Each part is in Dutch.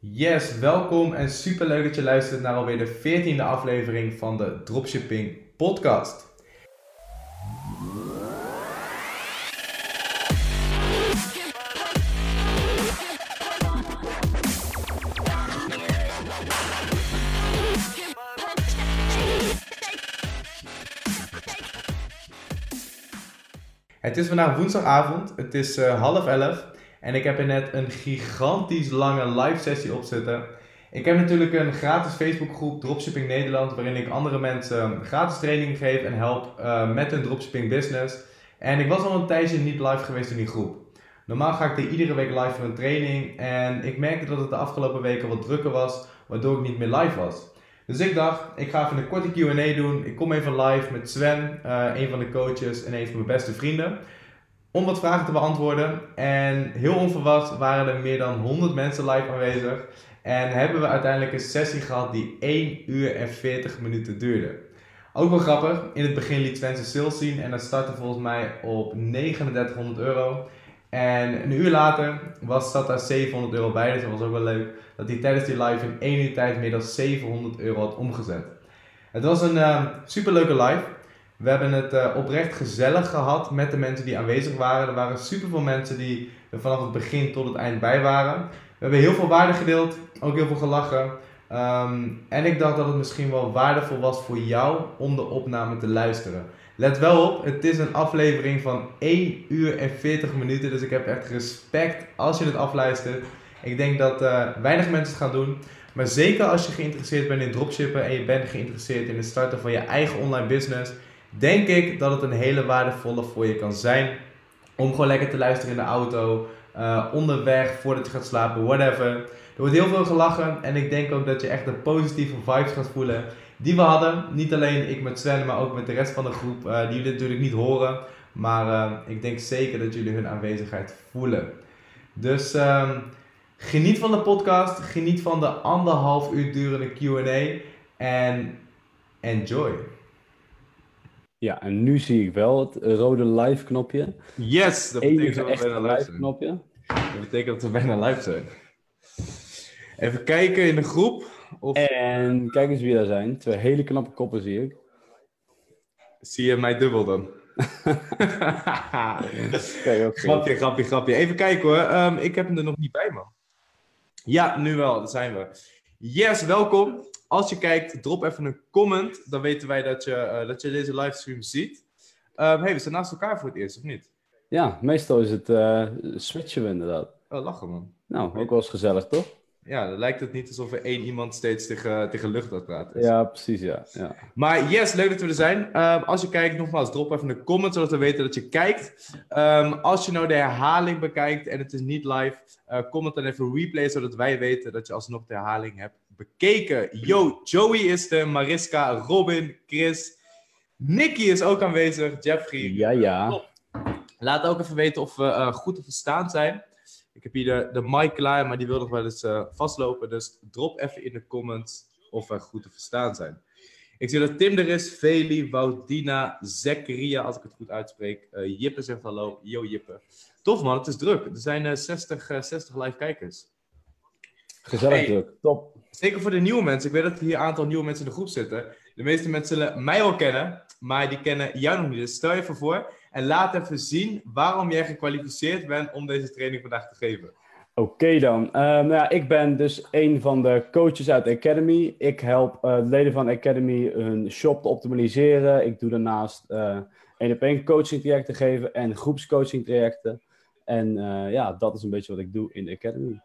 Yes, welkom en super leuk dat je luistert naar alweer de 14e aflevering van de Dropshipping Podcast. Het is vandaag woensdagavond, het is eh, half elf en ik heb er net een gigantisch lange live sessie op zitten. Ik heb natuurlijk een gratis Facebookgroep Dropshipping Nederland waarin ik andere mensen gratis training geef en help uh, met hun dropshipping business. En ik was al een tijdje niet live geweest in die groep. Normaal ga ik er iedere week live voor een training en ik merkte dat het de afgelopen weken wat drukker was, waardoor ik niet meer live was. Dus ik dacht, ik ga even een korte Q&A doen. Ik kom even live met Sven, uh, een van de coaches en een van mijn beste vrienden. Om wat vragen te beantwoorden. En heel onverwacht waren er meer dan 100 mensen live aanwezig. En hebben we uiteindelijk een sessie gehad die 1 uur en 40 minuten duurde. Ook wel grappig, in het begin liet zijn sales zien en dat startte volgens mij op 3900 euro. En een uur later was, zat daar 700 euro bij, dus dat was ook wel leuk. Dat hij tijdens die live in één uur tijd meer dan 700 euro had omgezet. Het was een uh, superleuke live. We hebben het uh, oprecht gezellig gehad met de mensen die aanwezig waren. Er waren superveel mensen die er vanaf het begin tot het eind bij waren. We hebben heel veel waarde gedeeld, ook heel veel gelachen. Um, en ik dacht dat het misschien wel waardevol was voor jou om de opname te luisteren. Let wel op, het is een aflevering van 1 uur en 40 minuten. Dus ik heb echt respect als je het afluistert. Ik denk dat uh, weinig mensen het gaan doen. Maar zeker als je geïnteresseerd bent in dropshippen en je bent geïnteresseerd in het starten van je eigen online business, denk ik dat het een hele waardevolle voor je kan zijn. Om gewoon lekker te luisteren in de auto, uh, onderweg, voordat je gaat slapen, whatever. Er wordt heel veel gelachen en ik denk ook dat je echt de positieve vibes gaat voelen die we hadden. Niet alleen ik met Sven, maar ook met de rest van de groep, uh, die jullie natuurlijk niet horen. Maar uh, ik denk zeker dat jullie hun aanwezigheid voelen. Dus uh, geniet van de podcast, geniet van de anderhalf uur durende QA en enjoy. Ja, en nu zie ik wel het rode live knopje. Yes, dat betekent dat we bijna live zijn. knopje. Dat betekent dat we bijna live zijn. Even kijken in de groep. Of... En kijk eens wie daar zijn. Twee hele knappe koppen zie ik. Zie je mij dubbel dan? grapje, grapje, grapje. Even kijken hoor. Um, ik heb hem er nog niet bij, man. Ja, nu wel. Daar zijn we. Yes, welkom. Als je kijkt, drop even een comment. Dan weten wij dat je, uh, dat je deze livestream ziet. Um, hey, we zijn naast elkaar voor het eerst, of niet? Ja, meestal is het uh, switchen we inderdaad. Oh, lachen man. Nou, ook wel eens gezellig, toch? Ja, dan lijkt het niet alsof er één iemand steeds tegen, tegen lucht aan praten is. Ja, precies, ja. ja. Maar yes, leuk dat we er zijn. Um, als je kijkt, nogmaals, drop even een comment, zodat we weten dat je kijkt. Um, als je nou de herhaling bekijkt en het is niet live, uh, comment dan even replay, zodat wij weten dat je alsnog de herhaling hebt bekeken. Yo, Joey is er, Mariska, Robin, Chris, Nicky is ook aanwezig, Jeffrey. Ja, ja. Top. Laat ook even weten of we uh, goed te verstaan zijn. Ik heb hier de, de mic klaar, maar die wil nog wel eens uh, vastlopen. Dus drop even in de comments of we goed te verstaan zijn. Ik zie dat Tim er is, Feli, Woudina, Zekaria, als ik het goed uitspreek. Uh, Jippe zegt hallo. Yo Jippe. Tof man, het is druk. Er zijn uh, 60, 60 live kijkers. Gezellig hey, druk, top. Zeker voor de nieuwe mensen. Ik weet dat hier een aantal nieuwe mensen in de groep zitten. De meeste mensen zullen mij wel kennen, maar die kennen jou nog niet. Dus stel je even voor en laat even zien waarom jij gekwalificeerd bent om deze training vandaag te geven. Oké dan. Uh, nou ja, ik ben dus een van de coaches uit de Academy. Ik help uh, leden van de Academy hun shop te optimaliseren. Ik doe daarnaast één op één coaching trajecten geven en groepscoaching trajecten. En ja, dat is een beetje wat ik doe in de Academy.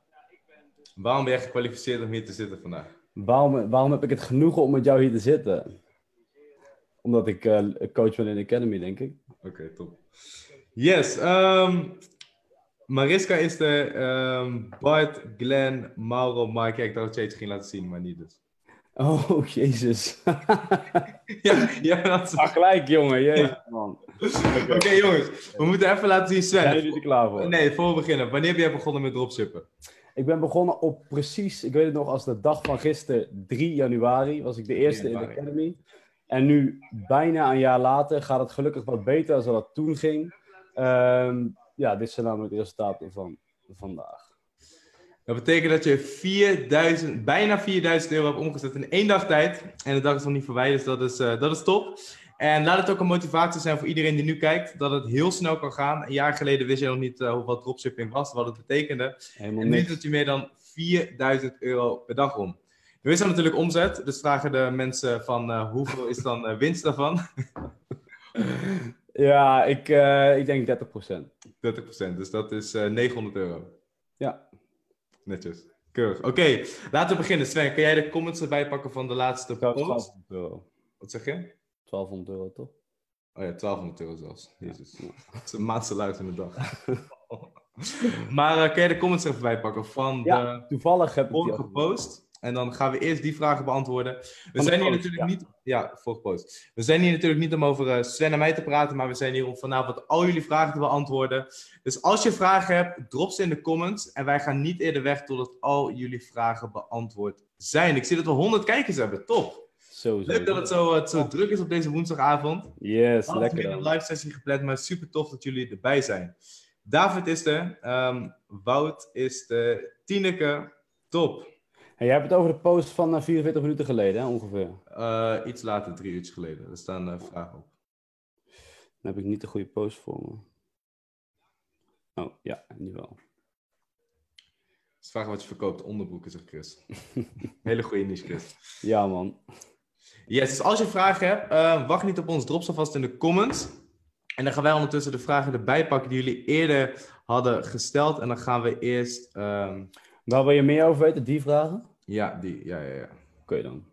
Waarom ben je gekwalificeerd om hier te zitten vandaag? Waarom, waarom heb ik het genoegen om met jou hier te zitten? Omdat ik uh, coach ben in de Academy, denk ik. Oké, okay, top. Yes. Um, Mariska is er. Um, Bart, Glenn, Mauro, Mike. Ja, ik dacht dat jij het ging laten zien, maar niet dus. Oh, jezus. ja, ja, dat is... Ach, gelijk, jongen. Jezus, man. Oké, okay, jongens. We moeten even laten zien, Sven. Zijn jullie er klaar voor? Nee, voor we beginnen. Wanneer heb jij begonnen met dropshippen? Ik ben begonnen op precies, ik weet het nog als de dag van gisteren, 3 januari, was ik de eerste in de Academy. En nu, bijna een jaar later, gaat het gelukkig wat beter dan dat het toen ging. Um, ja, dit zijn namelijk de resultaten van vandaag. Dat betekent dat je 4000, bijna 4000 euro hebt omgezet in één dag tijd. En de dag is nog niet voorbij, dus dat is, uh, dat is top. En laat het ook een motivatie zijn voor iedereen die nu kijkt, dat het heel snel kan gaan. Een jaar geleden wist je nog niet uh, wat dropshipping was, wat het betekende. Helemaal en nu doet je meer dan 4000 euro per dag om. Nu is dat natuurlijk omzet, dus vragen de mensen van uh, hoeveel is dan uh, winst daarvan? ja, ik, ik denk 30%. 30%, dus dat is 900 euro. Ja. Netjes. Keurig. Oké, laten we beginnen. Sven, kan jij de comments erbij pakken van de laatste post? Wat zeg je? 1200 euro, toch? Oh ja, 1200 euro zelfs. Jezus. Ja. Dat is een maandsalaris in de dag. maar uh, kan je de comments even bijpakken van ja, de toevallig heb vorige post? En dan gaan we eerst die vragen beantwoorden. We zijn hier natuurlijk niet... Ja, vorige post. We zijn hier natuurlijk niet om over uh, Sven en mij te praten, maar we zijn hier om vanavond al jullie vragen te beantwoorden. Dus als je vragen hebt, drop ze in de comments. En wij gaan niet eerder weg totdat al jullie vragen beantwoord zijn. Ik zie dat we 100 kijkers hebben. Top! Leuk dat het zo, het zo druk is op deze woensdagavond. Yes, lekker. We hebben een live sessie gepland, maar super tof dat jullie erbij zijn. David is er, um, Wout is er, Tineke, top. En jij hebt het over de post van 44 eh, minuten geleden, hè, ongeveer? Uh, iets later, drie uur geleden. Er staan uh, vragen op. Dan heb ik niet de goede post voor me. Oh, ja, nu wel. is vragen wat je verkoopt, onderbroeken, zegt Chris. Hele goede niche, Chris. Ja, man. Yes, dus als je vragen hebt, uh, wacht niet op ons, drop ze vast in de comments. En dan gaan wij ondertussen de vragen erbij pakken die jullie eerder hadden gesteld. En dan gaan we eerst... Um... Waar wil je meer over weten, die vragen? Ja, die. Ja, ja, ja. Oké dan.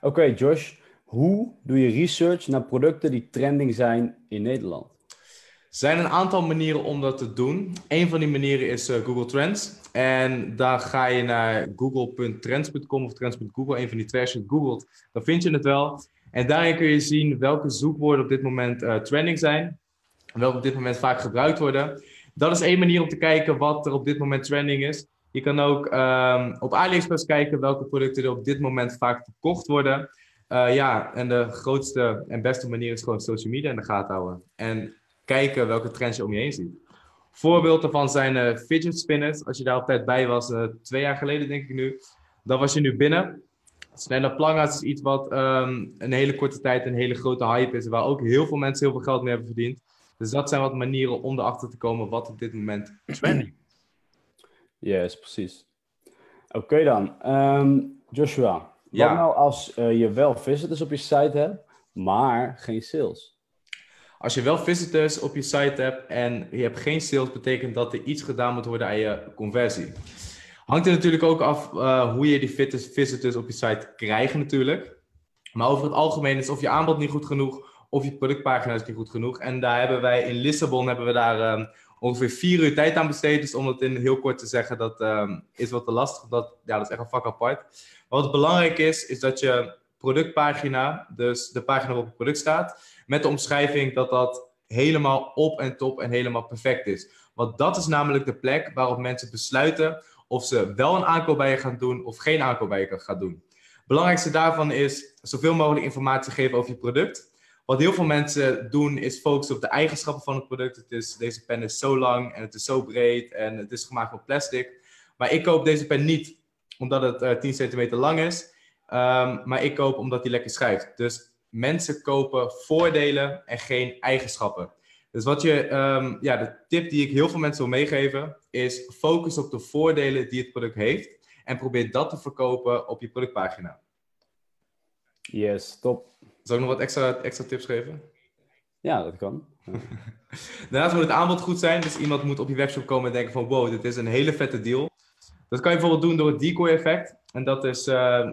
Oké, Josh. Hoe doe je research naar producten die trending zijn in Nederland? Er zijn een aantal manieren om dat te doen. Een van die manieren is uh, Google Trends. En daar ga je naar google.trends.com of trends.google, een van die twee. Als je het googelt, dan vind je het wel. En daarin kun je zien welke zoekwoorden op dit moment uh, trending zijn. Welke op dit moment vaak gebruikt worden. Dat is één manier om te kijken wat er op dit moment trending is. Je kan ook um, op AliExpress kijken welke producten er op dit moment vaak verkocht worden. Uh, ja, en de grootste en beste manier is gewoon social media in de gaten houden. En kijken welke trends je om je heen ziet. Voorbeelden daarvan zijn uh, fidget spinners. Als je daar op tijd bij was, uh, twee jaar geleden denk ik nu, dan was je nu binnen. Snelle planga's is iets wat um, een hele korte tijd een hele grote hype is, waar ook heel veel mensen heel veel geld mee hebben verdiend. Dus dat zijn wat manieren om erachter te komen wat op dit moment trending Yes, precies. Oké dan. Um, Joshua, ja. wat nou als uh, je wel visitors op je site hebt, maar geen sales? Als je wel visitors op je site hebt en je hebt geen sales, betekent dat er iets gedaan moet worden aan je conversie. Hangt er natuurlijk ook af uh, hoe je die visitors op je site krijgt natuurlijk. Maar over het algemeen is of je aanbod niet goed genoeg of je productpagina is niet goed genoeg. En daar hebben wij in Lissabon hebben we daar um, ongeveer vier uur tijd aan besteed. Dus om het in heel kort te zeggen, dat um, is wat te lastig. Dat, ja, dat is echt een vak apart. Maar wat belangrijk is, is dat je productpagina, dus de pagina waarop het product staat, met de omschrijving dat dat helemaal op en top en helemaal perfect is. Want dat is namelijk de plek waarop mensen besluiten of ze wel een aankoop bij je gaan doen of geen aankoop bij je gaan doen. Belangrijkste daarvan is zoveel mogelijk informatie geven over je product. Wat heel veel mensen doen is focussen op de eigenschappen van het product. Het is, deze pen is zo lang en het is zo breed en het is gemaakt van plastic. Maar ik koop deze pen niet omdat het uh, eh, 10 centimeter lang is. Um, maar ik koop omdat hij lekker schrijft. Dus mensen kopen voordelen en geen eigenschappen. Dus wat je, um, ja, de tip die ik heel veel mensen wil meegeven, is focus op de voordelen die het product heeft. En probeer dat te verkopen op je productpagina. Yes, top. Zal ik nog wat extra, extra tips geven? Ja, dat kan. Ja. Daarnaast moet het aanbod goed zijn. Dus iemand moet op je webshop komen en denken van wow, dit is een hele vette deal. Dat kan je bijvoorbeeld doen door het decoy effect. En dat is uh,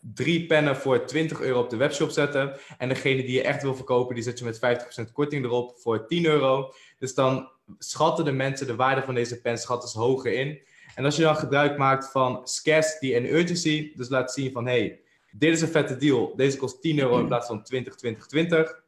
drie pennen voor 20 euro op de webshop zetten. En degene die je echt wil verkopen, die zet je met 50% korting erop voor 10 euro. Dus dan schatten de mensen de waarde van deze pen schatten hoger in. En als je dan gebruik maakt van scarcity en urgency, dus laat zien van hey, dit is een vette deal. Deze kost 10 euro in plaats van 20, 20, 20.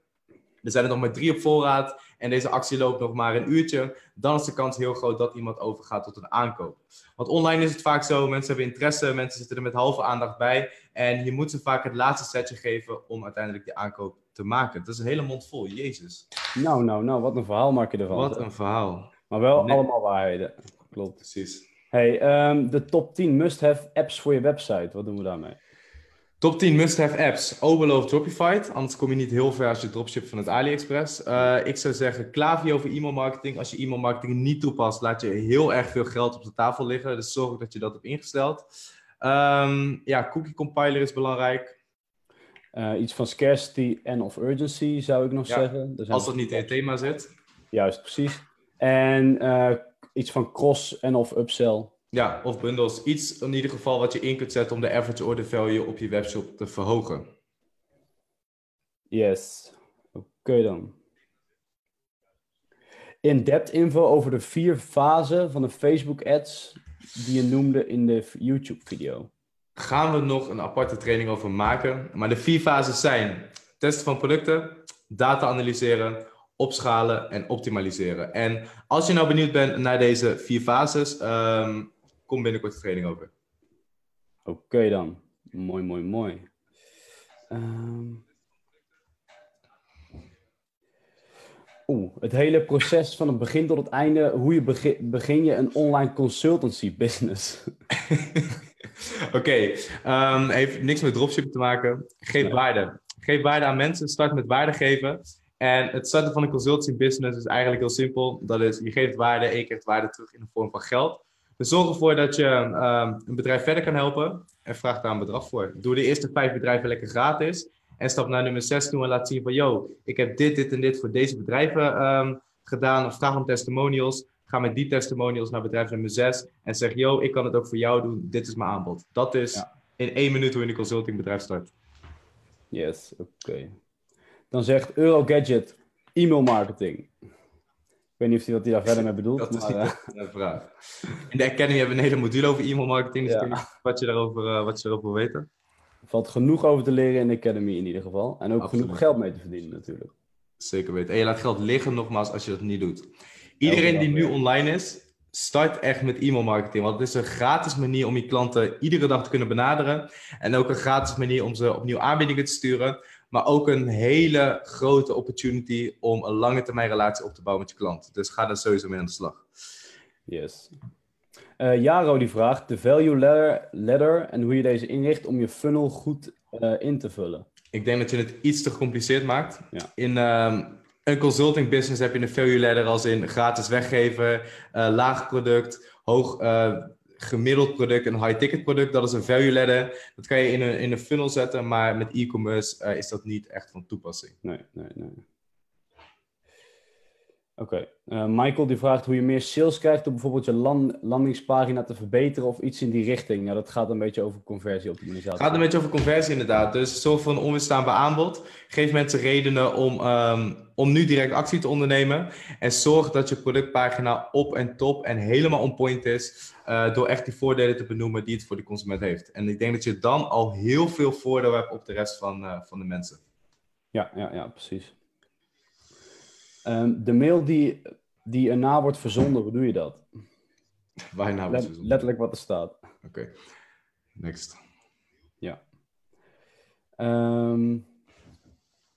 Er zijn er nog maar drie op voorraad en deze actie loopt nog maar een uurtje, dan is de kans heel groot dat iemand overgaat tot een aankoop. Want online is het vaak zo, mensen hebben interesse, mensen zitten er met halve aandacht bij en je moet ze vaak het laatste setje geven om uiteindelijk die aankoop te maken. Dat is een hele mond vol, jezus. Nou, nou, nou, wat een verhaal maak je ervan. Wat een verhaal. Maar wel allemaal waarheden. Klopt. Precies. Hey, ehm, de top 10 must-have apps voor je website. Wat doen we daarmee? Top 10 must-have apps. Obelo of Dropify. Anders kom je niet heel ver als je dropship van het AliExpress. Uh, ik zou zeggen Klaviyo voor e-mail marketing. Als je e-mail marketing niet toepast, laat je heel erg veel geld op de tafel liggen. Dus zorg dat je dat hebt ingesteld. Um, ja, Cookie Compiler is belangrijk. Uh, iets van scarcity en of urgency zou ik nog ja, zeggen. Als dat niet in het thema zit. Juist, precies. En uh, iets van cross en of upsell. Ja, of bundles. Iets in ieder geval wat je in kunt zetten om de average order value op je webshop te verhogen. Yes. Oké okay dan. In-depth info over de vier fasen van de Facebook ads die je noemde in de YouTube video. Gaan we nog een aparte training over maken. Maar de vier fases zijn testen van producten, data analyseren, opschalen en optimaliseren. En als je nou benieuwd bent naar deze vier fases, um, kom binnenkort de training over. Oké okay dan. Mooi, mooi, mooi. Um... Oeh, het hele proces van het begin tot het einde. Hoe je begin, begin je een online consultancy business? Oké, okay, um, heeft niks met dropshipping te maken. Geef nee. waarde. Geef waarde aan mensen. Start met waarde geven. En het starten van een consultancy business is eigenlijk heel simpel. Dat is, je geeft waarde en je krijgt waarde terug in de vorm van geld. Dus zorg ervoor dat je um, een bedrijf verder kan helpen en vraag daar een bedrag voor. Doe de eerste vijf bedrijven lekker gratis. En stap naar nummer 6 toe en laat zien van, yo, ik heb dit, dit en dit voor deze bedrijven um, gedaan. Of vraag om testimonials. Ga met die testimonials naar bedrijf nummer 6 en zeg, yo, ik kan het ook voor jou doen. Dit is mijn aanbod. Dat is ja. in één minuut hoe je een consultingbedrijf start. Yes, oké. Okay. Dan zegt Eurogadget e-mail marketing. Ik weet niet of hij wat hij daar verder mee bedoelt. Dat is uh... de vraag. In de Academy hebben we een hele module over e-mail marketing. Dus ja. wat, je daarover, uh, wat je erover wil weten. Valt genoeg over te leren in de Academy in ieder geval. En ook Absoluut. genoeg geld mee te verdienen natuurlijk. Zeker weten. En je laat geld liggen nogmaals als je dat niet doet. Iedereen die nu online is, start echt met e-mail marketing. Want het is een gratis manier om je klanten iedere dag te kunnen benaderen. En ook een gratis manier om ze opnieuw aanbiedingen te sturen. Maar ook een hele grote opportunity om een lange termijn relatie op te bouwen met je klant. Dus ga daar sowieso mee aan de slag. Yes. Uh, Jaro die vraagt de value ladder, ladder en hoe je deze inricht om je funnel goed uh, in te vullen. Ik denk dat je het iets te gecompliceerd maakt. Ja. In um, een consulting business heb je een value ladder als in gratis weggeven, uh, laag product, hoog gemiddeld product, een high-ticket product, dat is een value ladder. Dat kan je in een, in een funnel zetten, maar met e-commerce is dat niet echt van toepassing. Nee, nee, nee. Oké. Okay. Uh, Michael die vraagt hoe je meer sales krijgt door bijvoorbeeld je land, landingspagina te verbeteren of iets in die richting. Ja, dat gaat een beetje over conversieoptimalisatie. Het gaat een beetje over conversie inderdaad. Dus zorg voor een onweerstaanbaar aanbod. Geef mensen redenen om, um, om nu direct actie te ondernemen. En zorg dat je productpagina op en top en helemaal on point is. Uh, door echt die voordelen te benoemen die het voor de consument heeft. En ik denk dat je dan al heel veel voordeel hebt op de rest van, uh, van de mensen. Ja, ja, ja, precies. Um, de mail die, die erna wordt verzonden, hoe doe je dat? Waar je na wordt verzonden? Letterlijk wat er staat. Oké, okay. next. Ja. Um,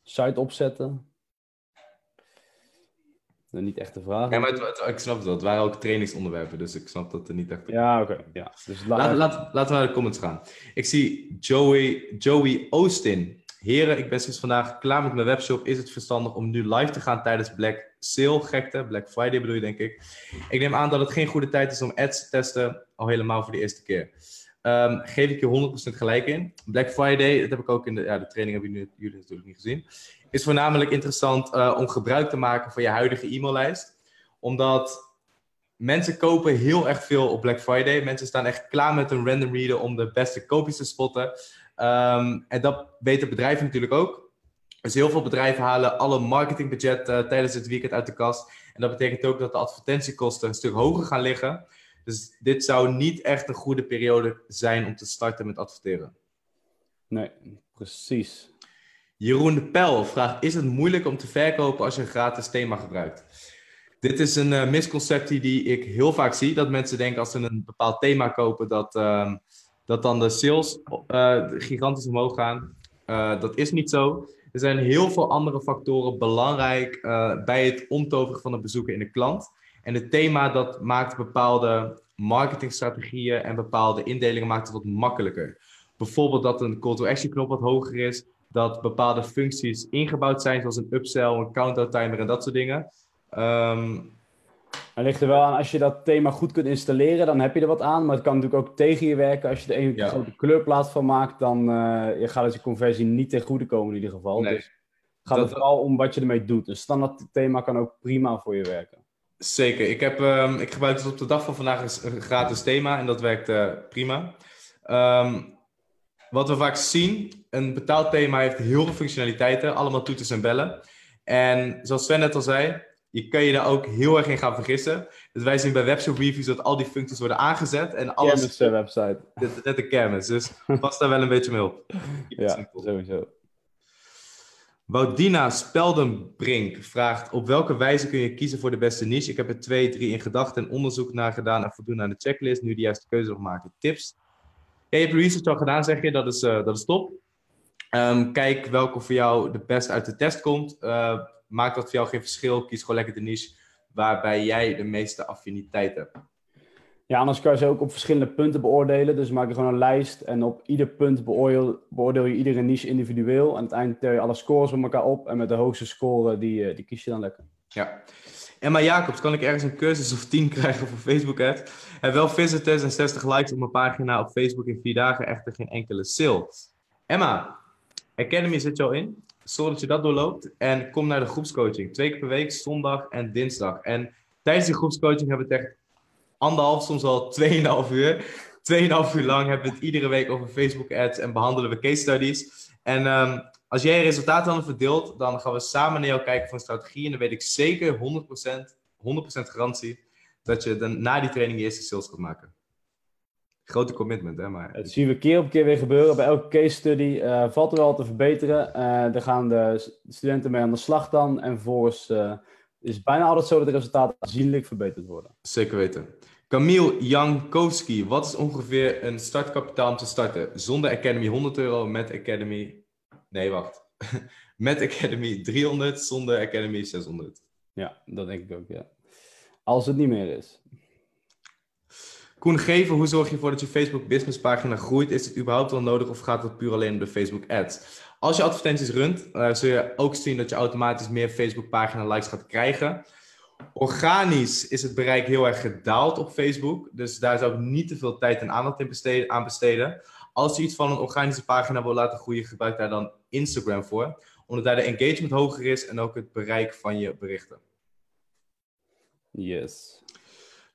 site opzetten. Niet echt de vraag. Ja, maar het, het, ik snap het wel. Het waren ook trainingsonderwerpen, dus ik snap dat er niet echt... Ja, oké. Okay. Ja. Dus laat, laat, laten we naar de comments gaan. Ik zie Joey, Joey Austin. Heren, ik ben sinds vandaag klaar met mijn webshop. Is het verstandig om nu live te gaan tijdens Black Sale gekte? Black Friday bedoel je, denk ik. Ik neem aan dat het geen goede tijd is om ads te testen, al helemaal voor de eerste keer. Um, geef ik je 100% gelijk in. Black Friday, dat heb ik ook in de, ja, de training, hebben jullie, jullie natuurlijk niet gezien. Is voornamelijk interessant uh, om gebruik te maken van je huidige e-maillijst. Omdat mensen kopen heel erg veel op Black Friday. Mensen staan echt klaar met een random reader om de beste koopjes te spotten. Um, en dat weten bedrijven natuurlijk ook. Dus heel veel bedrijven halen alle marketingbudget uh, tijdens het weekend uit de kast. En dat betekent ook dat de advertentiekosten een stuk hoger gaan liggen. Dus dit zou niet echt een goede periode zijn om te starten met adverteren. Nee, precies. Jeroen de Pel vraagt: Is het moeilijk om te verkopen als je een gratis thema gebruikt? Dit is een uh, misconceptie die ik heel vaak zie. Dat mensen denken als ze een bepaald thema kopen, dat, uh, dat dan de sales uh, gigantisch omhoog gaan. Uh, dat is niet zo. Er zijn heel veel andere factoren belangrijk uh, bij het omtoveren van een bezoeker in de klant. En het thema dat maakt bepaalde marketingstrategieën en bepaalde indelingen maakt het wat makkelijker. Bijvoorbeeld dat een call to action knop wat hoger is, dat bepaalde functies ingebouwd zijn, zoals een upsell, een countdown timer en dat soort dingen. Um, het ligt er wel aan, als je dat thema goed kunt installeren, dan heb je er wat aan. Maar het kan natuurlijk ook tegen je werken. Als je er een grote kleurplaat van maakt, dan uh, je gaat het je conversie niet ten goede komen in ieder geval. Nee. Dus gaat het vooral om wat je ermee doet. Een standaard thema kan ook prima voor je werken. Zeker. Ik, heb, um, ik gebruik het op de dag van vandaag een gratis thema en dat werkt uh, prima. Um, wat we vaak zien, een betaald thema heeft heel veel functionaliteiten, allemaal toeters en bellen. En zoals Sven net al zei, je kan je daar ook heel erg in gaan vergissen. Dus wij zien bij webshop reviews dat al die functies worden aangezet en alles... Kermis uh, website. Net een kermis, dus pas daar wel een beetje mee op. Ja, sowieso. Woudina Speldenbrink vraagt: Op welke wijze kun je kiezen voor de beste niche? Ik heb er twee, drie in gedachten en onderzoek naar gedaan en voldoen aan de checklist. Nu de juiste keuze nog maken. Tips? je hebt research al gedaan, zeg je. Dat is, uh, dat is top. Um, kijk welke voor jou de beste uit de test komt. Uh, maakt dat voor jou geen verschil. Kies gewoon lekker de niche waarbij jij de meeste affiniteit hebt. Ja, anders kan je ze ook op verschillende punten beoordelen. Dus maak je gewoon een lijst en op ieder punt beoordeel, beoordeel je iedere niche individueel. En aan het eind tel je alle scores om elkaar op en met de hoogste score die, eh, die kies je dan lekker. Ja. Emma Jacobs, kan ik ergens een cursus of 10 krijgen voor Facebook ads? Heb wel visitors en 60 likes op mijn pagina op Facebook in vier dagen, echter geen enkele sale. Emma, Academy zit je al in. Zorg dat je dat doorloopt en kom naar de groepscoaching. Twee keer per week, zondag en dinsdag. En tijdens die groepscoaching hebben we het echt anderhalf, soms al tweeënhalf uur. Tweeënhalf uur lang hebben we het iedere week over Facebook ads en behandelen we case studies. En um, als jij resultaten dan verdeelt, dan gaan we samen naar jou kijken voor een strategie. En dan weet ik zeker 100%, 100% garantie dat je dan na die training je eerste sales gaat maken. Grote commitment, hè? Maar... Dat zien we keer op keer weer gebeuren. Bij elke case study uh, valt er wel te verbeteren. Uh, daar gaan de studenten mee aan de slag dan. En vervolgens uh, is bijna altijd zo dat de resultaten aanzienlijk verbeterd worden. Zeker weten. Camille Jankowski, wat is ongeveer een startkapitaal om te starten? Zonder Academy 100 euro, met Academy... Nee, wacht. met Academy 300, zonder Academy 600. Ja, dat denk ik ook, ja. Als het niet meer is. Geven, hoe zorg je ervoor dat je Facebook businesspagina groeit? Is het überhaupt wel nodig of gaat het puur alleen om de Facebook ads? Als je advertenties runt, uh, zul je ook zien dat je automatisch meer Facebook pagina likes gaat krijgen. Organisch is het bereik heel erg gedaald op Facebook. Dus daar zou ik niet te veel tijd en aandacht in besteden, aan besteden. Als je iets van een organische pagina wil laten groeien, gebruik daar dan Instagram voor. Omdat daar de engagement hoger is en ook het bereik van je berichten. Yes.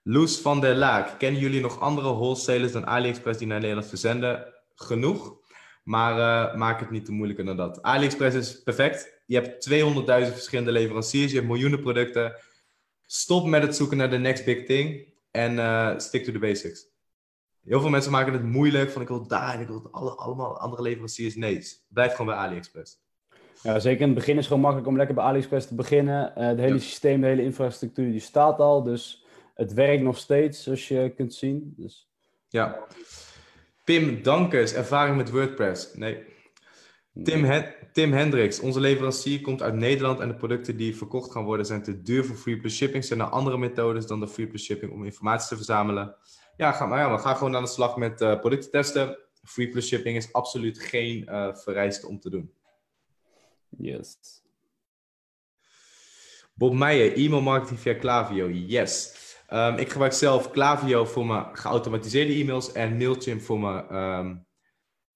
Loes van der Laak. Kennen jullie nog andere wholesalers dan AliExpress die naar Nederland verzenden? Genoeg. Maar uh, maak het niet te moeilijker dan dat. AliExpress is perfect. Je hebt 200.000 verschillende leveranciers. Je hebt miljoenen producten. Stop met het zoeken naar de next big thing. En uh, stick to the basics. Heel veel mensen maken het moeilijk. Van ik wil daar en ik wil alle, allemaal andere leveranciers. Nee, blijf gewoon bij AliExpress. Ja, zeker in het begin is het gewoon makkelijk om lekker bij AliExpress te beginnen. Uh, het hele ja. systeem, de hele infrastructuur, die staat al. Dus het werkt nog steeds, zoals je kunt zien. Dus... Ja. Pim Dankers, ervaring met WordPress. Nee. Tim, Hen Tim Hendricks, onze leverancier komt uit Nederland en de producten die verkocht gaan worden zijn te duur voor Free Plus Shipping. Zijn er andere methodes dan de Free Plus Shipping om informatie te verzamelen? Ja, ga, maar ja, we gaan gewoon aan de slag met uh, producten testen. Free Plus Shipping is absoluut geen uh, vereiste om te doen. Yes. Bob Meijer, e-mail marketing via Klaviyo. Yes. Um, ik gebruik zelf Klaviyo voor mijn geautomatiseerde e-mails en Mailchimp voor, mijn, um,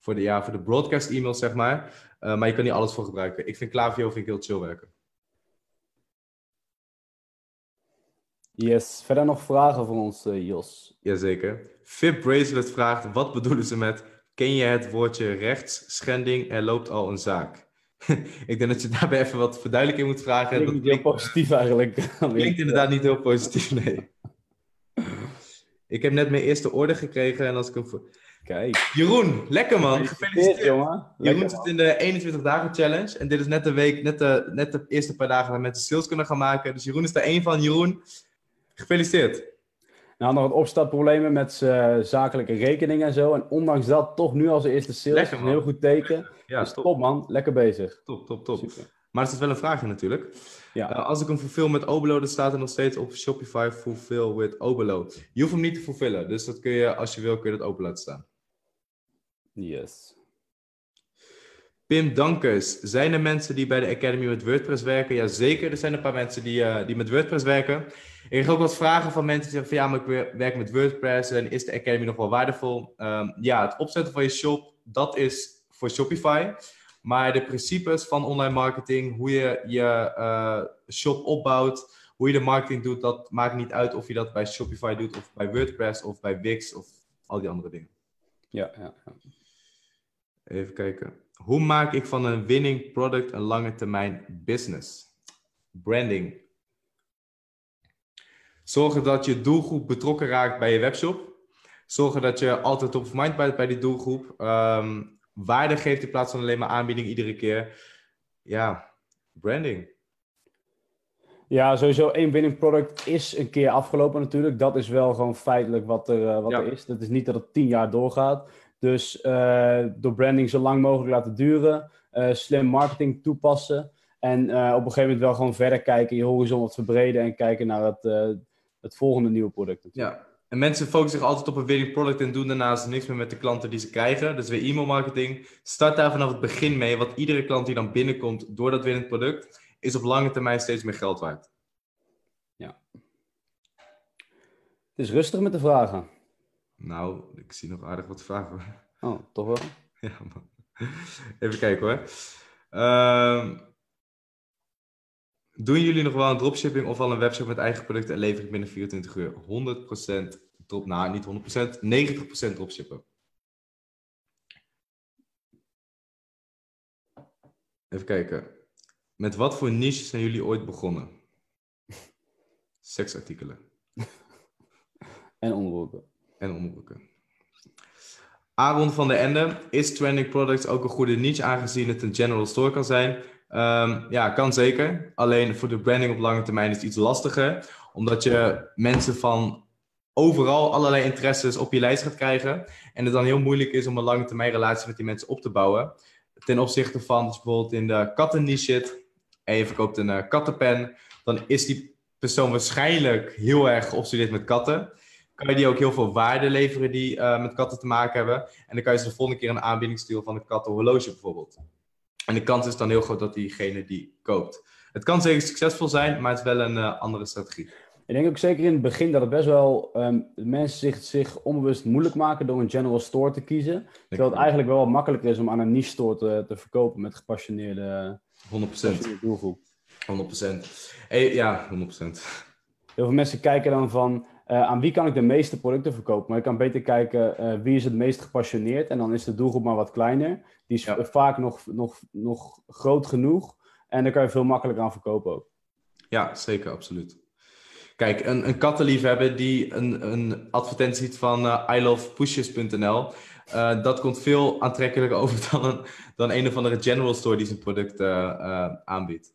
voor, de, ja, voor de broadcast e-mails, zeg maar. Uh, maar je kan niet alles voor gebruiken. Ik vind Klaviyo vind ik heel chill werken. Yes. Verder nog vragen voor ons, uh, Jos? Jazeker. Vip Bracelet vraagt, wat bedoelen ze met... Ken je het woordje rechtsschending? Er loopt al een zaak. ik denk dat je daarbij even wat verduidelijking moet vragen. Klinkt dat niet heel positief eigenlijk. Klinkt inderdaad niet heel positief, nee. Ik heb net mijn eerste orde gekregen en als ik hem... Kijk. Jeroen, lekker man. Gefeliciteerd. jongen. Jeroen zit in de 21 dagen challenge. En dit is net de week, net de, net de eerste paar dagen dat we met de sales kunnen gaan maken. Dus Jeroen is er één van. Jeroen, gefeliciteerd. Nou, nog wat opstartproblemen met zijn zakelijke rekeningen en zo. En ondanks dat toch nu als eerste sales. Lekker, een heel goed teken. Ja, dus top. top man, lekker bezig. Top, top, top. Super. Maar er staat wel een vraag in natuurlijk. Ja. Eh, als ik hem fulfill met Obelo, dan staat er nog steeds op Shopify fulfill with Obelo. Je hoeft hem niet te fulfillen, dus dat kun je, als je wil, kun je dat open laten staan. Yes. Pim Dankers, zijn er mensen die bij de Academy met WordPress werken? Jazeker, er zijn een paar mensen die, eh, die met WordPress werken. Ik krijg ook wat vragen van mensen die zeggen van ja, maar ik wer- werk met WordPress en is de Academy nog wel waardevol? Ehm, ja, het opzetten van je shop, dat is voor Shopify. Maar de principes van online marketing, hoe je je eh, shop opbouwt, hoe je de marketing doet, dat maakt niet uit of je dat bij Shopify doet of bij WordPress of bij Wix of al die andere dingen. Ja, ja, ja. Even kijken. Hoe maak ik van een winning product een lange termijn business? Branding. Zorgen dat je doelgroep betrokken raakt bij je webshop. Zorgen dat je altijd top of mind bent bij die doelgroep. Ehm, waarde geeft in plaats van alleen maar aanbieding iedere keer. Ja, branding. Ja, sowieso één winning product is een keer afgelopen natuurlijk. Dat is wel gewoon feitelijk wat er, eh, wat Ja. er is. Dat is niet dat het tien jaar doorgaat. Dus eh, door branding zo lang mogelijk laten duren, eh, slim marketing toepassen en op een gegeven moment wel gewoon verder kijken, je horizon wat verbreden en kijken naar het, het volgende nieuwe product. natuurlijk. Ja. En mensen focussen zich altijd op een winning product en doen daarnaast niks meer met de klanten die ze krijgen. Dus weer e-mail marketing. Start daar vanaf het begin mee, want iedere klant die dan binnenkomt door dat winnend product, is op lange termijn steeds meer geld waard. Het is rustig met de vragen. Nou, ik zie nog aardig wat vragen. Oh, toch wel? Ja, man. Even kijken hoor. Ehm, doen jullie nog wel een dropshipping of al een webshop met eigen producten en lever ik binnen 24 uur? 100% drop, nou niet 100%, 90% dropshippen. Even kijken. Met wat voor niche zijn jullie ooit begonnen? Seksartikelen En onderbroeken. en onderbroeken. Aaron van der Ende, is trending products ook een goede niche aangezien het een general store kan zijn? Ehm, ja, kan zeker. Alleen voor de branding op lange termijn is het iets lastiger, omdat je mensen van overal allerlei interesses op je lijst gaat krijgen en het dan heel moeilijk is om een lange termijn relatie met die mensen op te bouwen. Ten opzichte van, je bijvoorbeeld in de kattenniche zit en je verkoopt een eh, kattenpen, dan is die persoon waarschijnlijk heel erg geobsedeerd met katten kan je die ook heel veel waarde leveren die eh, met katten te maken hebben. En dan kan je ze de volgende keer een aanbieding van een kattenhorloge bijvoorbeeld. En de kans is dan heel groot dat diegene die koopt. Het kan zeker succesvol zijn, maar het is wel een eh, andere strategie. Ik denk ook zeker in het begin dat het best wel ehm, mensen zich, zich onbewust moeilijk maken door een general store te kiezen. Terwijl het eigenlijk wel wat makkelijker is om aan een niche store te, te verkopen met gepassioneerde, 100%. gepassioneerde doelgroep. 100%. Hey, ja, 100%. Heel veel mensen kijken dan van eh, aan wie kan ik de meeste producten verkopen. Maar je kan beter kijken eh, wie is het meest gepassioneerd. En dan is de doelgroep maar wat kleiner. Die is Ja. vaak nog, nog, nog groot genoeg. En daar kan je veel makkelijker aan verkopen ook. Ja, zeker, absoluut. Kijk, een, een kattenliefhebber die een, een advertentie ziet van ilovepushes.nl, eh, dat komt veel aantrekkelijker over dan een, dan een of andere general store die zijn product eh, aanbiedt.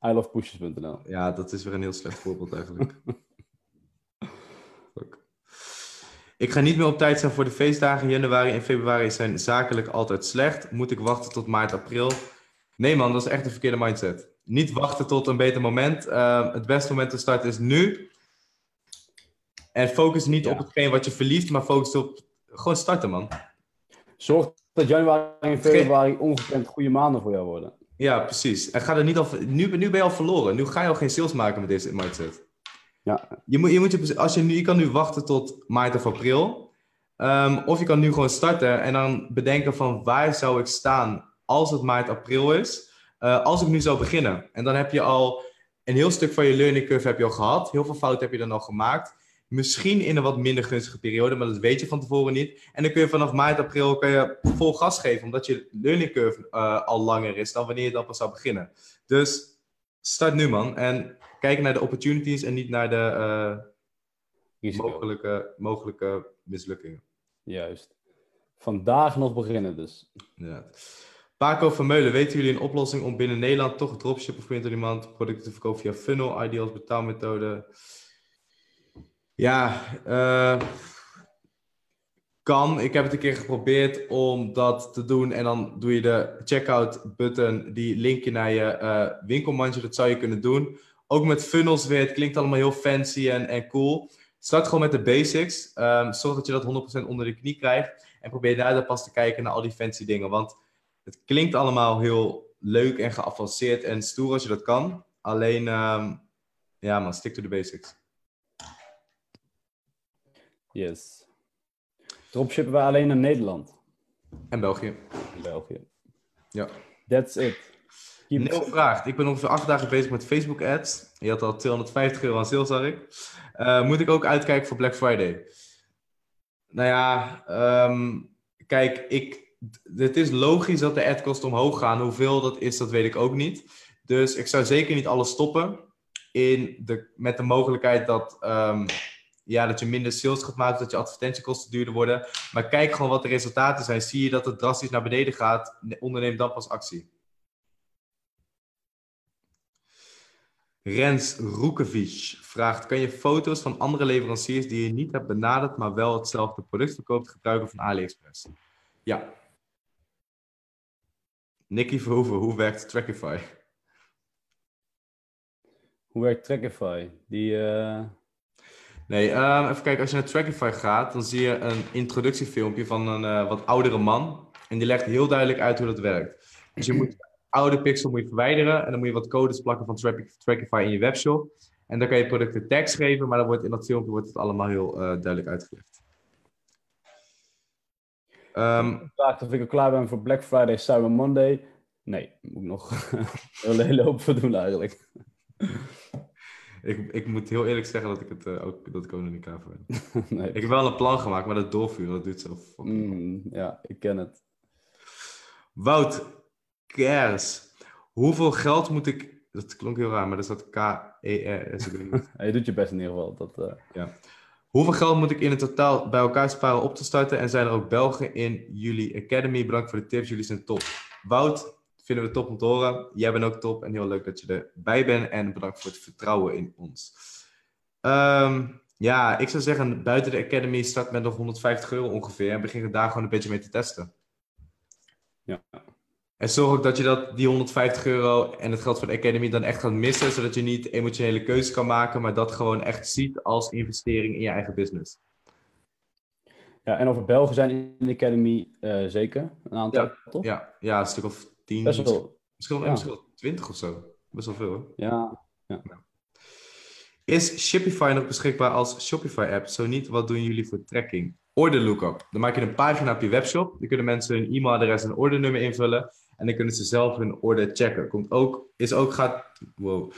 ilovepushes.nl Ja, dat is weer een heel slecht voorbeeld eigenlijk. Ik ga niet meer op tijd zijn voor de feestdagen. Januari en februari zijn zakelijk altijd slecht. Moet ik wachten tot maart, april? Nee man, dat is echt een verkeerde mindset. Niet wachten tot een beter moment. Uh, het beste moment te starten is nu. En focus niet Ja. op hetgeen wat je verliest, maar focus op gewoon starten man. Zorg dat januari en februari ongekend goede maanden voor jou worden. Ja, precies. En ga er niet al, nu, nu ben je al verloren. Nu ga je al geen sales maken met deze mindset. Ja. Je, moet, je, moet je, als je, nu, je kan nu wachten tot maart of april. Ehm, of je kan nu gewoon starten en dan bedenken van waar zou ik staan als het maart, april is. Eh, als ik nu zou beginnen. En dan heb je al een heel stuk van je learning curve heb je al gehad. Heel veel fouten heb je dan al gemaakt. Misschien in een wat minder gunstige periode, maar dat weet je van tevoren niet. En dan kun je vanaf maart, april kan je vol gas geven, omdat je learning curve eh, al langer is dan wanneer je dan pas zou beginnen. Dus start nu man. En kijk naar de opportunities en niet naar de eh, mogelijke, mogelijke mislukkingen. Juist. Vandaag nog beginnen dus. Ja. Paco Vermeulen, weten jullie een oplossing om binnen Nederland toch dropship of print on demand producten te verkopen via funnel, ideals betaalmethode? Ja, eh, kan. Ik heb het een keer geprobeerd om dat te doen. En dan doe je de checkout button, die link je naar je uh, winkelmandje. Dat zou je kunnen doen. Ook met funnels weer. Het klinkt allemaal heel fancy en, en cool. Start gewoon met de basics. Um, zorg dat je dat 100% onder de knie krijgt. En probeer daar dan pas te kijken naar al die fancy dingen. Want het klinkt allemaal heel leuk en geavanceerd en stoer als je dat kan. Alleen, um, ja man, stick to the basics. Yes. Dropshippen we alleen naar Nederland. En België. België. Ja. That's it. Neil vraagt, ik ben ongeveer acht dagen bezig met Facebook ads. Je had al 250 euro aan sales, zag ik. Uh, moet ik ook uitkijken voor Black Friday? Nou ja, um, kijk, ik, het is logisch dat de adkosten omhoog gaan. Hoeveel dat is, dat weet ik ook niet. Dus ik zou zeker niet alles stoppen. In de, met de mogelijkheid dat um, ja, dat je minder sales gaat maken, dat je advertentiekosten duurder worden. Maar kijk gewoon wat de resultaten zijn. Zie je dat het drastisch naar beneden gaat, onderneem dan pas actie. Rens Roekevic vraagt: Kan je foto's van andere leveranciers die je niet hebt benaderd, maar wel hetzelfde product verkoopt, gebruiken van AliExpress? Ja. Nicky Verhoeven, hoe werkt Trackify? Hoe werkt Trackify? Die. Uh... Nee, um, even kijken. Als je naar Trackify gaat, dan zie je een introductiefilmpje van een uh, wat oudere man. En die legt heel duidelijk uit hoe dat werkt. Dus je moet oude pixel moet je verwijderen. En dan moet je wat codes plakken van Trackify in je webshop. En dan kan je producten tags geven, maar dan wordt in dat filmpje wordt het allemaal heel uh, duidelijk uitgelegd. Um, vraagt of ik al klaar ben voor Black Friday, Cyber Monday. Nee, moet ik nog een hele hoop voor doen eigenlijk. Ik, ik moet heel eerlijk zeggen dat ik het uh, ook, dat ik ook nog niet klaar voor ben. nee. Ik heb wel een plan gemaakt, maar dat doorvuren, dat duurt zo. Mm, ja, ik ken het. Wout Kers. Hoeveel geld moet ik... Dat klonk heel raar, maar dat staat K-E-R-S. je doet je best in ieder geval. Dat, uh... ja. Hoeveel geld moet ik in het totaal bij elkaar sparen op te starten? En zijn er ook Belgen in jullie Academy? Bedankt voor de tips, jullie zijn top. Wout, vinden we top om te horen. Jij bent ook top en heel leuk dat je erbij bent. En bedankt voor het vertrouwen in ons. Um, ja, ik zou zeggen, buiten de Academy start met nog 150 euro ongeveer. En begin daar gewoon een beetje mee te testen. Ja. En zorg ook dat je dat, die 150 euro en het geld voor de Academy dan echt gaat missen. Zodat je niet emotionele keuzes kan maken, maar dat gewoon echt ziet als investering in je eigen business. Ja, en over Belgen zijn in de Academy uh, zeker een aantal, ja, toch? Ja, ja, een stuk of tien. Best wel. Misschien, ja. misschien wel twintig of zo. Best wel veel hoor. Ja, ja. Is Shopify nog beschikbaar als Shopify-app? Zo niet, wat doen jullie voor tracking? Order lookup. Dan maak je een pagina op je webshop. Dan kunnen mensen hun e-mailadres en ordernummer invullen. En dan kunnen ze zelf hun order checken. Komt ook, is ook gaat, wow.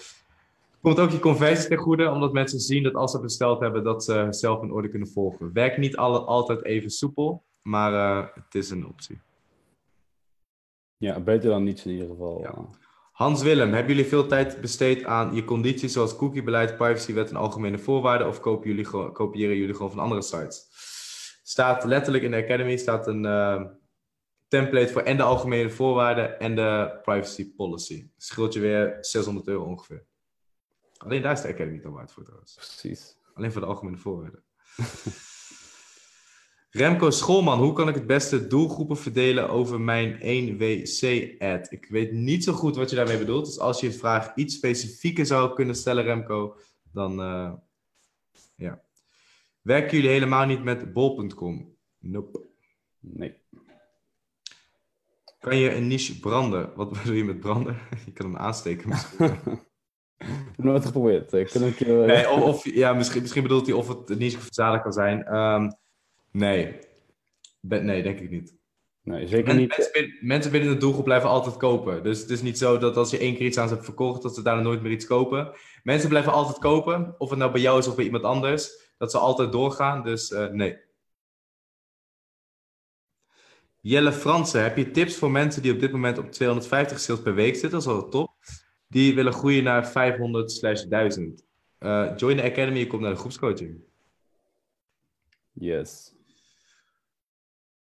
Komt ook je conversie ten goede, omdat mensen zien dat als ze besteld hebben, dat ze zelf een order kunnen volgen. Werkt niet alle, altijd even soepel, maar uh, het is een optie. Ja, beter dan niets in ieder geval. Ja. Hans Willem, hebben jullie veel tijd besteed aan je condities zoals cookiebeleid, privacywet en algemene voorwaarden? Of kopen jullie, kopiëren jullie gewoon van andere sites? Staat letterlijk in de Academy staat een uh, template voor en de algemene voorwaarden en de privacy policy. Scheelt je weer 600 euro ongeveer. Alleen daar is de Academy dan waard voor trouwens. Precies. Alleen voor de algemene voorwaarden. Remco Schoolman, hoe kan ik het beste doelgroepen verdelen over mijn 1WC-ad? Ik weet niet zo goed wat je daarmee bedoelt. Dus als je vraag iets specifieker zou kunnen stellen, Remco, dan uh, ja. Werken jullie helemaal niet met bol.com? Nope. Nee. Kan je een niche branden? Wat bedoel je met branden? je kan hem aansteken misschien. Ik heb nooit geprobeerd. Ik kan een keer... nee, of, of, ja, misschien, misschien bedoelt hij of het een niche verzadigd kan zijn. Um, nee. Be nee, denk ik niet. Nee, zeker niet. Mensen binnen, mensen binnen de doelgroep blijven altijd kopen. Dus het is niet zo dat als je één keer iets aan ze hebt verkocht, dat ze daarna nooit meer iets kopen. Mensen blijven altijd kopen. Of het nou bij jou is of bij iemand anders. Dat ze altijd doorgaan. Dus uh, nee. Jelle Fransen, heb je tips voor mensen die op dit moment op 250 sales per week zitten? Dat is wel top. Die willen groeien naar 500 slash 1000. Uh, join the Academy, je komt naar de groepscoaching. Yes.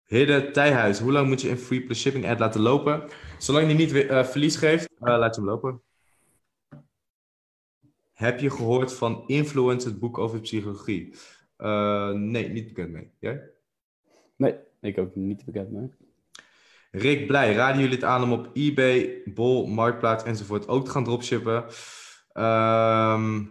Hidde Tijhuis, hoe lang moet je een free plus shipping ad laten lopen? Zolang die niet uh, verlies geeft, uh, laat je hem lopen. Heb je gehoord van Influence, het boek over psychologie? Nee, niet bekend mee. Jij? Nee, ik ook niet bekend mee. Rick Blij, raden jullie het aan om op eBay, Bol, Marktplaats enzovoort ook te gaan dropshippen? Ehm,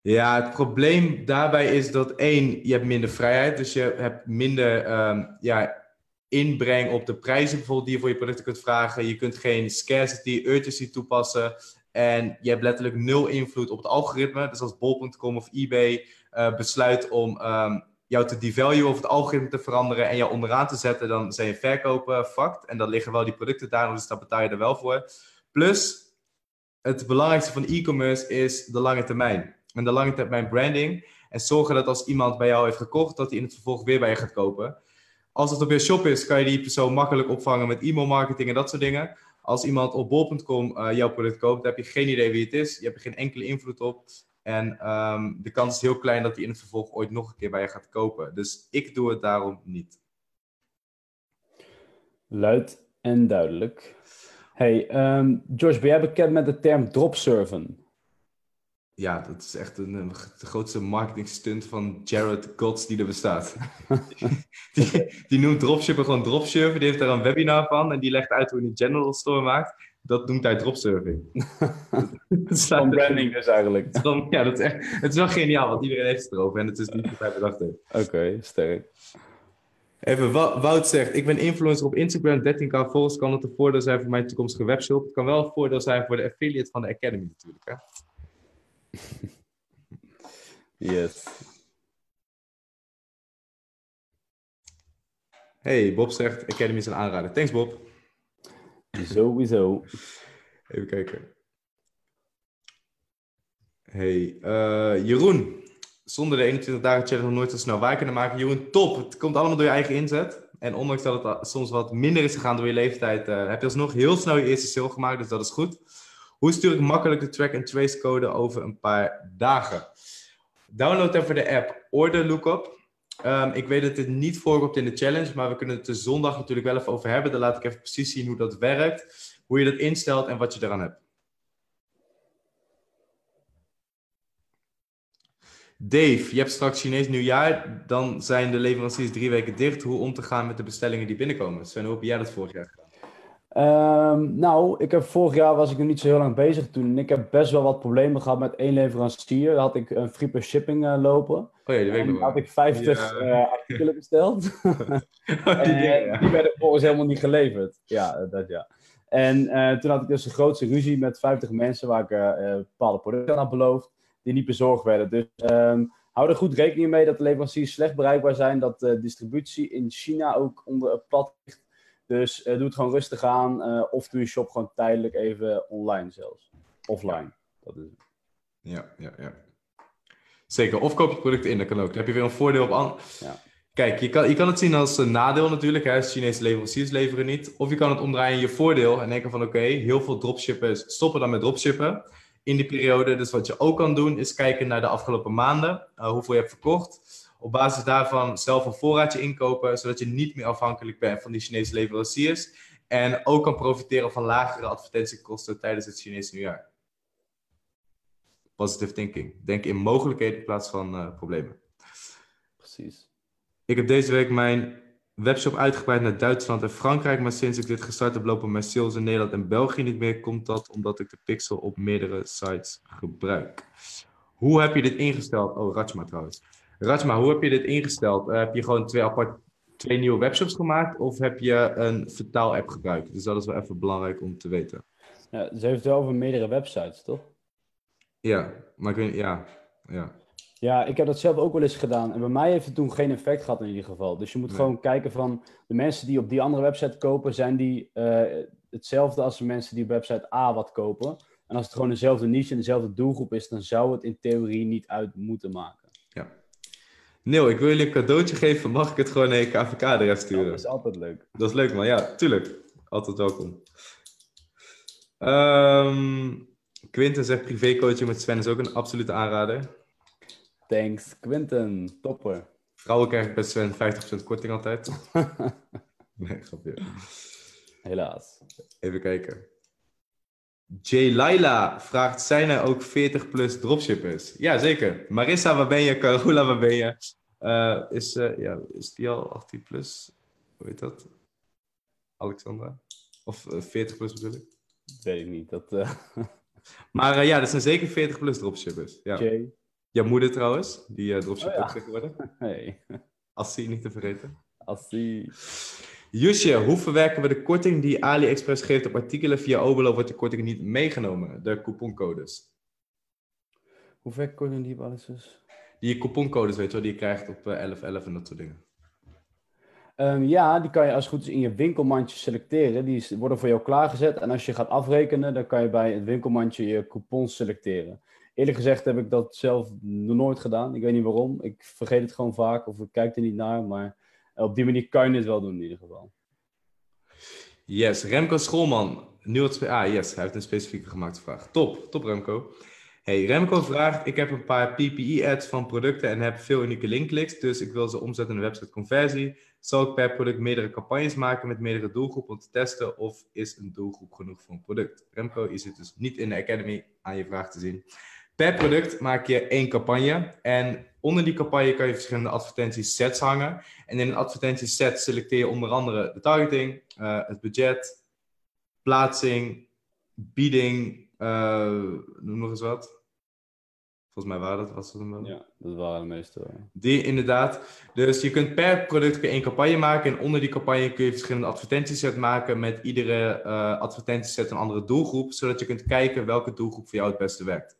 ja, het probleem daarbij is dat één, je hebt minder vrijheid, dus je hebt minder ehm, ja, inbreng op de prijzen bijvoorbeeld die je voor je producten kunt vragen. Je kunt geen scarcity, urgency toepassen. En je hebt letterlijk nul invloed op het algoritme. Dus als bol.com of eBay uh, besluit om um, jou te devaluen of het algoritme te veranderen en jou onderaan te zetten, dan zijn je verkopen fucked. En dan liggen wel die producten daar, dus daar betaal je er wel voor. Plus, het belangrijkste van e-commerce is de lange termijn. En de lange termijn branding. En zorgen dat als iemand bij jou heeft gekocht, dat hij in het vervolg weer bij je gaat kopen. Als het op je shop is, kan je die persoon makkelijk opvangen met e-mail marketing en dat soort dingen. Als iemand op bol.com uh, jouw product koopt, dan heb je geen idee wie het is. Je hebt er geen enkele invloed op. En um, de kans is heel klein dat hij in het vervolg ooit nog een keer bij je gaat kopen. Dus ik doe het daarom niet. Luid en duidelijk. Hey, um, George, ben jij bekend met de term dropsurfen? Ja, dat is echt een, de grootste marketing stunt van Jared Gods die er bestaat. die, die, noemt dropshipper gewoon dropsurfen. Die heeft daar een webinar van en die legt uit hoe hij een general store maakt. Dat noemt hij dropsurfing. Van branding dus eigenlijk. ja, dat is echt, het is wel geniaal, want iedereen heeft het erover en het is niet wat hij bedacht heeft. Oké, okay, sterk. Even, Wout zegt, ik ben influencer op Instagram, 13k volgers. Kan het een voordeel zijn voor mijn toekomstige webshop? Het kan wel een voordeel zijn voor de affiliate van de Academy natuurlijk. Hè? yes. Hey, Bob zegt, Academy is een aanrader. Thanks Bob. Sowieso. Even kijken. Hey, uh, Jeroen. Zonder de 21 dagen challenge nog nooit zo snel waar kunnen maken. Jeroen, top. Het komt allemaal door je eigen inzet. En ondanks dat het soms wat minder is gegaan door je leeftijd, uh, heb je alsnog heel snel je eerste sale gemaakt. Dus dat is goed. Hoe stuur ik makkelijk de track and trace code over een paar dagen? Download even de app Order Lookup. Um, ik weet dat dit niet voorkomt in de challenge, maar we kunnen het de zondag natuurlijk wel even over hebben. Dan laat ik even precies zien hoe dat werkt, hoe je dat instelt en wat je eraan hebt. Dave, je hebt straks Chinees nieuwjaar, dan zijn de leveranciers drie weken dicht. Hoe om te gaan met de bestellingen die binnenkomen? Sven, hoe heb jij dat vorig jaar gedaan? Um, nou, ik heb vorig jaar was ik nog niet zo heel lang bezig toen. En ik heb best wel wat problemen gehad met één leverancier. Daar had ik een free per shipping uh, lopen. Oh ja, die weet ik nog had ik 50 ja. uh, artikelen besteld. oh, die, en, die werden volgens helemaal niet geleverd. Ja, dat ja. En uh, toen had ik dus een grootste ruzie met 50 mensen waar ik bepaalde producten aan had beloofd, die niet bezorgd werden. Dus um, hou er goed rekening mee dat de leveranciers slecht bereikbaar zijn, dat de distributie in China ook onder plat ligt. Dus uh, doe het gewoon rustig aan. Uh, of doe je shop gewoon tijdelijk even online zelfs. Offline. Dat is het. Ja, ja, ja. Zeker. Of koop je producten in, dat kan ook. Dan heb je weer een voordeel op aan. Ja. Kijk, je kan, je kan het zien als een nadeel natuurlijk. Hè, Chinese leveranciers leveren niet. Of je kan het omdraaien in je voordeel en denken van oké, okay, heel veel dropshippers stoppen dan met dropshippen in die periode. Dus wat je ook kan doen is kijken naar de afgelopen maanden. Uh, hoeveel je hebt verkocht op basis daarvan zelf een voorraadje inkopen, zodat je niet meer afhankelijk bent van die Chinese leveranciers. En ook kan profiteren van lagere advertentiekosten tijdens het Chinese nieuwjaar. Positive thinking. Denk in mogelijkheden in plaats van uh, problemen. Precies. Ik heb deze week mijn webshop uitgebreid naar Duitsland en Frankrijk. Maar sinds ik dit gestart heb, lopen mijn sales in Nederland en België niet meer. Komt dat omdat ik de pixel op meerdere sites gebruik. Hoe heb je dit ingesteld? Oh, Ratchma trouwens. Rajma, hoe heb je dit ingesteld? Uh, heb je gewoon twee apart twee nieuwe webshops gemaakt of heb je een vertaal-app gebruikt? Dus dat is wel even belangrijk om te weten. Ja, ze heeft het wel over meerdere websites, toch? Ja, maar ik weet ja, ja. Ja, ik heb dat zelf ook wel eens gedaan. En bij mij heeft het toen geen effect gehad in ieder geval. Dus je moet gewoon kijken van de mensen die op die andere website kopen, zijn die uh, hetzelfde als de mensen die op website A wat kopen. En als het gewoon dezelfde niche en dezelfde doelgroep is, dan zou het in theorie niet uit moeten maken. Neil, ik wil jullie een cadeautje geven. Mag ik het gewoon naar je KVK adres sturen? dat is altijd leuk. Dat is leuk, man. Ja, tuurlijk. Altijd welkom. Um, Quinten zegt privécoaching met Sven is ook een absolute aanrader. Thanks, Quinten. Topper. Vrouwen krijgen bij Sven 50% korting altijd. nee, grapje. Helaas. Even kijken. J. Laila vraagt, zijn er ook 40 plus dropshippers? Ja, zeker. Marissa, waar ben je? Carola, waar ben je? Uh, is, uh, ja, is die al 18 plus? Hoe heet dat? Alexandra? Of uh, 40 plus bedoel ik? Weet ik niet. Dat, maar ja, er zijn zeker 40 plus dropshippers. Ja. Jay. Jouw moeder trouwens, die dropshipper Oh, ja. tegenwoordig. Hey. Als die niet te vergeten. Als die... Jusje, hoe verwerken we de korting die AliExpress geeft op artikelen via Obelo? Wordt de korting niet meegenomen? De couponcodes. Hoe ver korting die op alles is? Die couponcodes, weet je wel, die je krijgt op eh, 1111 en dat soort dingen. Ehm, ja, die kan je als het goed is in je winkelmandje selecteren. Die worden voor jou klaargezet. En als je gaat afrekenen, dan kan je bij het winkelmandje je coupons selecteren. Eerlijk gezegd heb ik dat zelf nog nooit gedaan. Ik weet niet waarom. Ik vergeet het gewoon vaak of ik kijk er niet naar. Maar op die manier kan je het wel doen in ieder geval. Yes, Remco Schoolman. Wat spe- ah, yes, hij heeft een specifieke gemaakte vraag. Top, top Remco. Hey, Remco vraagt, ik heb een paar PPE-ads van producten en heb veel unieke linkkliks, dus ik wil ze omzetten in een website conversie. Zal ik per product meerdere campagnes maken met meerdere doelgroepen om te testen of is een doelgroep genoeg voor een product? Remco, je zit dus niet in de Academy aan je vraag te zien. Per product maak je één campagne en onder die campagne kan je verschillende advertentiesets hangen. En in een advertentieset selecteer je onder andere de targeting, eh, het budget, plaatsing, bieding, eh, noem nog eens wat. Volgens mij waren dat, was dat wel. Ja, dat waren de meeste. Die inderdaad. Dus je kunt per product één campagne maken. En onder die campagne kun je verschillende advertentiesets maken. Met iedere eh advertentieset een andere doelgroep. Zodat je kunt kijken welke doelgroep voor jou het beste werkt.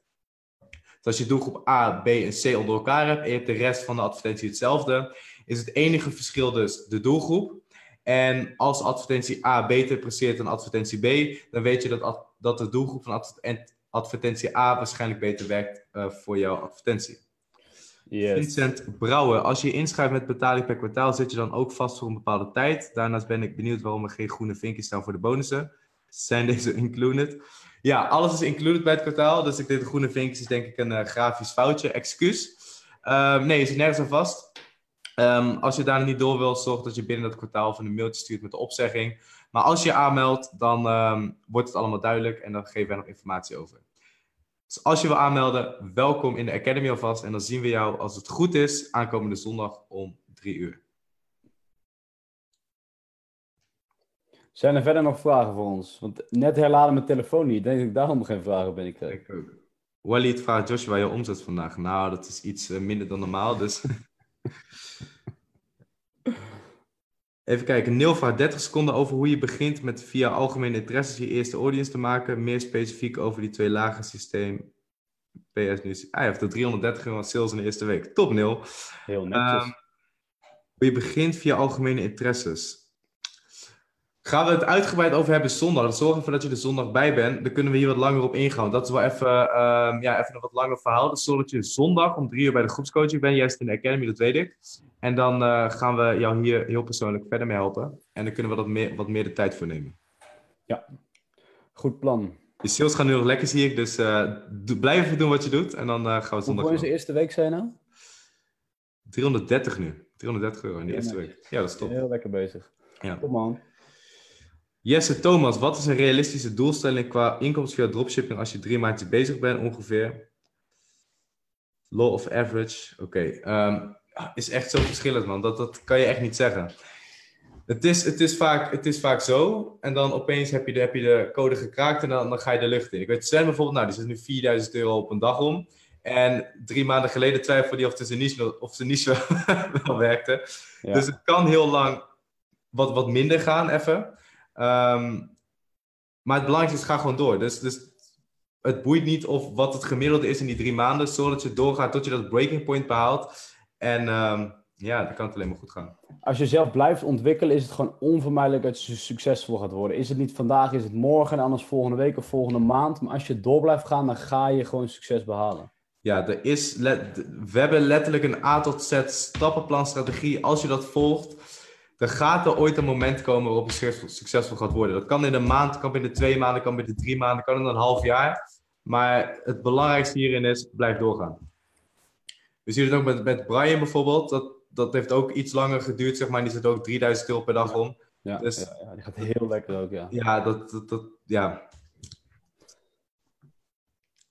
Dus als je doelgroep A, B en C onder elkaar hebt. En je hebt de rest van de advertentie hetzelfde. Is het enige verschil dus de doelgroep. En als advertentie A beter presteert dan advertentie B. Dan weet je dat, dat de doelgroep van adver- advertentie A waarschijnlijk beter werkt eh, voor jouw advertentie. Yes. Vincent Brouwer, als je je inschrijft met betaling per kwartaal, zit je dan ook vast voor een bepaalde tijd. Daarnaast ben ik benieuwd waarom er geen groene vinkjes staan voor de bonussen. Zijn deze included? Ja, alles is included bij het kwartaal. Dus ik denk de groene vinkjes is denk ik een eh, grafisch foutje. Excuus. Ehm, nee, je zit nergens aan vast. Ehm, als je daar niet door wil, zorg dat je binnen dat kwartaal van een mailtje stuurt met de opzegging. Maar als je aanmeldt, dan ehm, wordt het allemaal duidelijk en dan geven wij nog informatie over. Dus als je wil aanmelden, welkom in de Academy alvast. En dan zien we jou, als het goed is, aankomende zondag om drie uur. Zijn er verder nog vragen voor ons? Want net herladen mijn telefoon niet. Ik denk dat ik daarom geen vragen binnenkreeg. Ik ook. Walid vraagt Joshua je omzet vandaag. Nou, dat is iets eh, minder dan normaal, dus... Even kijken. Neil vraagt 30 seconden over hoe je begint met via algemene interesses je eerste audience te maken. Meer specifiek over die twee lagen systeem. PS nu. Ah, hij heeft er 330 euro sales in de eerste week. Top, Neil. Heel netjes. Ehm, hoe je begint via algemene interesses. Gaan we het uitgebreid over hebben zondag. Zorg ervoor dat je er zondag bij bent. Dan kunnen we hier wat langer op ingaan. Dat is wel even, ehm, ja, even een wat langer verhaal. Dus zorg dat je zondag om drie uur bij de groepscoaching bent. Juist in de Academy, dat weet ik. En dan eh, gaan we jou hier heel persoonlijk verder mee helpen. En dan kunnen we dat meer, wat meer de tijd voor nemen. Goed plan. De sales gaan nu nog lekker, zie ik. Dus eh, blijf even doen wat je doet. En dan eh, gaan we zondag Hoeveel is de eerste week, zijn nou? 330 nu. 330 euro in de Ja, eerste week. Ja, dat is top. Heel lekker bezig. Ja. Kom man. Jesse Thomas, wat is een realistische doelstelling qua inkomsten via dropshipping als je drie maandjes bezig bent ongeveer? Law of average, oké. ehm, is echt zo verschillend man, dat, dat kan je echt niet zeggen. Het is, het, is vaak, het is vaak zo en dan opeens heb je de, heb je de code gekraakt en dan, dan ga je de lucht in. Ik weet Sven bijvoorbeeld, nou die zet nu 4000 euro op een dag om. En drie maanden geleden twijfelde hij of zijn niche, of zijn niche wel, wel werkte. Ja. Dus het kan heel lang wat, wat minder gaan even. Ehm, maar het belangrijkste is, ga gewoon door. Dus, dus het boeit niet of wat het gemiddelde is in die drie maanden. Zorg dat je doorgaat tot je dat breaking point behaalt. En ehm, ja, dan kan het alleen maar goed gaan. Als je zelf blijft ontwikkelen, is het gewoon onvermijdelijk dat je succesvol gaat worden. Is het niet vandaag, is het morgen en anders volgende week of volgende maand. Maar als je door blijft gaan, dan ga je gewoon succes behalen. Ja, er is we hebben letterlijk een A tot Z stappenplan strategie. Als je dat volgt, dan gaat er ooit een moment komen waarop je succesvol, succesvol gaat worden. Dat kan in een maand, kan binnen twee maanden, kan binnen drie maanden, kan in een half jaar. Maar het belangrijkste hierin is, blijf doorgaan. We zien het ook met, met Brian bijvoorbeeld. Dat, dat heeft ook iets langer geduurd, zeg maar. Die zit ook 3000 euro per dag om. Ja, Dus- ja, ja, die gaat heel lekker ook, ja. Ja, dat, dat, dat ja.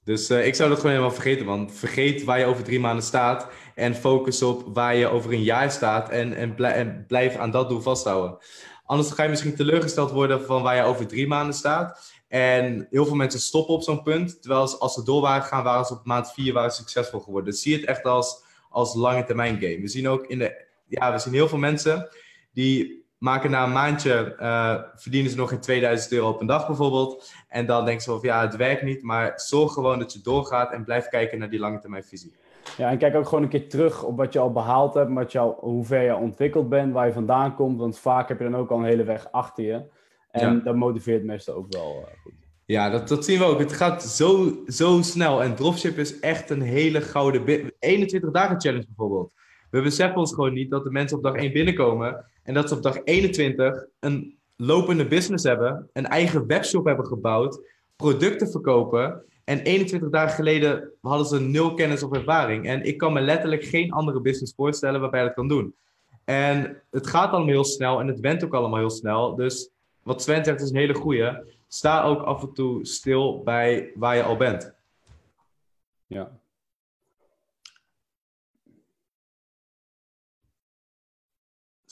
Dus eh, ik zou dat gewoon helemaal vergeten, man. Vergeet waar je over drie maanden staat En focus op waar je over een jaar staat en, en, blijf aan dat doel vasthouden. Anders ga je misschien teleurgesteld worden van waar je over drie maanden staat. En heel veel mensen stoppen op zo'n punt. Terwijl als ze door waren gegaan, waren ze op maand vier waren succesvol geworden. Dus zie het echt als, als lange termijn game. We zien ook in de, ja, we zien heel veel mensen die maken na een maandje, uh, verdienen ze nog geen 2000 euro op een dag bijvoorbeeld. En dan denken ze van, ja, het werkt niet. Maar zorg gewoon dat je doorgaat en blijf kijken naar die lange termijn visie. Ja, en kijk ook gewoon een keer terug op wat je al behaald hebt, wat je al, hoe ver je ontwikkeld bent, waar je vandaan komt. Want vaak heb je dan ook al een hele weg achter je. En dat motiveert mensen ook wel uh, goed. Ja, dat, dat zien we ook. Het gaat zo, zo snel. En dropship is echt een hele gouden... 21 dagen challenge bijvoorbeeld. We beseffen ons gewoon niet dat de mensen op dag 1 binnenkomen... en dat ze op dag 21 een lopende business hebben... een eigen webshop hebben gebouwd... producten verkopen... En 21 dagen geleden hadden ze nul kennis of ervaring. En ik kan me letterlijk geen andere business voorstellen waarbij dat kan doen. En het gaat allemaal heel snel en het went ook allemaal heel snel. Dus wat Sven zegt is een hele goeie. Sta ook af en toe stil bij waar je al bent. Ja.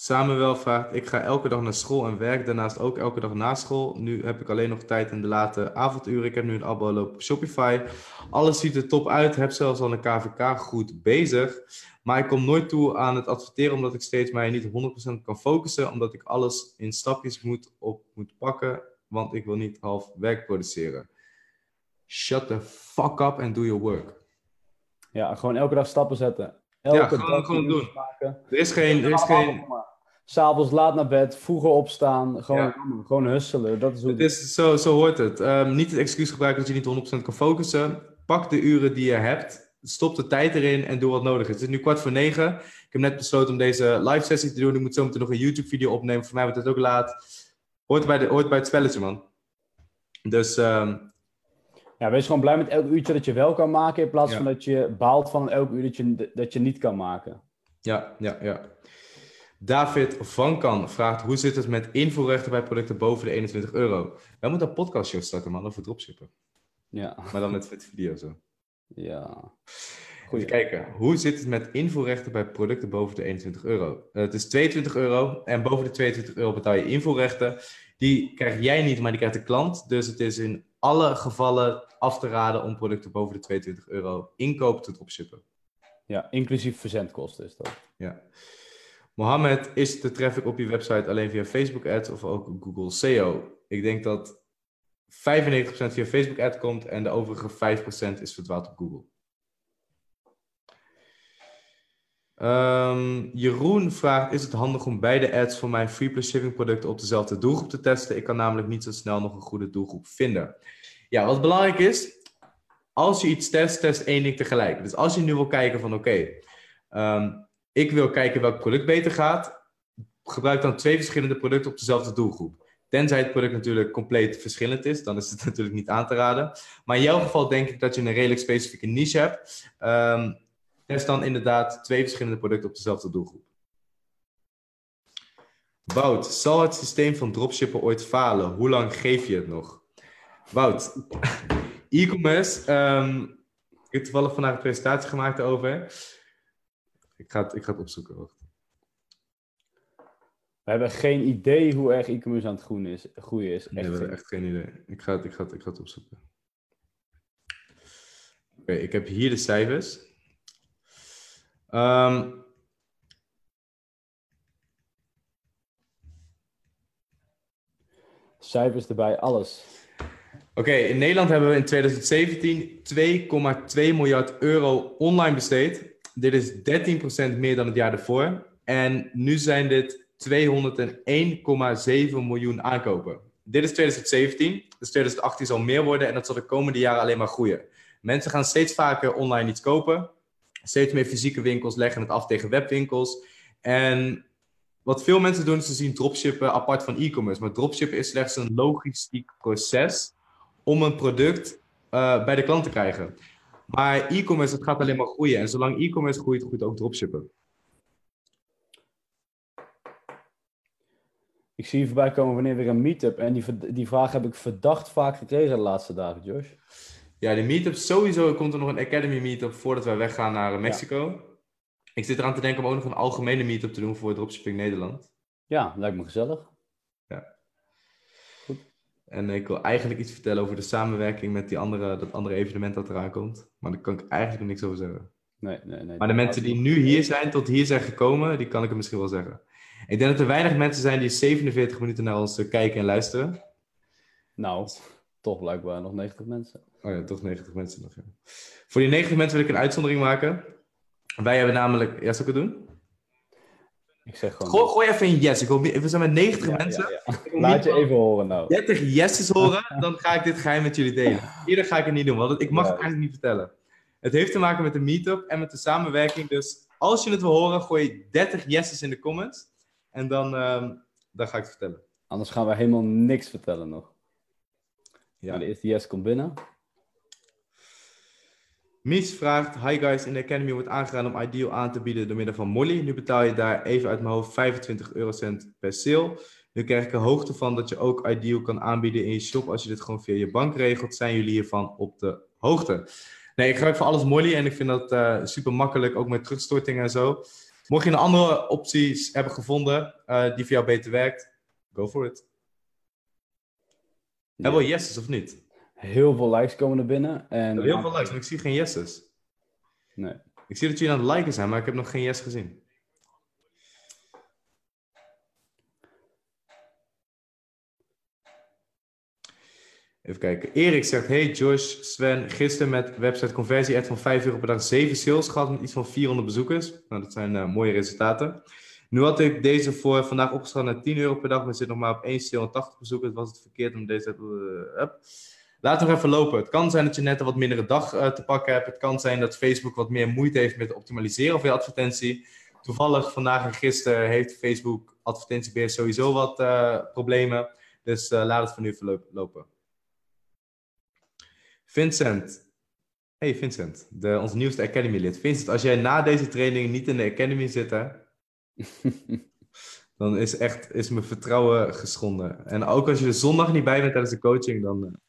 Samuel vraagt, ik ga elke dag naar school en werk daarnaast ook elke dag na school. Nu heb ik alleen nog tijd in de late avonduren. Ik heb nu een abo op Shopify. Alles ziet er top uit. Heb zelfs al een KVK goed bezig. Maar ik kom nooit toe aan het adverteren omdat ik steeds mij niet 100% kan focussen. Omdat ik alles in stapjes moet, op moet pakken. Want ik wil niet half werk produceren. Shut the fuck up and do your work. Ja, gewoon elke dag stappen zetten. Elke ja, gewoon, dag gewoon doen. Maken. Er is geen... Er is geen... S'avonds laat naar bed, vroeger opstaan, gewoon, gewoon husselen. Dat is hoe het is, zo, zo hoort het. Um, niet het excuus gebruiken dat je niet 100% kan focussen. Pak de uren die je hebt stop de tijd erin en doe wat nodig is. Het is nu kwart voor negen. Ik heb net besloten om deze live sessie te doen. Ik moet zo meteen nog een YouTube video opnemen. Voor mij wordt het ook laat. Hoort bij, de, hoort bij het spelletje, man. Dus... Um... Ja, wees gewoon blij met elk uurtje dat je wel kan maken. In plaats van dat je baalt van elk uur dat je, dat je niet kan maken. Ja, ja, ja. David Van Kan vraagt: hoe zit het met invoerrechten bij producten boven de 21 euro? Wij moeten een podcastshow starten, man, over dropshippen. Ja. Maar dan met, met video zo. Ja. Goed kijken. Hoe zit het met invoerrechten bij producten boven de 21 euro? Uh, het is 22 euro en boven de 22 euro betaal je invoerrechten. Die krijg jij niet, maar die krijgt de klant. Dus het is in alle gevallen af te raden om producten boven de 22 euro inkoop te dropshippen. Ja, inclusief verzendkosten is dat. Ja. Mohammed, is de traffic op je website alleen via Facebook ads of ook Google SEO? Ik denk dat 95% via Facebook ad komt en de overige 5% is verdwaald op Google. Um, Jeroen vraagt: Is het handig om beide ads voor mijn free plus shipping producten op dezelfde doelgroep te testen? Ik kan namelijk niet zo snel nog een goede doelgroep vinden. Ja, wat belangrijk is, als je iets test, test één ding tegelijk. Dus als je nu wil kijken van oké, ehm, ik wil kijken welk product beter gaat, gebruik dan twee verschillende producten op dezelfde doelgroep. Tenzij het product natuurlijk compleet verschillend is, dan is het natuurlijk niet aan te raden. Maar in jouw geval denk ik dat je een redelijk specifieke niche hebt. Um, test dan inderdaad twee verschillende producten op dezelfde doelgroep. Wout, zal het systeem van dropshippen ooit falen? Hoe lang geef je het nog? Wout, e-commerce. Um, ik heb toevallig vandaag een presentatie gemaakt over. Ik ga het, ik ga het opzoeken. Wacht. We hebben geen idee hoe erg e-commerce aan het groeien is. Groeien is. Echt nee, we hebben echt geen idee. Ik ga het, ik ga het, ik ga het opzoeken. Oké, ik heb hier de cijfers. Um, cijfers erbij, alles. Oké, in Nederland hebben we in 2017 2,2 miljard euro online besteed. Dit is 13% meer dan het jaar ervoor. En nu zijn dit 201,7 miljoen aankopen. Dit is 2017, dus 2018 zal meer worden en dat zal de komende jaren alleen maar groeien. Mensen gaan steeds vaker online iets kopen. Steeds meer fysieke winkels leggen het af tegen webwinkels. En wat veel mensen doen, is ze zien dropshippen apart van e-commerce. Maar dropshippen is slechts een logistiek proces om een product uh, bij de klant te krijgen. Maar e-commerce, het gaat alleen maar groeien. En zolang e-commerce groeit, groeit ook dropshippen. Ik zie je voorbij komen wanneer weer een meetup. En die, die vraag heb ik verdacht vaak gekregen de laatste dagen, Josh. Ja, de meetup sowieso. Komt er nog een Academy meetup voordat wij weggaan naar Mexico. Ik zit eraan te denken om ook nog een algemene meetup te doen voor Dropshipping Nederland. Ja, lijkt me gezellig. En ik wil eigenlijk iets vertellen over de samenwerking met die andere, dat andere evenement dat eraan komt. Maar daar kan ik eigenlijk nog niks over zeggen. Nee, nee, nee. Maar de mensen die nu hier zijn, tot hier zijn gekomen, die kan ik het misschien wel zeggen. Ik denk dat er weinig mensen zijn die 47 minuten naar ons eh, kijken en luisteren. Nou, toch blijkbaar nog 90 mensen. Oh ja, toch 90 mensen nog. Ja. Voor die 90 mensen wil ik een uitzondering maken. Wij hebben namelijk... Ja, zal ik het doen? Ik zeg gewoon... Gooi, gooi even een yes. Ik wil, we zijn met 90 Ja, mensen. ja, ja. Laat je even horen nou. 30 yeses horen, dan ga ik dit geheim met jullie delen. Eerder ga ik het niet doen, want ik mag Ja. het eigenlijk niet vertellen. Het heeft te maken met de meetup en met de samenwerking. Dus als je het wil horen, gooi 30 yeses in de comments. En dan, ehm, dan ga ik het vertellen. Anders gaan we helemaal niks vertellen nog. Ja. Maar de eerste yes komt binnen. Mies vraagt: Hi guys, in de Academy wordt aangeraden om Ideal aan te bieden door middel van Molly. Nu betaal je daar even uit mijn hoofd 25 eurocent per sale. Nu krijg ik er hoogte van dat je ook Ideal kan aanbieden in je shop. Als je dit gewoon via je bank regelt, zijn jullie hiervan op de hoogte. Nee, ik gebruik voor alles Molly en ik vind dat eh, super makkelijk, ook met terugstortingen en zo. Mocht je een andere opties hebben gevonden eh, die voor jou beter werkt, go for it. Ja. Hebben we yeses of niet? Heel veel likes komen er binnen. En Heel veel likes, maar ik zie geen yeses. Nee. Ik zie dat jullie aan het liken zijn, maar ik heb nog geen yes gezien. Even kijken. Erik zegt: Hey Josh, Sven, gisteren met website conversie ad van 5 euro per dag 7 sales gehad met iets van 400 bezoekers. Nou, dat zijn eh, mooie resultaten. Nu had ik deze voor vandaag opgeschaald naar 10 euro per dag, maar zit nog maar op 1 sale en 80 bezoekers. Was het verkeerd om deze. Uh, up. Laat nog even lopen. Het kan zijn dat je net een wat mindere dag eh, te pakken hebt. Het kan zijn dat Facebook wat meer moeite heeft met het optimaliseren van je advertentie. Toevallig vandaag en gisteren heeft Facebook advertentiebeheer sowieso wat eh, problemen. Dus eh, laat het van nu even lo- lopen. Vincent. Hey Vincent, de, nieuwste Academy lid. Vincent, als jij na deze training niet in de Academy zit, dan is echt is mijn vertrouwen geschonden. En ook als je er zondag niet bij bent tijdens de coaching, dan...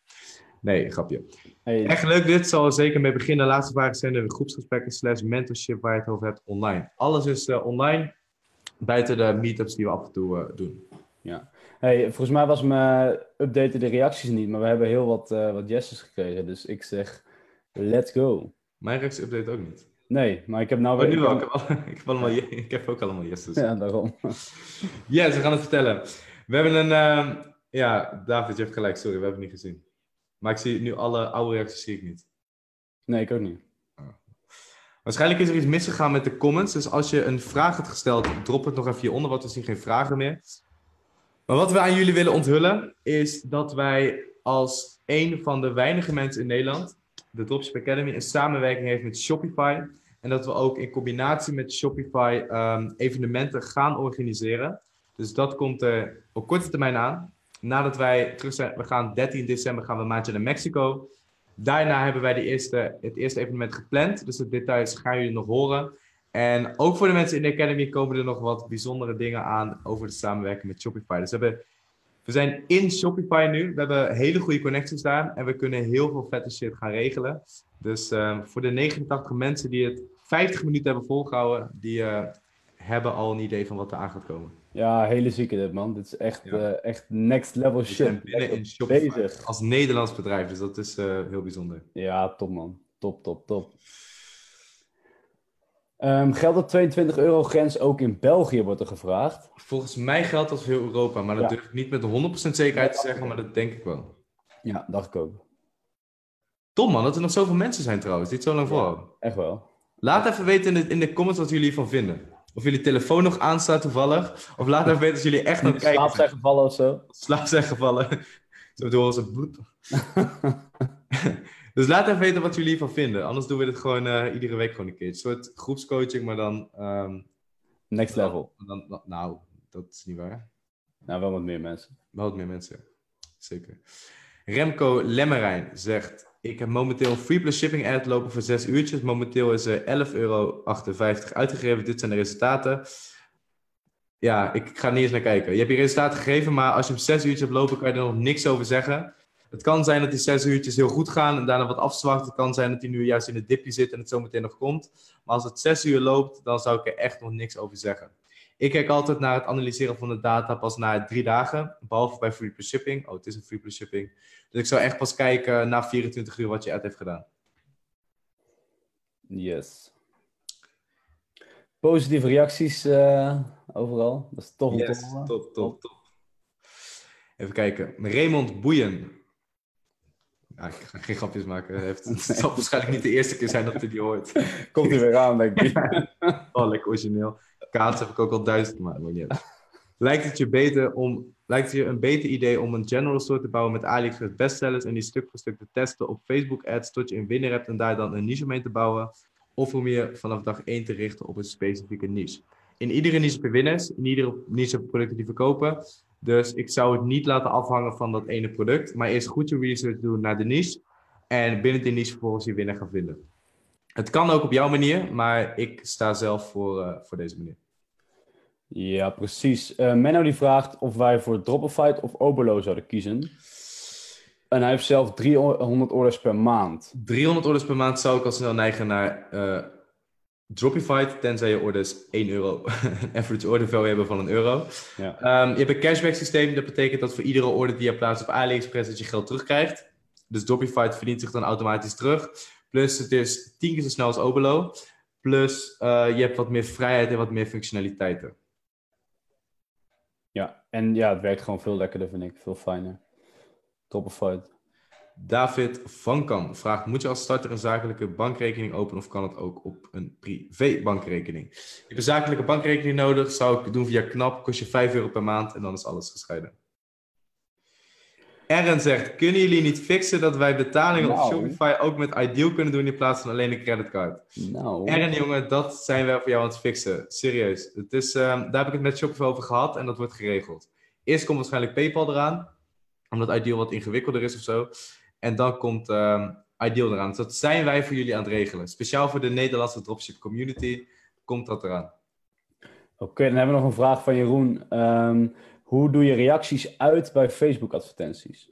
Nee, grapje. Hey, Echt leuk dit, zal er zeker mee beginnen. Laatste vragen zijn de groepsgesprekken slash mentorship waar je het over hebt online. Alles is eh, online, buiten de meetups die we af en toe eh, doen. hey, volgens mij was mijn update de reacties niet, maar we hebben heel wat, eh wat yeses gekregen. Dus ik zeg, let's go. Mijn reactie-update ook niet. Nee, maar ik heb nou Maar weer... nu ik wel, heb- ik heb, al- ik, heb allemaal, ik heb ook allemaal yeses. Ja, daarom. Yes, we gaan het vertellen. We hebben een... ja, David, je hebt gelijk, sorry, we hebben het niet gezien. Maar ik zie nu alle oude reacties zie ik niet. Nee, ik ook niet. Waarschijnlijk is er iets misgegaan met de comments. Dus als je een vraag hebt gesteld, drop het nog even hieronder, want we zien geen vragen meer. Maar wat we aan jullie willen onthullen, is dat wij als een van de weinige mensen in Nederland, de Dropship Academy, een samenwerking heeft met Shopify. En dat we ook in combinatie met Shopify ehm, evenementen gaan organiseren. Dus dat komt er op korte termijn aan. Nadat wij terug zijn, we gaan 13 december gaan we maandje naar Mexico. Daarna hebben wij de eerste, het eerste evenement gepland. Dus de details gaan jullie nog horen. En ook voor de mensen in de Academy komen er nog wat bijzondere dingen aan over de samenwerking met Shopify. Dus we zijn in Shopify nu. We hebben hele goede connecties daar. En we kunnen heel veel vette shit gaan regelen. Dus ehm, voor de 89 mensen die het 50 minuten hebben volgehouden, die eh, hebben al een idee van wat er aan gaat komen. Ja, hele zieke dit, man. Dit is echt, Ja. eh, echt next level shit. binnen in bezig. als Nederlands bedrijf. Dus dat is eh, heel bijzonder. Ja, top, man. Top, top, top. Geldt de 22 euro grens ook in België, wordt er gevraagd. Volgens mij geldt dat voor heel Europa, maar dat Ja. durf ik niet met 100% zekerheid te zeggen, maar dat denk ik wel. Ja, dacht ik ook. Tom man, dat er nog zoveel mensen zijn trouwens, die het zo lang volhouden. Echt wel. Laat even weten in de, in de comments wat jullie ervan vinden. Of jullie telefoon nog aanstaat toevallig. Of laat even weten als jullie echt nog In slaap kijken. zijn gevallen of zo. Slaap zijn gevallen. Zo door onze bloed. dus laat even weten wat jullie ervan vinden. Anders doen we dit gewoon eh, iedere week gewoon een keer. Een soort groepscoaching, maar dan... ehm, Next level. dan, dan- nou, dat is niet waar. Nou, wel wat meer mensen. Wel wat meer mensen. Zeker. Remco Lemmerijn zegt: Ik heb momenteel een free plus shipping ad lopen voor 6 uurtjes. Momenteel is er 11,58 euro uitgegeven. Dit zijn de resultaten. Ja, ik ga er niet eens naar kijken. Je hebt je resultaten gegeven, maar als je hem 6 uurtjes hebt lopen, kan je er nog niks over zeggen. Het kan zijn dat die zes uurtjes heel goed gaan en daarna wat afzwakt. Het kan zijn dat hij nu juist in het dipje zit en het zometeen nog komt. Maar als het zes uur loopt, dan zou ik er echt nog niks over zeggen. Ik kijk altijd naar het analyseren van de data pas na drie dagen. Behalve bij free plus shipping. Oh, het is een free plus shipping. Dus ik zou echt pas kijken na 24 uur wat je ad heeft gedaan. Yes. Positieve reacties uh, overal. Dat is toch yes, top, top, top, top. Even kijken. Raymond Boeien. Ja, ik ga geen grapjes maken. Het, het zal waarschijnlijk niet de eerste keer zijn dat hij die hoort. Komt hij weer aan, denk ik. oh, lekker origineel. Kaats heb ik ook al duizend maar niet Lijkt het je beter om, lijkt het je een beter idee om een general store te bouwen met AliExpress bestsellers en die stuk voor stuk te testen op Facebook ads tot je een winnaar hebt en daar dan een niche mee te bouwen? Of om je vanaf dag 1 te richten op een specifieke niche? In iedere niche heb je winnaars, in iedere niche producten die verkopen. Dus ik zou het niet laten afhangen van dat ene product, maar eerst goed je research doen naar de niche en binnen die niche vervolgens je winnaar gaan vinden. Het kan ook op jouw manier, maar ik sta zelf voor, uh, voor deze manier. Ja, precies. Uh, Menno die vraagt of wij voor Dropify of Oberlo zouden kiezen. En hij heeft zelf 300 orders per maand. 300 orders per maand zou ik al snel neigen naar uh, Dropify, tenzij je orders 1 euro, een average order value hebben van een euro. Ja. Um, je hebt een cashback systeem, dat betekent dat voor iedere order die je plaatst op AliExpress dat je geld terugkrijgt. Dus Dropify verdient zich dan automatisch terug. Plus het is 10 keer zo snel als Oberlo. Plus uh, je hebt wat meer vrijheid en wat meer functionaliteiten. Ja, en ja, het werkt gewoon veel lekkerder, vind ik. Veel fijner. fight. David Van Kam vraagt: Moet je als starter een zakelijke bankrekening openen of kan het ook op een privé bankrekening? Je een zakelijke bankrekening nodig, zou ik doen via KNAP, kost je 5 euro per maand en dan is alles gescheiden. Eren zegt: Kunnen jullie niet fixen dat wij betalingen op nou. Shopify ook met Ideal kunnen doen in plaats van alleen een creditcard? Nou. Jongen, dat zijn wij voor jou aan het fixen. Serieus. Het is, uh, daar heb ik het met Shopify over gehad en dat wordt geregeld. Eerst komt waarschijnlijk PayPal eraan, omdat Ideal wat ingewikkelder is of zo. En dan komt uh, Ideal eraan. Dus dat zijn wij voor jullie aan het regelen. Speciaal voor de Nederlandse dropship community komt dat eraan. Oké, dan hebben we nog een vraag van Jeroen. Um, hoe doe je reacties uit bij Facebook-advertenties?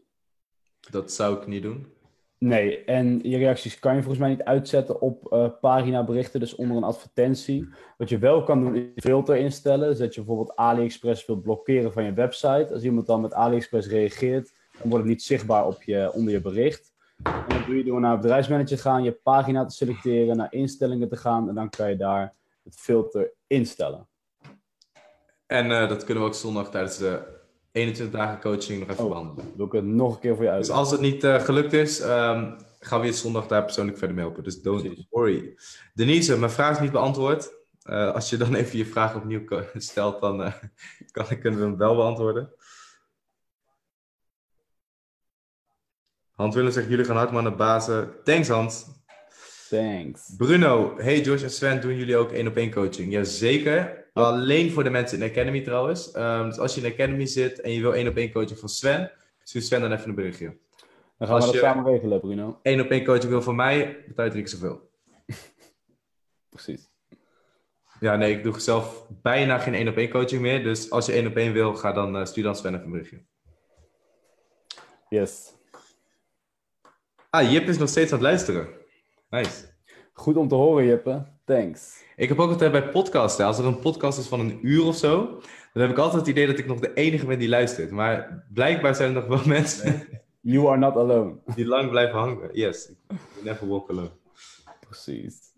Dat zou ik niet doen. Nee, en je reacties kan je volgens mij niet uitzetten op uh, paginaberichten, dus onder een advertentie. Wat je wel kan doen, is filter instellen. Dus dat je bijvoorbeeld AliExpress wilt blokkeren van je website. Als iemand dan met AliExpress reageert, dan wordt het niet zichtbaar op je, onder je bericht. En dan doe je door naar bedrijfsmanager gaan, je pagina te selecteren, naar instellingen te gaan en dan kan je daar het filter instellen. En uh, dat kunnen we ook zondag tijdens de 21 dagen coaching nog even oh, behandelen. Wil ik het nog een keer voor je uit. Dus als het niet uh, gelukt is, um, gaan we je zondag daar persoonlijk verder mee helpen. Dus don't Precies. worry. Denise, mijn vraag is niet beantwoord. Uh, als je dan even je vraag opnieuw stelt, dan kan ik hem wel beantwoorden. Hans Willem zegt, jullie gaan hard maar naar bazen. Thanks Hans. Thanks. Bruno, hey Josh en Sven, doen jullie ook één op één coaching? Jazeker. Alleen voor de mensen in de Academy trouwens. Um, dus als je in de Academy zit en je wil één op één coaching van Sven, stuur Sven dan even een berichtje. Dan gaan als we dat samen regelen, Bruno. Één op één coaching wil van mij, betaal je drie keer zoveel. Precies. Ja, nee, ik doe zelf bijna geen één op één coaching meer. Dus als je één op één wil, ga dan, uh, stuur dan Sven even een berichtje. Yes. Ah, Jip is nog steeds aan het luisteren. Nice. Goed om te horen, Jippe. Thanks. Ik heb ook altijd bij podcasten, als er een podcast is van een uur of zo, dan heb ik altijd het idee dat ik nog de enige ben die luistert. Maar blijkbaar zijn er nog wel mensen. You are not alone. Die lang blijven hangen. Yes, never walk alone. Precies.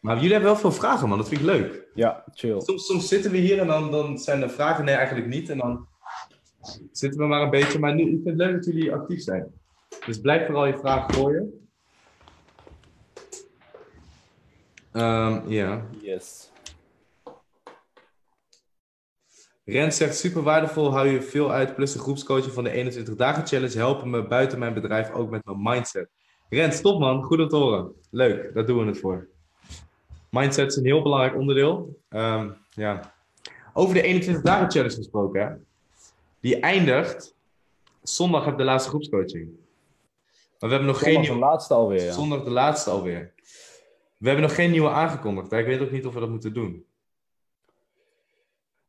Maar jullie hebben wel veel vragen, man. Dat vind ik leuk. Ja, chill. Soms, soms zitten we hier en dan, dan zijn er vragen. Nee, eigenlijk niet. En dan zitten we maar een beetje. Maar nu, ik vind het leuk dat jullie actief zijn. Dus blijf vooral je vragen gooien. Um, ja. Yes. Rens zegt super waardevol, hou je veel uit. Plus de groepscoaching van de 21 dagen challenge helpen me buiten mijn bedrijf ook met mijn mindset. Rens, top man, goed om te horen. Leuk, daar doen we het voor. Mindset is een heel belangrijk onderdeel. Um, ja. Over de 21 dagen challenge gesproken, hè? die eindigt. Zondag heb de laatste groepscoaching. Maar we hebben nog Zondag geen. de laatste alweer. Ja. Zondag de laatste alweer. We hebben nog geen nieuwe aangekondigd. Ik weet ook niet of we dat moeten doen.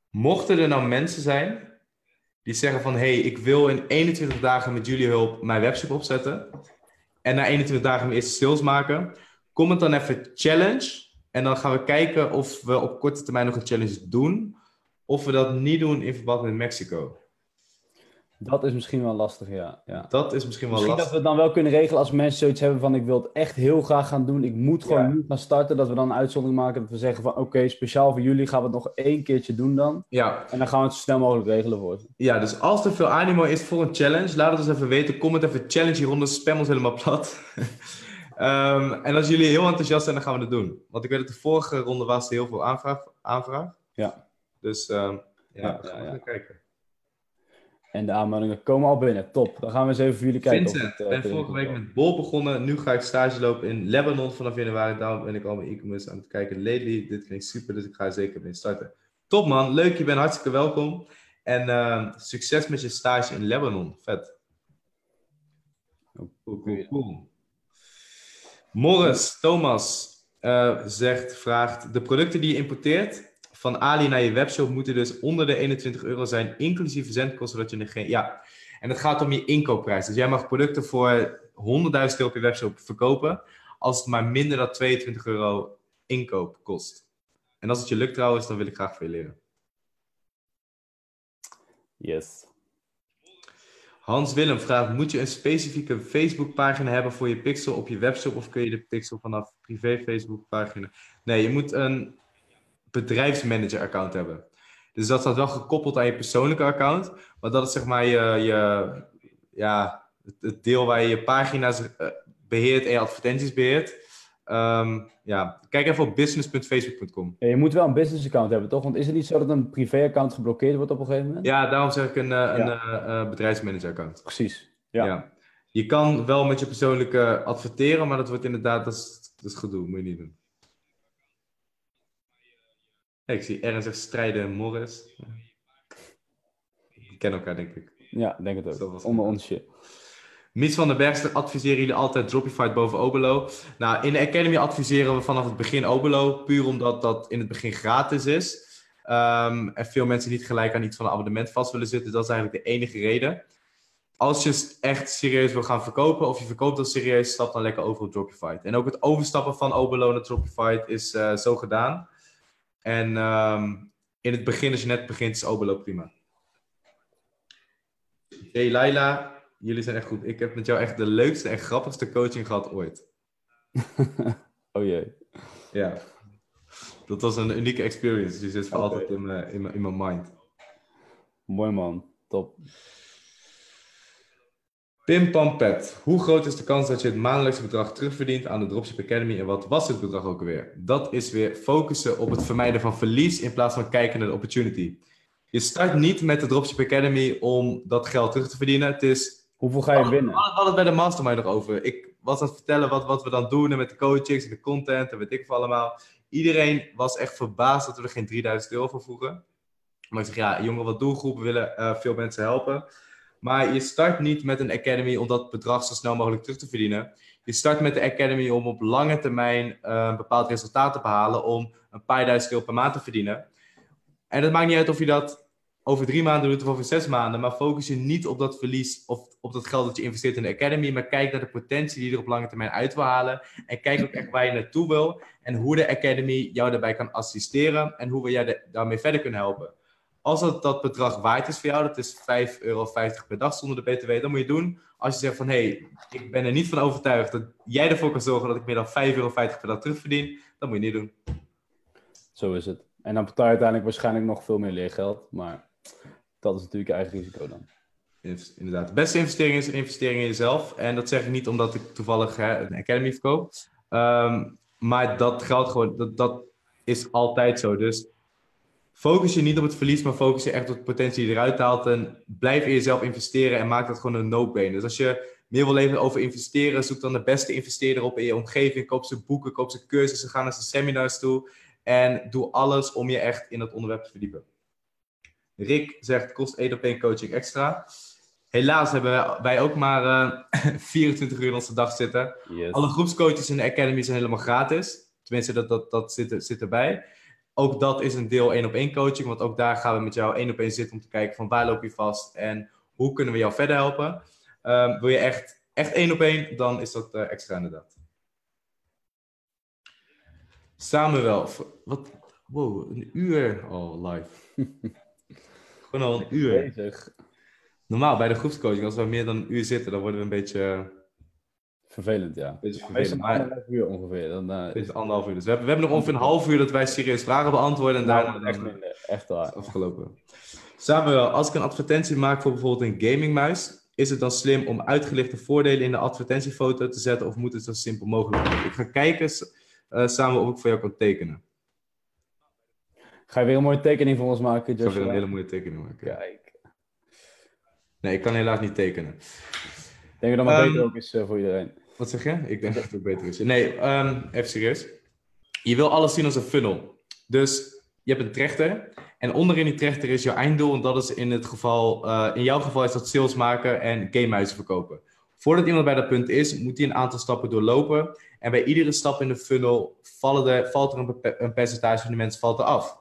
Mochten er nou mensen zijn die zeggen van... hey, ik wil in 21 dagen met jullie hulp mijn webshop opzetten. En na 21 dagen mijn eerste sales maken. Kom het dan even challenge. En dan gaan we kijken of we op korte termijn nog een challenge doen. Of we dat niet doen in verband met Mexico. Dat is misschien wel lastig, ja. ja. Dat is misschien wel misschien lastig. dat we het dan wel kunnen regelen als mensen zoiets hebben van ik wil het echt heel graag gaan doen. Ik moet gewoon Ja. nu gaan starten. Dat we dan een uitzondering maken. Dat we zeggen van oké, speciaal voor jullie gaan we het nog één keertje doen dan. Ja, En dan gaan we het zo snel mogelijk regelen voor ze. Ja, dus als er veel animo is voor een challenge, laat het ons even weten. Comment even challenge hieronder, spam ons helemaal plat. Ehm, en als jullie heel enthousiast zijn, dan gaan we het doen. Want ik weet dat de vorige ronde was heel veel aanvraag. aanvraag. Ja. Dus ehm, ja, Ja, we gaan ja, kijken. En de aanmeldingen komen al binnen. Top. Dan gaan we eens even voor jullie kijken. Vincent, het, eh, ik ben vorige week met Bol begonnen. Nu ga ik stage lopen in Lebanon vanaf januari. Daarom ben ik al mijn e-commerce aan het kijken. Lately, dit klinkt super, dus ik ga er zeker mee starten. Top man, leuk, je bent hartstikke welkom. En ehm, succes met je stage in Lebanon. Vet. Cool, cool, cool. Morris Thomas eh, zegt, vraagt: De producten die je importeert van Ali naar je webshop moeten dus onder de 21 euro zijn, inclusief verzendkosten, zodat je er geen. Ja, en het gaat om je inkoopprijs. Dus jij mag producten voor 100.000 euro op je webshop verkopen, als het maar minder dan 22 euro inkoop kost. En als het je lukt trouwens, dan wil ik graag van je leren. Yes. Hans Willem vraagt: Moet je een specifieke Facebookpagina hebben voor je pixel op je webshop of kun je de pixel vanaf privé Facebookpagina? Nee, je moet een bedrijfsmanager account hebben. Dus dat staat wel gekoppeld aan je persoonlijke account, maar dat is zeg maar je, je ja, het, deel waar je je pagina's eh, beheert en je advertenties beheert. Ehm, ja, kijk even op business.facebook.com. Ja, je moet wel een business account hebben, toch? Want is het niet zo dat een privé account geblokkeerd wordt op een gegeven moment? Ja, daarom zeg ik een, eh, een Ja. eh, bedrijfsmanager account. Precies. Ja. Ja. Je kan wel met je persoonlijke adverteren, maar dat wordt inderdaad, dat is, dat is gedoe, moet je niet doen. Ik zie Ern zegt strijden en Morris. Die kennen elkaar, denk ik. Ja, ik denk het Dat ook. was- Onder ons shit. Mies van den Bergster adviseren jullie altijd Dropify boven Obelo. Nou, in de Academy adviseren we vanaf het begin Obelo, puur omdat dat in het begin gratis is. Ehm, en veel mensen niet gelijk aan iets van een abonnement vast willen zitten. Dat is eigenlijk de enige reden. Als je echt serieus wil gaan verkopen, of je verkoopt dat serieus, stap dan lekker over op Dropify. En ook het overstappen van Obelo naar Dropify is eh, zo gedaan. En ehm, in het begin, als je net begint, is Obelo prima. Hey Laila, jullie zijn echt goed. Ik heb met jou echt de leukste en grappigste coaching gehad ooit. Oh jee. Ja. Dat was een unieke experience. Dus die zit voor altijd in mijn, in, mijn, in mijn mind. Mooi man. Top. Pim Pam Pet. Hoe groot is de kans dat je het maandelijkse bedrag terugverdient aan de Dropship Academy? En wat was het bedrag ook alweer? Dat is weer focussen op het vermijden van verlies in plaats van kijken naar de opportunity. Je start niet met de Dropship Academy om dat geld terug te verdienen. Het is Hoeveel ga je We winnen? hadden het bij de mastermind nog over. Ik was aan het vertellen wat, wat we dan doen en met de coachings en de content en weet ik veel allemaal. Iedereen was echt verbaasd dat we er geen 3000 euro voor vroegen. Maar ik zeg, ja, jongen, wat doelgroepen willen eh, veel mensen helpen. Maar je start niet met een academy om dat bedrag zo snel mogelijk terug te verdienen. Je start met de academy om op lange termijn eh, een bepaald resultaat te behalen. Om een paar duizend euro per maand te verdienen. En het maakt niet uit of je dat over drie maanden doet of over zes maanden. Maar focus je niet op dat verlies of op dat geld dat je investeert in de academy. Maar kijk naar de potentie die je er op lange termijn uit wil halen. En kijk ook echt waar je naartoe wil. En hoe de academy jou daarbij kan assisteren. En hoe we jou daarmee verder kunnen helpen. Als dat, dat bedrag waard is voor jou, dat is 5,50 euro per dag zonder de BTW, dan moet je doen. Als je zegt van, hé, hey, ik ben er niet van overtuigd dat jij ervoor kan zorgen dat ik meer dan 5,50 euro per dag terugverdien, dan moet je niet doen. Zo is het. En dan betaal je uiteindelijk waarschijnlijk nog veel meer leergeld. Maar dat is natuurlijk je eigen risico dan. Inderdaad. De beste investering is een investering in jezelf. En dat zeg ik niet omdat ik toevallig hè, een academy verkoop. Ehm, maar dat geldt gewoon, dat, dat is altijd zo. Dus focus je niet op het verlies, maar focus je echt op de potentie die je eruit haalt. En blijf in jezelf investeren en maak dat gewoon een no-brainer. Dus als je meer wil leren over investeren, zoek dan de beste investeerder op in je omgeving. Koop ze boeken, koop ze cursussen, ga naar zijn seminars toe. En doe alles om je echt in dat onderwerp te verdiepen. Rick zegt, kost 1 op 1 coaching extra. Helaas hebben wij- ook maar eh, 24 uur in onze dag zitten. Yes. Alle groepscoaches in de Academy zijn helemaal gratis. Tenminste, dat, dat, dat zit, er- zit erbij. Ook dat is een deel één op één coaching, want ook daar gaan we met jou één op één zitten om te kijken van waar loop je vast en hoe kunnen we jou verder helpen. Ehm, wil je echt, echt één op één, dan is dat uh, extra inderdaad. Samuel, wat, wow, een uur al live. Gewoon al een uur. Bezig. Normaal bij de groepscoaching, als we meer dan een uur zitten, dan worden we een beetje... Vervelend, ja. Beetje vervelend. Maar, anderhalf uur ongeveer. Dan, uh, is anderhalf uur. Dus we hebben, we hebben nog ongeveer een half uur dat wij serieus vragen beantwoorden. En nou, daarna echt minder. Echt waar. Afgelopen. Samuel, als ik een advertentie maak voor bijvoorbeeld een gamingmuis, is het dan slim om uitgelichte voordelen in de advertentiefoto te zetten of moet het zo simpel mogelijk zijn? Ik ga kijken uh, samen of ik voor jou kan tekenen. Ga je weer een mooie tekening voor ons maken, Joshua? Ik ga weer een hele mooie tekening maken. Kijk. Nee, ik kan helaas niet tekenen. Ik denk dat dat maar um, beter ook is uh, voor iedereen. Wat zeg je? Ik denk dat het beter is. Nee, um, even serieus. Je wil alles zien als een funnel. Dus je hebt een trechter. En onderin die trechter is jouw einddoel. En dat is in het geval, uh, in jouw geval is dat sales maken en gamehuizen verkopen. Voordat iemand bij dat punt is, moet hij een aantal stappen doorlopen. En bij iedere stap in de funnel vallen valt er een, percentage van de mensen valt er af.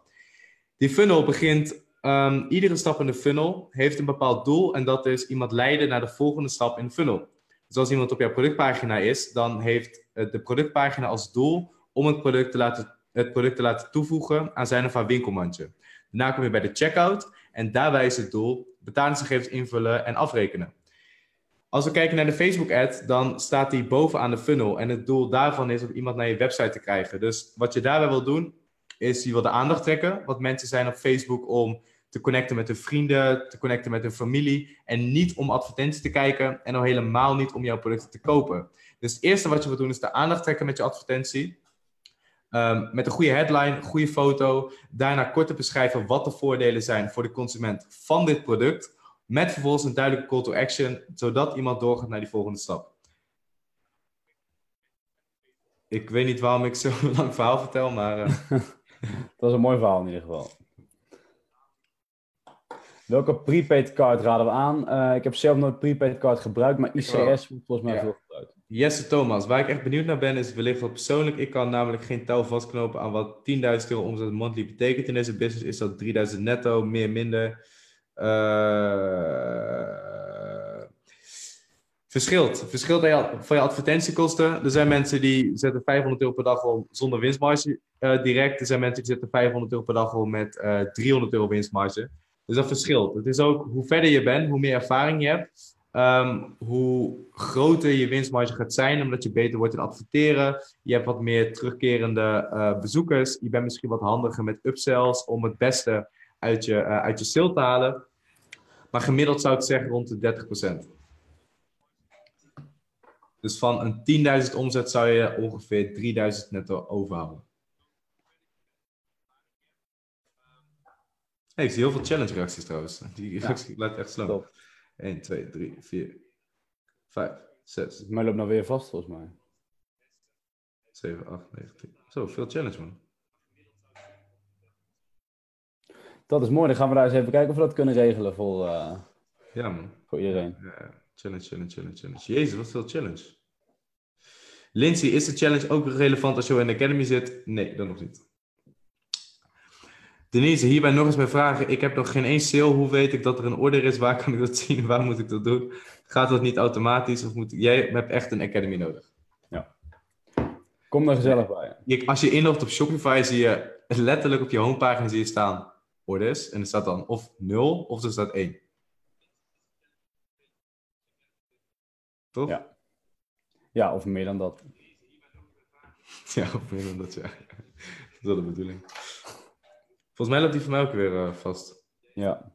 Die funnel begint, um, iedere stap in de funnel heeft een bepaald doel. En dat is iemand leiden naar de volgende stap in de funnel. Dus als iemand op jouw productpagina is, dan heeft de productpagina als doel om het product te laten, het product te laten toevoegen aan zijn of haar winkelmandje. Daarna kom je bij de checkout en daarbij is het doel betalingsgegevens invullen en afrekenen. Als we kijken naar de Facebook-ad, dan staat die bovenaan de funnel. En het doel daarvan is om iemand naar je website te krijgen. Dus wat je daarbij wil doen, is je wil de aandacht trekken. Want mensen zijn op Facebook om te connecten met hun vrienden, te connecten met hun familie. En niet om advertenties te kijken en al helemaal niet om jouw producten te kopen. Dus het eerste wat je wil doen is de aandacht trekken met je advertentie. Um, met een goede headline, goede foto. Daarna kort te beschrijven wat de voordelen zijn voor de consument van dit product. Met vervolgens een duidelijke call to action, zodat iemand doorgaat naar die volgende stap. Ik weet niet waarom ik zo lang verhaal vertel, maar. Uh... Het was een mooi verhaal in ieder geval. Welke prepaid card raden we aan? Uh, ik heb zelf nooit prepaid card gebruikt, maar ICS wordt volgens mij ja. veel gebruikt. Jesse Thomas, waar ik echt benieuwd naar ben, is wellicht wat persoonlijk. Ik kan namelijk geen touw vastknopen aan wat 10.000 euro omzet monthly betekent in deze business. Is dat 3000 netto, meer, minder? Uh, verschilt. Verschilt van je advertentiekosten. Er zijn mensen die zetten 500 euro per dag om zonder winstmarge uh, direct. Er zijn mensen die zetten 500 euro per dag om met uh, 300 euro winstmarge. Dus dat verschilt. Het is ook hoe verder je bent, hoe meer ervaring je hebt. Um, hoe groter je winstmarge gaat zijn, omdat je beter wordt in adverteren. Je hebt wat meer terugkerende uh, bezoekers. Je bent misschien wat handiger met upsells om het beste uit je, uh, uit je sale te halen. Maar gemiddeld zou ik zeggen rond de 30%. Dus van een 10.000 omzet zou je ongeveer 3.000 netto overhouden. Ik zie heel veel challenge reacties trouwens. Die reactie ja. laat echt snel. 1, 2, 3, 4, 5, 6. Maar loopt nou weer vast volgens mij. 7, 8, 9, 10. Zo, veel challenge man. Dat is mooi. Dan gaan we daar eens even kijken of we dat kunnen regelen voor, uh, ja, man. voor iedereen. Ja, challenge, challenge, challenge, challenge. Jezus, wat veel challenge. Lindsay, is de challenge ook relevant als je in de Academy zit? Nee, dat nog niet. Denise, hierbij nog eens mijn vragen. Ik heb nog geen één sale. Hoe weet ik dat er een order is? Waar kan ik dat zien? Waar moet ik dat doen? Gaat dat niet automatisch? Of moet jij hebt echt een Academy nodig? Ja. Kom er gezellig bij. Je, als je inlogt op Shopify, zie je letterlijk op je homepagina zie je staan orders. En er staat dan of 0 of er staat 1. Toch? Ja. Ja, of meer dan dat. Ja, of meer dan dat, ja. Dat is wel de bedoeling. Volgens mij loopt die van mij ook weer uh, vast. Ja.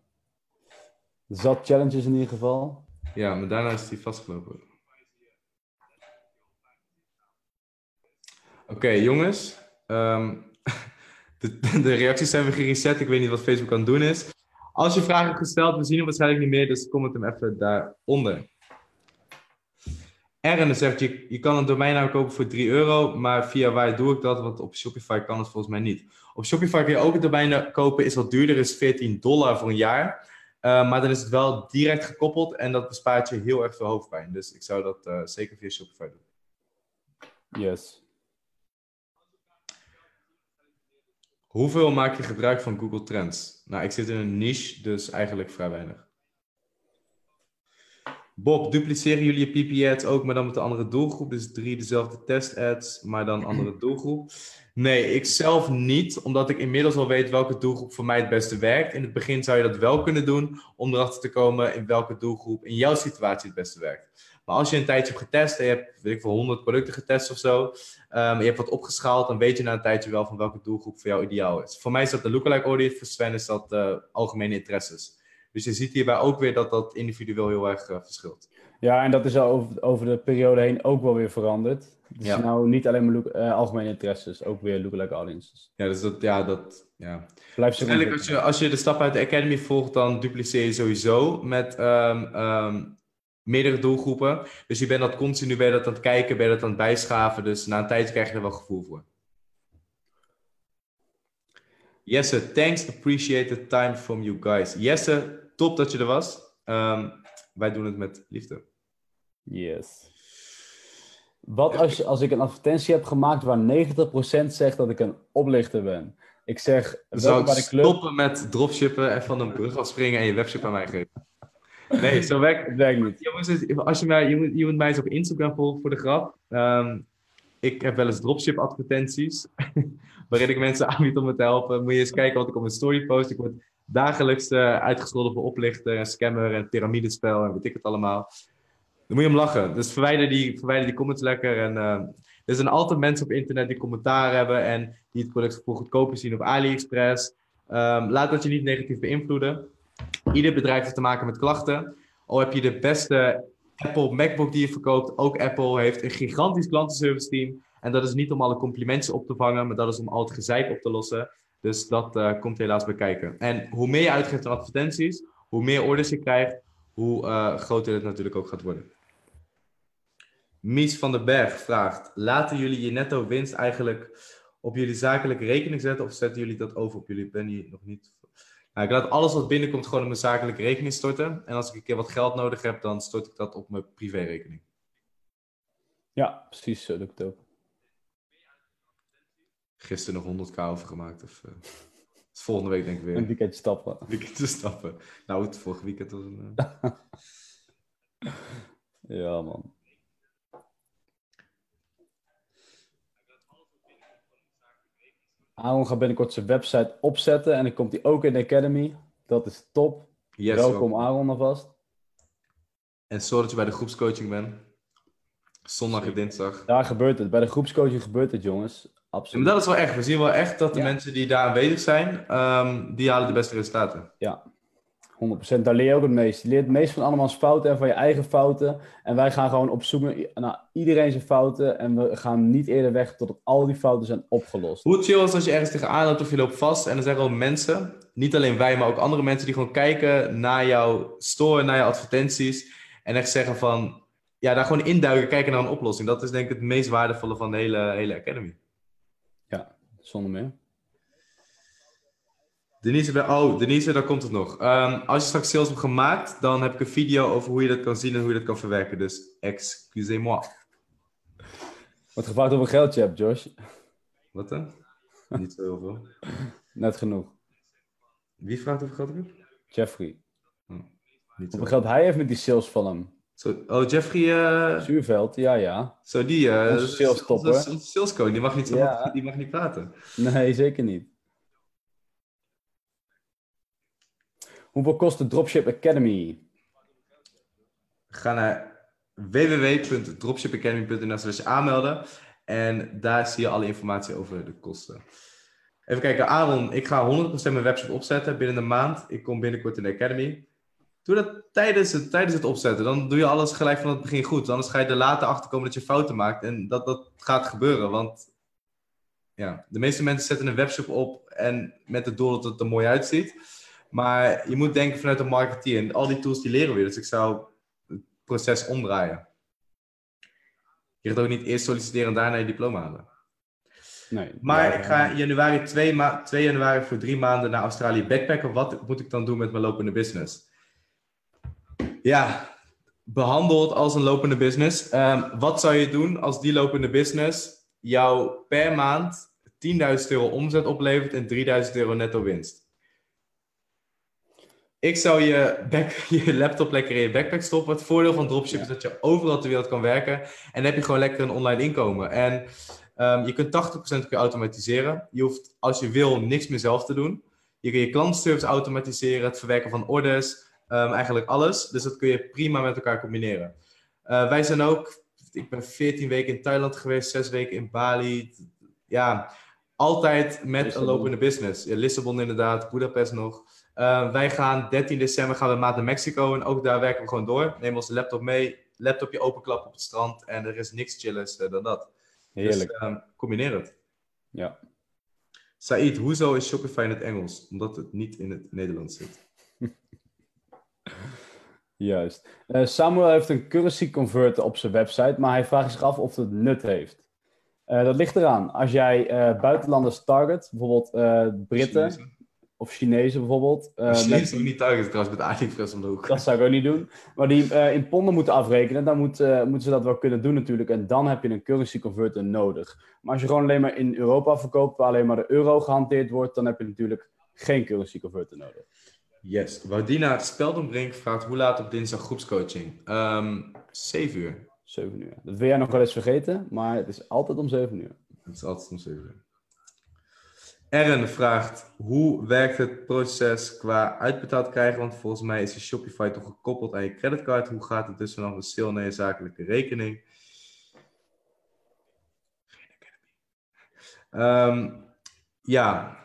Zat challenges in ieder geval. Ja, maar daarna is die vastgelopen. Oké, okay, jongens. Um, de, de, reacties zijn weer gereset. Ik weet niet wat Facebook aan het doen is. Als je vragen hebt gesteld, we zien hem waarschijnlijk niet meer, dus comment hem even daaronder. Ern zegt, je, je kan een domeinnaam kopen voor 3 euro, maar via waar doe ik dat? Want op Shopify kan het volgens mij niet. Op Shopify kun je ook een domein kopen, is wat duurder, is 14 dollar voor een jaar. Uh, maar dan is het wel direct gekoppeld en dat bespaart je heel erg veel hoofdpijn. Dus ik zou dat uh, zeker via Shopify doen. Yes. Hoeveel maak je gebruik van Google Trends? Nou, ik zit in een niche, dus eigenlijk vrij weinig. Bob, dupliceren jullie je PP-ads ook, maar dan met een andere doelgroep? Dus drie dezelfde test-ads, maar dan andere doelgroep? Nee, ik zelf niet, omdat ik inmiddels al weet welke doelgroep voor mij het beste werkt. In het begin zou je dat wel kunnen doen, om erachter te komen in welke doelgroep in jouw situatie het beste werkt. Maar als je een tijdje hebt getest en je hebt, weet ik veel, 100 producten getest of zo, um, je hebt wat opgeschaald, dan weet je na een tijdje wel van welke doelgroep voor jou ideaal is. Voor mij is dat de lookalike audience, voor Sven is dat uh, algemene interesses. Dus je ziet hierbij ook weer dat dat individueel heel erg uh, verschilt. Ja, en dat is al over, over, de periode heen ook wel weer veranderd. Het is nou niet alleen maar look, uh, algemene interesses, ook weer lookalike audiences. Ja, dus dat, ja, dat, ja. Waarschijnlijk als je, als je de stap uit de Academy volgt, dan dupliceer je sowieso met um, um, meerdere doelgroepen. Dus je bent dat continu je dat aan het kijken, ben je dat aan het bijschaven. Dus na een tijdje krijg je er wel gevoel voor. Jesse, thanks, appreciate the time from you guys. Jesse, top dat je er was. Um, wij doen het met liefde. Yes. Wat als, als ik een advertentie heb gemaakt waar 90% zegt dat ik een oplichter ben? Ik zeg, zou bij de club... stoppen met dropshippen en van een brug afspringen en je webshop aan mij geven. Nee, zo werkt het. werkt niet. Jongens, als je, mij, je, moet, je moet mij eens op Instagram volgen voor de grap. Um, ik heb wel eens dropship advertenties. waarin ik mensen aanbied om me te helpen. Moet je eens kijken wat ik op mijn story post. Ik word dagelijks uh, uitgescholden voor oplichter en scammer en piramidespel en weet ik het allemaal. Dan moet je hem lachen. Dus verwijder die, verwijder die comments lekker. En, uh, er zijn altijd mensen op internet die commentaar hebben en die het product voor goedkoper zien op AliExpress. Um, laat dat je niet negatief beïnvloeden. Ieder bedrijf heeft te maken met klachten. Al heb je de beste Apple MacBook die je verkoopt, ook Apple heeft een gigantisch klantenservice team. En dat is niet om alle complimentjes op te vangen, maar dat is om al het gezeik op te lossen. Dus dat uh, komt helaas bij kijken. En hoe meer je uitgeeft aan advertenties, hoe meer orders je krijgt, hoe uh, groter het natuurlijk ook gaat worden. Mies van den Berg vraagt: Laten jullie je netto winst eigenlijk op jullie zakelijke rekening zetten of zetten jullie dat over op jullie? Ben hier nog niet nou, ik laat alles wat binnenkomt gewoon op mijn zakelijke rekening storten. En als ik een keer wat geld nodig heb, dan stort ik dat op mijn privérekening. Ja, precies ik het ook. Gisteren nog 100k overgemaakt. Of, uh, volgende week denk ik weer. Een weekendje stappen. Een weekendje stappen. Nou, het vorige weekend was een... Uh... ja, man. Aaron gaat binnenkort zijn website opzetten en dan komt hij ook in de Academy. Dat is top. Yes, Welkom Aaron alvast. En zorg dat je bij de groepscoaching bent. Zondag en dinsdag. Daar gebeurt het. Bij de groepscoaching gebeurt het, jongens. Absoluut. En dat is wel echt. We zien wel echt dat de mensen die daar aanwezig zijn, um, die halen de beste resultaten. Ja, 100%. Daar leer je ook het meest. Je leert het meest van andermans fouten en van je eigen fouten. En wij gaan gewoon op zoek naar iedereen zijn fouten. En we gaan niet eerder weg tot al die fouten zijn opgelost. Hoe chill is als je ergens tegenaan loopt of je loopt vast. En er zijn gewoon mensen, niet alleen wij, maar ook andere mensen die gewoon kijken naar jouw store, naar je advertenties. En echt zeggen van, ja, daar gewoon induiken, kijken naar een oplossing. Dat is denk ik het meest waardevolle van de hele, hele Academy. Zonder meer. Denise, oh, Denise, daar komt het nog. Um, als je straks sales hebt gemaakt, dan heb ik een video over hoe je dat kan zien en hoe je dat kan verwerken. Dus excusez-moi. Wat gevraagd hoeveel geld je hebt, Josh? Wat dan? Niet zo heel veel. Net genoeg. Wie vraagt hoeveel geld ik heb? Jeffrey. Niet hoeveel geld hij heeft met die sales van hem? Zo, oh, Jeffrey... Uh... Zuurveld, ja, ja. Zo, die... Uh, sales topper. Sales coach, die mag niet, ja. die mag niet praten. Nee, zeker niet. Hoeveel kost de Dropship Academy? Ga naar www.dropshipacademy.nl slash aanmelden. En daar zie je alle informatie over de kosten. Even kijken, Aaron, ik ga 100% mijn website opzetten binnen een maand. Ik kom binnenkort in de Academy. Doe dat tijdens het, tijdens het opzetten. Dan doe je alles gelijk van het begin goed. Anders ga je er later achter komen dat je fouten maakt. En dat, dat gaat gebeuren. Want ja, de meeste mensen zetten een webshop op en met het doel dat het er mooi uitziet. Maar je moet denken vanuit de marketeer. En al die tools die leren we. Dus ik zou het proces omdraaien. Je gaat ook niet eerst solliciteren en daarna je diploma halen. Nee, maar ik ga in januari 2, 2 januari voor drie maanden naar Australië backpacken. Wat moet ik dan doen met mijn lopende business? Ja, behandel het als een lopende business. Um, wat zou je doen als die lopende business jou per maand 10.000 euro omzet oplevert en 3.000 euro netto winst. Ik zou je, back, je laptop lekker in je backpack stoppen. Het voordeel van dropshipping is dat je overal ter wereld kan werken. En dan heb je gewoon lekker een online inkomen. En um, je kunt 80% kun automatiseren. Je hoeft, als je wil, niks meer zelf te doen. Je kun je klantenservice automatiseren, het verwerken van orders, um, eigenlijk alles. Dus dat kun je prima met elkaar combineren. Uh, wij zijn ook, ik ben 14 weken in Thailand geweest, 6 weken in Bali. Ja, altijd met Lissabon. een lopende business. Ja, Lissabon inderdaad, Budapest nog. Uh, wij gaan 13 december gaan we maand naar Mexico en ook daar werken we gewoon door. Neem onze laptop mee, laptopje openklappen op het strand en er is niks chillers uh, dan dat. Heerlijk. Dus uh, combineer het. Ja. Said, hoezo is Shopify in het Engels? Omdat het niet in het Nederlands zit. Juist. Uh, Samuel heeft een currency converter op zijn website, maar hij vraagt zich af of het nut heeft. Uh, dat ligt eraan. Als jij uh, buitenlanders target, bijvoorbeeld Britten Chinezen. of Chinezen bijvoorbeeld. Chinezen met... niet target trouwens met AliExpress omhoog. Dat zou ik ook niet doen. Maar die in ponden moeten afrekenen, dan moet, moeten ze dat wel kunnen doen natuurlijk. En dan heb je een currency converter nodig. Maar als je gewoon alleen maar in Europa verkoopt, waar alleen maar de euro gehanteerd wordt, dan heb je natuurlijk geen currency converter nodig. Yes. Woudina Speldenbrink vraagt hoe laat op dinsdag groepscoaching? Um, 7 uur. 7 uur. Dat wil jij nog wel eens vergeten, maar het is altijd om 7 uur. Het is altijd om 7 uur. Erin vraagt, hoe werkt het proces qua uitbetaald krijgen? Want volgens mij is je Shopify toch gekoppeld aan je creditcard. Hoe gaat het dus vanaf de sale naar je zakelijke rekening? Um, ja,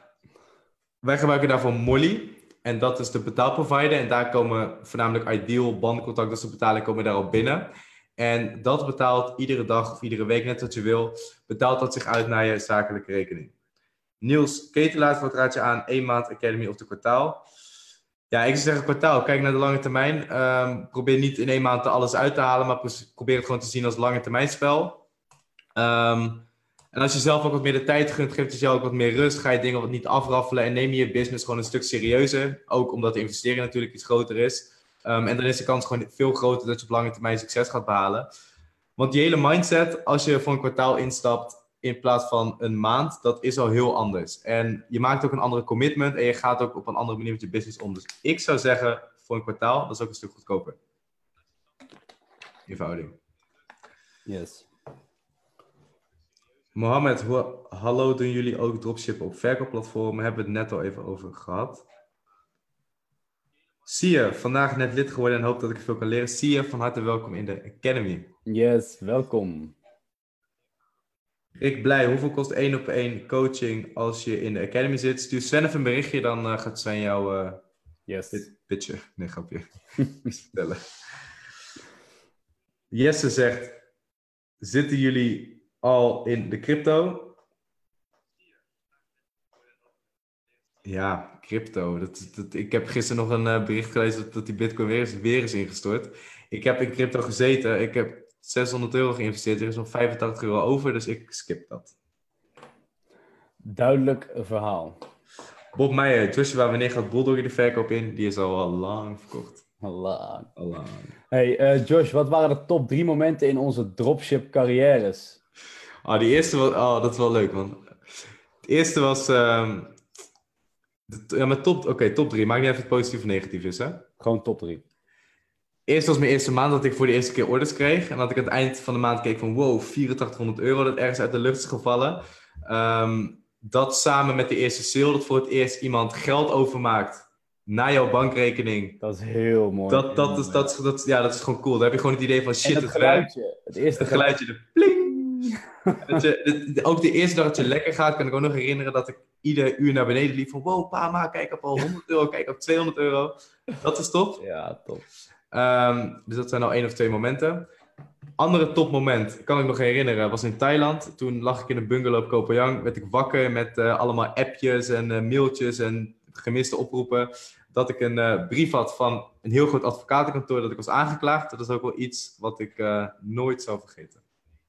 wij gebruiken daarvoor Molly. En dat is de betaalprovider. En daar komen voornamelijk Ideal, bandcontact, dat soort betalingen komen daarop binnen. En dat betaalt iedere dag of iedere week, net wat je wil, betaalt dat zich uit naar je zakelijke rekening. Niels Ketelaar, wat raad je aan? één maand Academy of de kwartaal? Ja, ik zou zeggen kwartaal. Kijk naar de lange termijn. Um, probeer niet in één maand alles uit te halen, maar probeer het gewoon te zien als lange termijn spel. Um, en als je zelf ook wat meer de tijd gunt, geeft het jezelf ook wat meer rust. Ga je dingen wat niet afraffelen en neem je je business gewoon een stuk serieuzer. Ook omdat de investering natuurlijk iets groter is. Um, en dan is de kans gewoon veel groter dat je op lange termijn succes gaat behalen. Want die hele mindset, als je voor een kwartaal instapt in plaats van een maand, dat is al heel anders. En je maakt ook een andere commitment en je gaat ook op een andere manier met je business om. Dus ik zou zeggen, voor een kwartaal, dat is ook een stuk goedkoper. In verhouding. Yes. Mohammed, hoe, hallo, doen jullie ook dropshippen op verkoopplatformen? Hebben we het net al even over gehad. Zie je, vandaag net lid geworden en hoop dat ik veel kan leren. Zie je, van harte welkom in de Academy. Yes, welkom. Ik blij, hoeveel kost één op één coaching als je in de Academy zit? Stuur Sven even een berichtje, dan uh, gaat Sven jou uh, yes. pitchen. Nee, grapje. vertellen. Jesse zegt, zitten jullie al in de crypto. Ja, crypto. Dat, dat, ik heb gisteren nog een uh, bericht gelezen dat, dat die bitcoin weer is, weer is ingestort. Ik heb in crypto gezeten. Ik heb 600 euro geïnvesteerd. Er is nog 85 euro over, dus ik skip dat. Duidelijk verhaal. Bob Meijer, Joshua, wanneer gaat Bulldog de verkoop in? Die is al, al lang verkocht. Al lang. Al lang. Hey uh, Josh, wat waren de top drie momenten in onze dropship carrières? Ah, die eerste was... Oh, dat is wel leuk, man. Het eerste was... Um, de, ja, maar top... Oké, okay, top drie. Maakt niet even het positief of negatief is, hè? Gewoon top drie. Eerst was mijn eerste maand dat ik voor de eerste keer orders kreeg. En dat ik aan het eind van de maand keek van... Wow, 8400 euro dat ergens uit de lucht is gevallen. Um, dat samen met de eerste sale, dat voor het eerst iemand geld overmaakt naar jouw bankrekening. Dat is heel mooi. Dat, dat, is, dat, dat, ja, dat is gewoon cool. Dan heb je gewoon het idee van shit, het, geluidje. Het eerste het geluidje, de pling. ook de eerste dag dat je lekker gaat, kan ik ook nog herinneren dat ik ieder uur naar beneden liep van wow, pa, ma, kijk op al 100 euro, kijk op 200 euro. Dat is top. Ja, top. Um, dus dat zijn al één of twee momenten. Andere topmoment, kan ik nog herinneren, was in Thailand. Toen lag ik in een bungalow op Koh Phangan, werd ik wakker met uh, allemaal appjes en uh, mailtjes en gemiste oproepen. Dat ik een uh, brief had van een heel groot advocatenkantoor dat ik was aangeklaagd. Dat is ook wel iets wat ik nooit zou vergeten.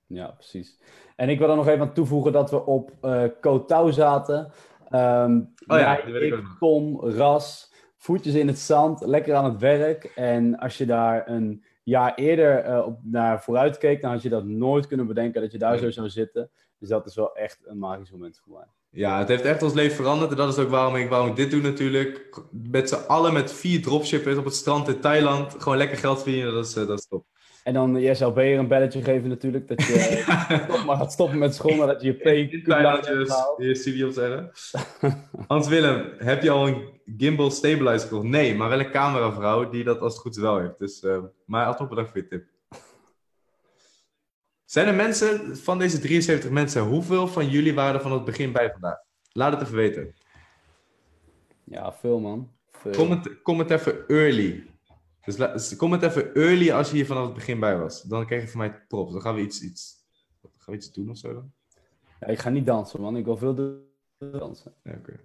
Ja, precies. En ik wil er nog even aan toevoegen dat we op uh, Kotau zaten. Um, oh ja, jij, ik, Tom, Ras, voetjes in het zand, lekker aan het werk. En als je daar een jaar eerder uh, op, naar vooruit keek, dan had je dat nooit kunnen bedenken dat je daar zo zou zitten. Dus dat is wel echt een magisch moment voor mij. Ja, het heeft echt ons leven veranderd. En dat is ook waarom ik, waarom ik dit doe natuurlijk. Met z'n allen met vier dropshippers op het strand in Thailand. Gewoon lekker geld verdienen, dat is, uh, dat is top. En dan JSLB er een belletje geven natuurlijk. Dat je toch maar gaat stoppen met school nadat je je P Thailand je studie opzeggen. Hans Willem, heb je al een gimbal stabilizer gekocht? Nee, maar wel een cameravrouw die dat als het goed is wel heeft. Dus, uh, maar alsnog bedankt voor je tip. Zijn er mensen, van deze 73 mensen, hoeveel van jullie waren er van het begin bij vandaag? Laat het even weten. Ja, veel man. Veel. Comment, comment even early. Dus, dus comment even early als je hier vanaf het begin bij was. Dan krijg je van mij props. Dan gaan we iets, iets, gaan we iets doen of zo dan. Ja, ik ga niet dansen man. Ik wil veel dansen. Ja, Oké.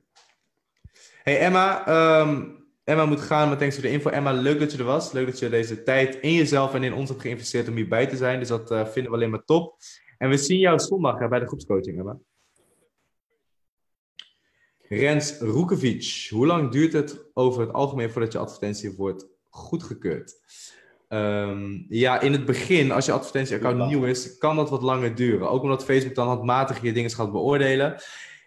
Hey Emma, um, Emma moet gaan, maar thanks voor de info. Emma, leuk dat je er was. Leuk dat je deze tijd in jezelf en in ons hebt geïnvesteerd om hierbij te zijn. Dus dat uh, vinden we alleen maar top. En we zien jou zondag uh, bij de groepscoaching, Emma. Rens Roekevic, hoe lang duurt het over het algemeen voordat je advertentie wordt goedgekeurd? Um, ja, in het begin, als je advertentieaccount nieuw is, kan dat wat langer duren. Ook omdat Facebook dan handmatig je dingen gaat beoordelen.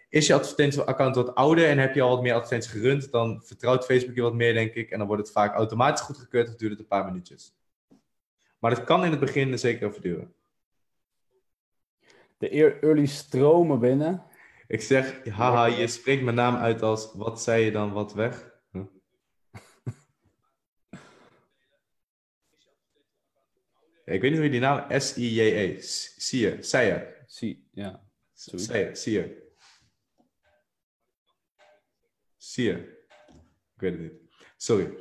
Is je advertentieaccount wat ouder en heb je al wat meer advertenties gerund, dan vertrouwt Facebook je wat meer, denk ik. En dan wordt het vaak automatisch goedgekeurd of duurt het een paar minuutjes. Maar het kan in het begin zeker even duren. De early stromen binnen. Ik zeg, haha, je spreekt mijn naam uit als, wat zei je dan, wat weg? Ik weet niet hoe je die naam, S-I-J-E, zie je. Zie, ja. Zie je. Zie je? Ik weet het niet. Sorry.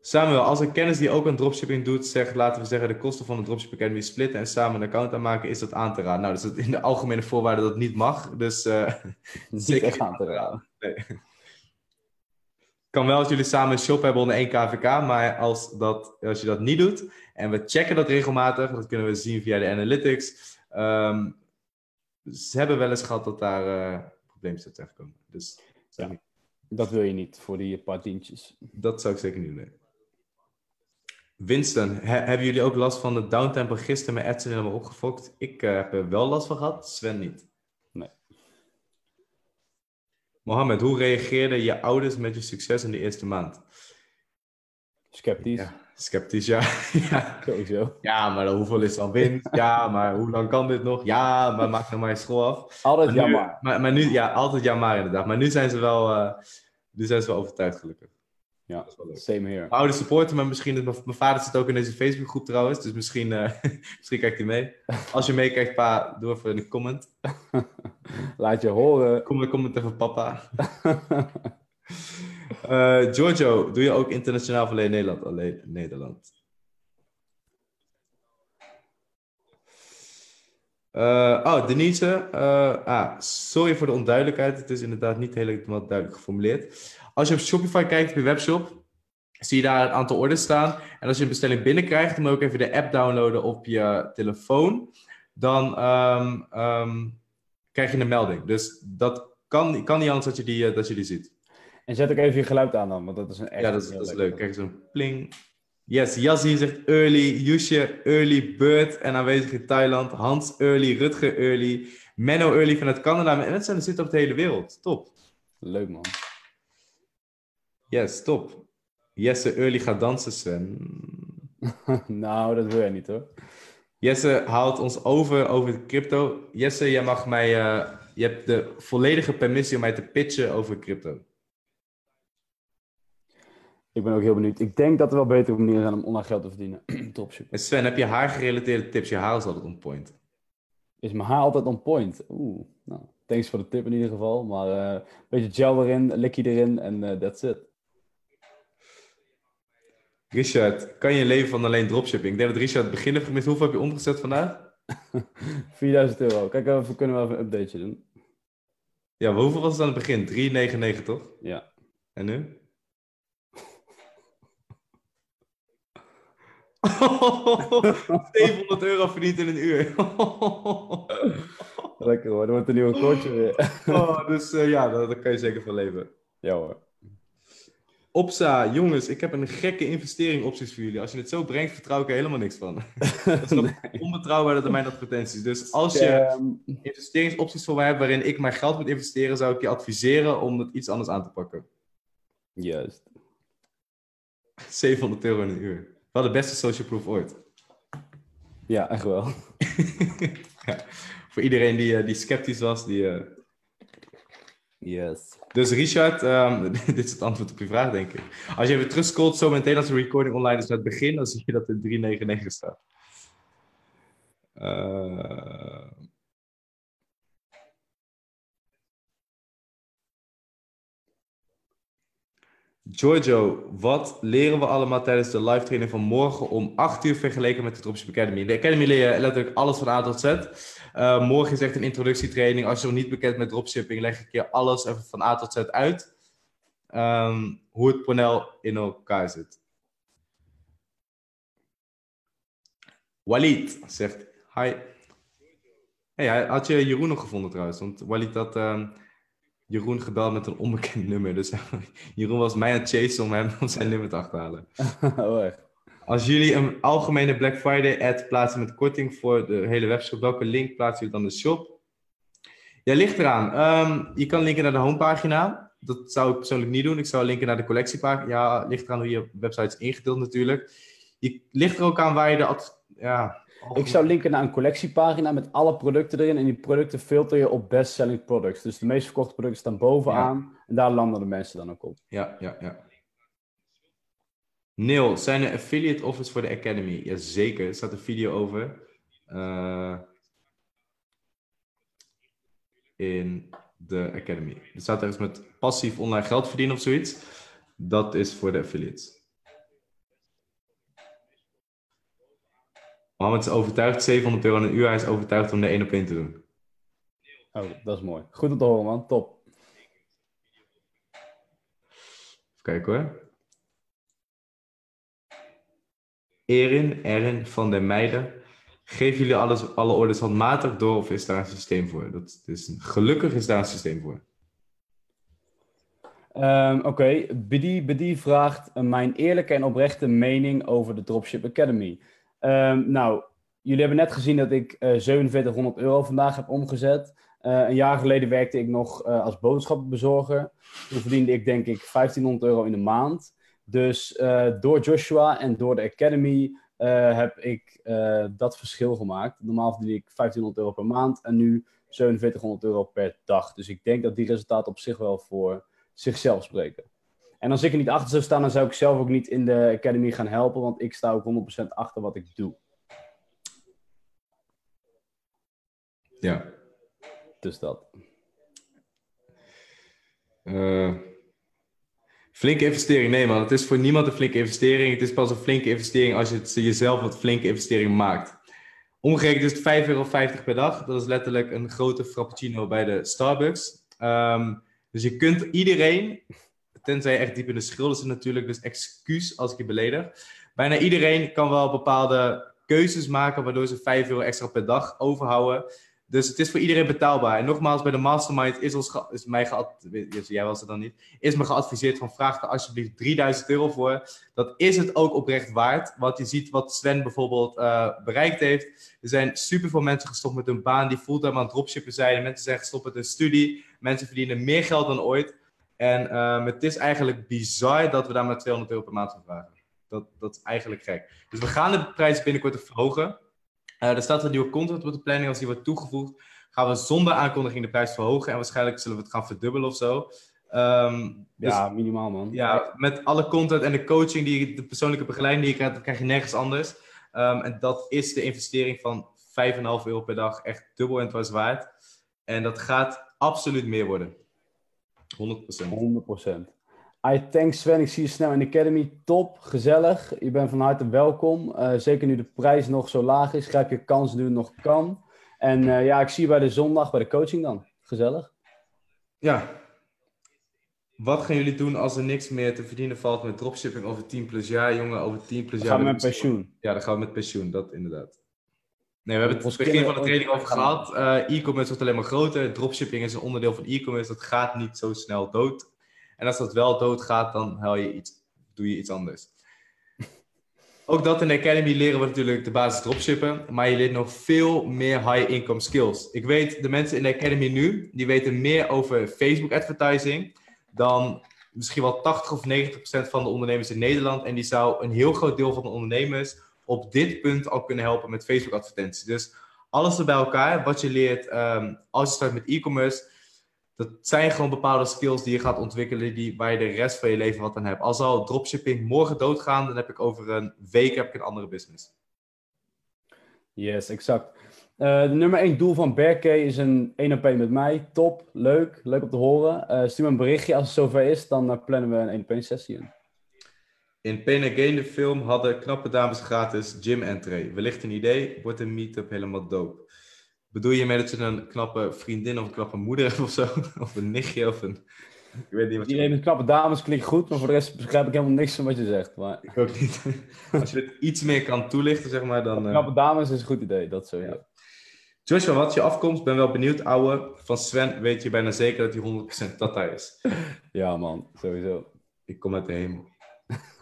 Samuel, als een kennis die ook een dropshipping doet, zegt, laten we zeggen, de kosten van de Dropship Academy splitten en samen een account aanmaken, is dat aan te raden? Nou, dus in de algemene voorwaarden dat niet mag. Dus uh, zeker aan te raden. Nee. Kan wel als jullie samen een shop hebben onder één KVK, maar als, dat, als je dat niet doet, en we checken dat regelmatig, dat kunnen we zien via de analytics, um, ze hebben wel eens gehad dat daar uh, problemen zijn terechtkomen. Dus ja. Dat wil je niet voor die paar tientjes. Dat zou ik zeker niet doen. Winston, hebben jullie ook last van de downtempo gisteren met Edson helemaal opgefokt? Ik uh, heb er wel last van gehad, Sven niet. Nee. Mohammed, hoe reageerden je ouders met je succes in de eerste maand? Sceptisch. Ja, sceptisch, ja. ja. Sowieso. Ja, maar hoeveel is dan winst? Ja, maar hoe lang kan dit nog? Ja, maar maak nog maar je school af. Altijd maar jammer. Maar, maar, nu, ja, altijd jammer inderdaad. Maar nu zijn ze wel, uh, nu zijn ze wel overtuigd gelukkig. Ja, same here. Mijn oude supporter, maar misschien... Mijn, mijn vader zit ook in deze Facebookgroep trouwens. Dus misschien, uh, misschien kijkt hij mee. Als je meekijkt, pa, doe even een comment. Laat je horen. Kom een comment even papa. uh, Giorgio, doe je ook internationaal of alleen Nederland? Alleen Nederland. Uh, oh, Denise. Uh, ah, sorry voor de onduidelijkheid. Het is inderdaad niet helemaal duidelijk geformuleerd. Als je op Shopify kijkt op je webshop, zie je daar een aantal orders staan. En als je een bestelling binnenkrijgt, dan moet je ook even de app downloaden op je telefoon. Dan um, um, krijg je een melding. Dus dat kan, kan niet anders dat je, die, dat je die ziet. En zet ook even je geluid aan dan, want dat is een echt... Ja, dat is, dat is leuk. Kijk, zo'n pling. Yes, Yazzie zegt early, Yusje early, Bird en aanwezig in Thailand, Hans early, Rutger early, Menno early vanuit Canada. Mensen er zitten op de hele wereld. Top. Leuk man. Yes, top. Jesse early gaat dansen, Sven. nou, dat wil jij niet hoor. Jesse haalt ons over over crypto. Jesse, jij mag mij, uh, je hebt de volledige permissie om mij te pitchen over crypto. Ik ben ook heel benieuwd. Ik denk dat er wel betere manieren zijn om online geld te verdienen. Dropship. En Sven, heb je haar gerelateerde tips? Je haar is altijd on point. Is mijn haar altijd on point? Oeh, nou, thanks voor de tip in ieder geval. Maar uh, een beetje gel erin, likkie erin en uh, that's it. Richard, kan je leven van alleen dropshipping? Ik denk dat Richard beginnen heeft Hoeveel heb je omgezet vandaag? 4000 euro. Kijk, we kunnen we even een updateje doen. Ja, maar hoeveel was het aan het begin? 3,99 toch? Ja. En nu? 700 euro verdiend in een uur. Lekker hoor, dan wordt een nieuwe coach weer. oh, dus uh, ja, daar, daar, kan je zeker van leven. Ja hoor. Opsa, jongens, ik heb een gekke investering opties voor jullie. Als je het zo brengt, vertrouw ik er helemaal niks van. dat is nog onbetrouwbaarder dan mijn advertenties. Dus als je Ehm, investeringsopties voor mij hebt waarin ik mijn geld moet investeren, zou ik je adviseren om het iets anders aan te pakken. juist. 700 euro in een uur. Wel de beste social proof ooit. Ja, echt wel. Ja, voor iedereen die, eh, die sceptisch was. Die, eh, Yes. Dus Richard, ehm, dit is het antwoord op je vraag, denk ik. Als je even terugscrollt, zo meteen als de recording online is naar het begin, dan zie je dat er 399 staat. Eh, Giorgio, wat leren we allemaal tijdens de live training van morgen om 8 uur vergeleken met de Dropship Academy? De Academy leer je letterlijk alles van A tot Z. Uh, morgen is echt een introductietraining. Als je nog niet bekend met dropshipping, leg ik je alles even van A tot Z uit. Um, hoe het panel in elkaar zit. Walid zegt hi. Hey, had je Jeroen nog gevonden trouwens? Want Walid had um, Jeroen gebeld met een onbekend nummer. Dus Jeroen was mij aan het chasen om hem om zijn nummer te achterhalen. oh, echt? Als jullie een algemene Black Friday ad plaatsen met korting voor de hele webshop, welke link plaatsen jullie dan de shop? Ja, ligt eraan. Um, je kan linken naar de homepagina. Dat zou ik persoonlijk niet doen. Ik zou linken naar de collectiepagina. Ja, ligt eraan hoe je website is ingedeeld natuurlijk. Je ligt er ook aan waar je de... Ja, ik zou linken naar een collectiepagina met alle producten erin. En die producten filter je op best selling products. Dus de meest verkochte producten staan bovenaan. Ja. En daar landen de mensen dan ook op. Ja, ja, ja. Neil, zijn er affiliate offers voor de Academy? Jazeker, er staat een video over. Uh, in de Academy. Er staat ergens met passief online geld verdienen of zoiets. Dat is voor de affiliates. Mohammed is overtuigd, 700 euro een uur. Hij is overtuigd om de 1 op 1 te doen. Oh, dat is mooi. Goed om te horen, man. Top. Even kijken hoor. Erin, Erin van der Meijden. Geven jullie alles, alle orders handmatig door of is daar een systeem voor? Dat is, gelukkig is daar een systeem voor. Um, Oké, okay. Bedi vraagt uh, mijn eerlijke en oprechte mening over de Dropship Academy. Um, nou, jullie hebben net gezien dat ik uh, 4700 euro vandaag heb omgezet. Uh, een jaar geleden werkte ik nog uh, als boodschappenbezorger. Toen verdiende ik denk ik 1500 euro in de maand. Dus door Joshua en door de Academy heb ik dat verschil gemaakt. Normaal verdien ik 1500 euro per maand en nu 4700 euro per dag. Dus ik denk dat die resultaten op zich wel voor zichzelf spreken. En als ik er niet achter zou staan, dan zou ik zelf ook niet in de Academy gaan helpen, want ik sta ook 100% achter wat ik doe. Ja. Dus dat. Uh, flinke investering, nee man. Het is voor niemand een flinke investering. Het is pas een flinke investering als je het jezelf een flinke investering maakt. Omgerekend is het 5,50 euro per dag. Dat is letterlijk een grote frappuccino bij de Starbucks. Um, dus je kunt iedereen, tenzij je echt diep in de schulden zit natuurlijk, dus excuus als ik je beledig. Bijna iedereen kan wel bepaalde keuzes maken waardoor ze 5 euro extra per dag overhouden. Dus het is voor iedereen betaalbaar. En nogmaals, bij de Mastermind is, ons is mij geadviseerd, jij was er dan niet, is me geadviseerd van vraag er alsjeblieft 3000 euro voor. Dat is het ook oprecht waard. Want je ziet wat Sven bijvoorbeeld uh, bereikt heeft. Er zijn superveel mensen gestopt met hun baan die fulltime aan dropshippen zijn. Mensen zijn gestopt met hun studie. Mensen verdienen meer geld dan ooit. En uh, het is eigenlijk bizar dat we daar maar 200 euro per maand voor vragen. Dat, dat is eigenlijk gek. Dus we gaan de prijs binnenkort verhogen. Uh, er staat een nieuwe content op de planning. Als die wordt toegevoegd, gaan we zonder aankondiging de prijs verhogen. En waarschijnlijk zullen we het gaan verdubbelen of zo. Um, dus, ja, minimaal man. Ja, met alle content en de coaching, die, de persoonlijke begeleiding die je krijgt, krijg je nergens anders. Um, en dat is de investering van 5,5 euro per dag echt dubbel en dwars waard. En dat gaat absoluut meer worden. 100%. 100%. I thank Sven, ik zie je snel in de Academy. Top, gezellig. Je bent van harte welkom. Uh, zeker nu de prijs nog zo laag is, grijp je kans nu het nog kan. En uh, ja, ik zie je bij de zondag bij de coaching dan. Gezellig. Ja. Wat gaan jullie doen als er niks meer te verdienen valt met dropshipping over 10 plus jaar, jongen? Over 10 plus jaar. Gaan we met pensioen. Ja, dan gaan we met pensioen, dat inderdaad. Nee, we hebben het begin van de training over gehad. Uh, e-commerce wordt alleen maar groter. Dropshipping is een onderdeel van e-commerce. Dat gaat niet zo snel dood. En als dat wel doodgaat, dan haal je iets, doe je iets anders. Ook dat in de Academy leren we natuurlijk de basis dropshippen, maar je leert nog veel meer high-income skills. Ik weet, de mensen in de Academy nu, die weten meer over Facebook advertising dan misschien wel 80 of 90 procent van de ondernemers in Nederland. En die zou een heel groot deel van de ondernemers op dit punt al kunnen helpen met Facebook advertenties. Dus alles er bij elkaar, wat je leert ehm, als je start met e-commerce, dat zijn gewoon bepaalde skills die je gaat ontwikkelen, die, waar je de rest van je leven wat aan hebt. Als al dropshipping morgen doodgaan, dan heb ik over een week heb ik een andere business. Yes, exact. Uh, de nummer 1 doel van Berkey is een 1 op 1 met mij. Top, leuk, leuk om te horen. Uh, stuur me een berichtje als het zover is, dan uh, plannen we een 1 op 1 sessie in. In Pain Again, de film, hadden knappe dames gratis gym entree. Wellicht een idee, wordt een meetup helemaal dope. Bedoel je met dat je een knappe vriendin of een knappe moeder hebt of zo? Of een nichtje of een... Ik weet niet wat Iedereen met knappe dames klinkt goed, maar voor de rest begrijp ik helemaal niks van wat je zegt. Maar... Ik ook niet. Als je het iets meer kan toelichten, zeg maar, dan... Knappe dames is een goed idee, dat sowieso. Ja. Joshua, wat is je afkomst? Ben wel benieuwd, ouwe. Van Sven weet je bijna zeker dat hij 100% Tata is. Ja, man, sowieso. Ik kom uit de hemel.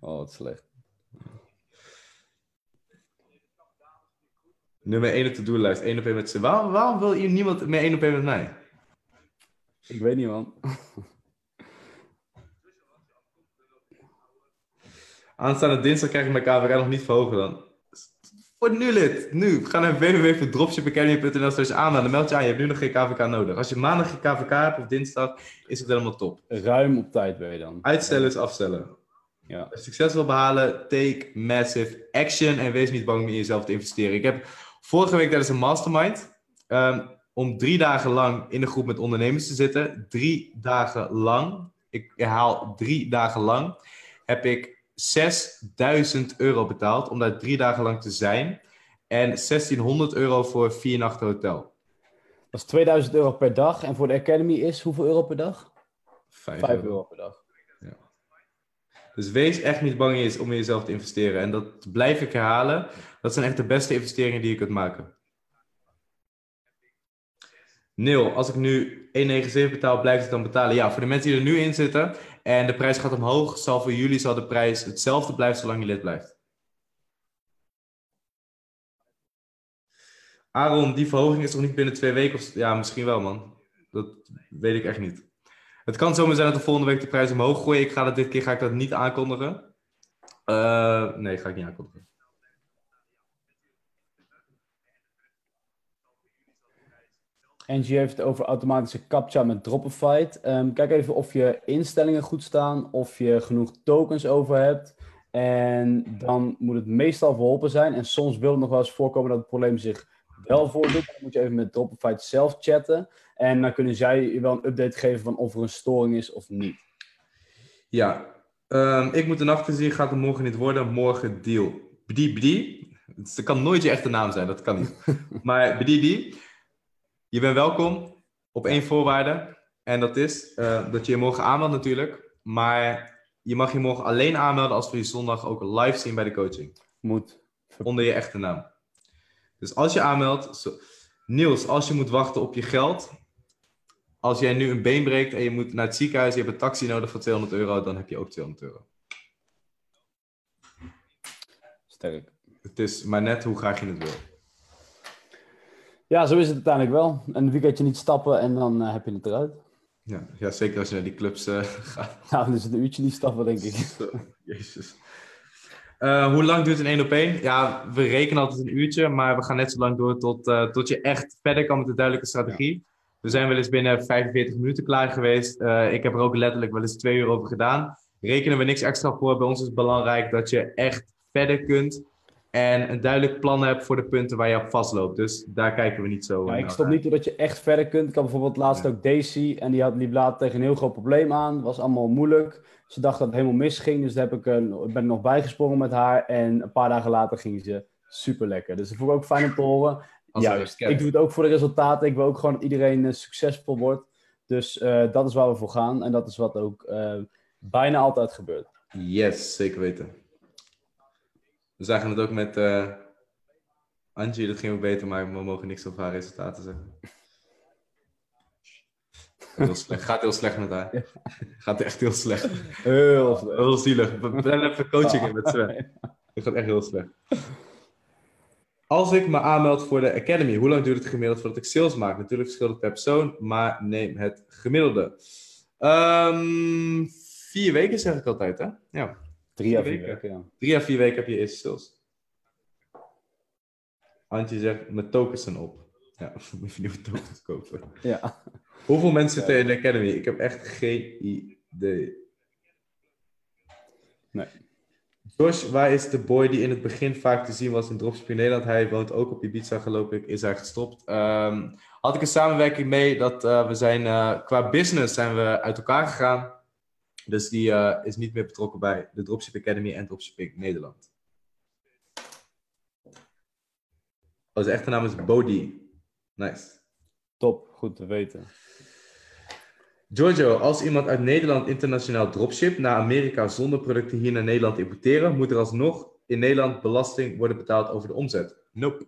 oh, wat slecht. Nummer 1 op de doellijst, 1 op 1 met ze. Waarom, waarom wil hier niemand meer 1 op 1 met mij? Ik weet niet, man. Aanstaande dinsdag krijg ik mijn KVK nog niet verhogen dan. Word nu lid. Nu. Ga naar www.dropshipacademy.nl slash aanmelden. Dan meld je aan. Je hebt nu nog geen KVK nodig. Als je maandag geen KVK hebt of dinsdag, is het helemaal top. Ruim op tijd ben je dan. Uitstellen is afstellen. Ja. Je succes wil behalen, take massive action. En wees niet bang om in jezelf te investeren. Ik heb vorige week tijdens een mastermind... Um, om drie dagen lang in een groep met ondernemers te zitten. Drie dagen lang. Ik herhaal drie dagen lang. Heb ik 6000 euro betaald om daar drie dagen lang te zijn. En 1600 euro voor vier nachten hotel. Dat is 2000 euro per dag. En voor de Academy is hoeveel euro per dag? 5 euro. per dag. Ja. Dus wees echt niet bang om in jezelf te investeren. En dat blijf ik herhalen. Dat zijn echt de beste investeringen die je kunt maken. Neil, als ik nu 1,97 betaal, blijf ik dan betalen? Ja, voor de mensen die er nu in zitten en de prijs gaat omhoog, zal voor jullie zal de prijs hetzelfde blijven zolang je lid blijft. Aaron, die verhoging is toch niet binnen twee weken? Of... Ja, misschien wel, man. Dat weet ik echt niet. Het kan zomaar zijn dat de volgende week de prijs omhoog gooien. Ik ga dat dit keer ga ik dat niet aankondigen. Uh, nee, ga ik niet aankondigen. Angie heeft het over automatische captcha met Dropify. Um, kijk even of je instellingen goed staan, of je genoeg tokens over hebt. En dan moet het meestal verholpen zijn. En soms wil het nog wel eens voorkomen dat het probleem zich wel voordoet. Dan moet je even met Dropify zelf chatten. En dan kunnen zij je wel een update geven van of er een storing is of niet. Ja, um, ik moet een nacht zien, gaat het morgen niet worden. Morgen deal. Bdi bdi. Het kan nooit je echte naam zijn, dat kan niet. maar bdi bdi. Je bent welkom op één voorwaarde. En dat is uh, dat je je morgen aanmeldt natuurlijk. Maar je mag je morgen alleen aanmelden als we je zondag ook live zien bij de coaching. Moet. Onder je echte naam. Dus als je aanmeldt... Zo, Niels, als je moet wachten op je geld... Als jij nu een been breekt en je moet naar het ziekenhuis... je hebt een taxi nodig voor 200 euro... dan heb je ook 200 euro. Sterk. Het is maar net hoe graag je het wil. Ja, zo is het uiteindelijk wel. Een weekendje niet stappen en dan uh, heb je het eruit. Ja, ja, zeker als je naar die clubs uh, gaat. Nou, dan is het een uurtje niet stappen, denk ik. jezus. Uh, hoe lang duurt een 1 op 1? Ja, we rekenen altijd een uurtje, maar we gaan net zo lang door tot, tot je echt verder kan met een duidelijke strategie. We zijn wel eens binnen 45 minuten klaar geweest. ik heb er ook letterlijk wel eens twee uur over gedaan. Rekenen we niks extra voor. Bij ons is het belangrijk dat je echt verder kunt en een duidelijk plan hebt voor de punten waar je op vastloopt. Dus daar kijken we niet zo ja, Ik stop niet doordat je echt verder kunt. Ik had bijvoorbeeld laatst ook Daisy en die had, liep later tegen een heel groot probleem aan. Het was allemaal moeilijk. Ze dacht dat het helemaal misging, dus daar heb ik, uh, ben ik nog bijgesprongen met haar. En een paar dagen later ging ze super lekker. Dus dat vond ik ook fijn om te horen. Juist, ik doe het ook voor de resultaten. Ik wil ook gewoon dat iedereen uh, succesvol wordt. Dus uh, dat is waar we voor gaan. En dat is wat ook bijna altijd gebeurt. Yes, zeker weten. We zagen het ook met uh, Angie, dat ging ook beter, maar we mogen niks over haar resultaten zeggen. Heel slecht. Gaat heel slecht met haar. Gaat echt heel slecht. Heel slecht. Heel zielig. Plan even coaching in met Sven. Het gaat echt heel slecht. Als ik me aanmeld voor de Academy, hoe lang duurt het gemiddeld voordat ik sales maak? Natuurlijk verschilt het per persoon, maar neem het gemiddelde. Ehm, vier weken zeg ik altijd, hè? Ja. Drie à Vier weken. weken, ja. Drie à vier weken heb je eerste sales. Antje zegt, mijn tokens zijn op. Ja, moet je nieuwe tokens kopen. Ja. Hoeveel mensen zitten in de Academy? Ik heb echt geen idee. Nee. Josh, waar is de boy die in het begin vaak te zien was in Dropshipping Nederland? Hij woont ook op Ibiza, geloof ik. Is hij gestopt? Ehm, had ik een samenwerking mee dat eh, we zijn eh, qua business zijn we uit elkaar gegaan. Dus die eh, is niet meer betrokken bij de Dropship Academy en Dropshipping Nederland. Oh, zijn echte naam is Bodhi. Nice. Top, goed te weten. Giorgio, als iemand uit Nederland internationaal dropship naar Amerika zonder producten hier naar Nederland importeren, moet er alsnog in Nederland belasting worden betaald over de omzet? Nope.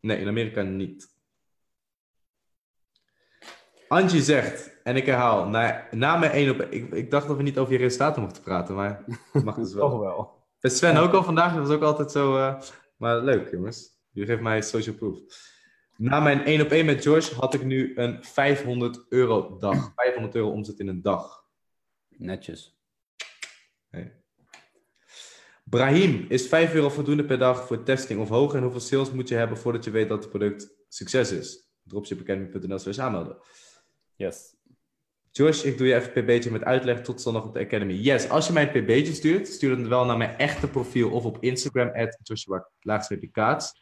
Nee, in Amerika niet. Angie zegt, en ik herhaal, na, na mijn één op ik, ik dacht dat we niet over je resultaten mochten praten, maar dat mag dus wel. Toch wel. Bij Sven ook al vandaag, dat was ook altijd zo. eh, maar leuk, jongens. Jullie geven mij social proof. Na mijn 1 op 1 met George had ik nu een 500 euro dag. 500 euro omzet in een dag. Netjes. Brahim, is 5 euro voldoende per dag voor testing of hoger? En hoeveel sales moet je hebben voordat je weet dat het product succes is? Dropshipacademy.nl slash aanmelden. Yes. Josh, ik doe je even een pb'tje met uitleg tot zondag op de Academy. Yes, als je mij een pb'tje stuurt, stuur het wel naar mijn echte profiel of op Instagram, at Joshua Kaats.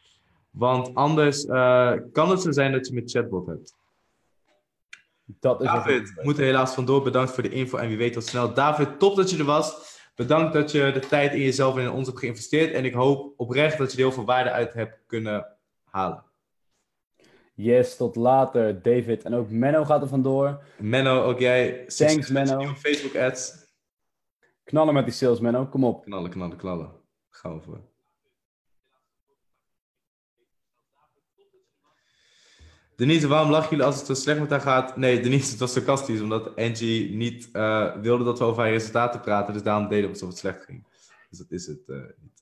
Want anders eh, kan het zo zijn dat je met chatbot hebt. Dat is David, we moeten helaas vandoor. Bedankt voor de info en wie weet tot snel. David, top dat je er was. Bedankt dat je de tijd in jezelf en in ons hebt geïnvesteerd. En ik hoop oprecht dat je er heel veel waarde uit hebt kunnen halen. Yes, tot later, David. En ook Menno gaat er vandoor. Menno, ook jij. je Menno. Facebook ads. Knallen met die sales, Menno. Kom op. Knallen, knallen, knallen. Gaan we voor. Denise, waarom lachen jullie als het zo slecht met haar gaat? Nee, Denise, het was sarcastisch, omdat Angie niet eh, wilde dat we over haar resultaten praten. Dus daarom deden we alsof het slecht ging. Dus dat is het eh, niet.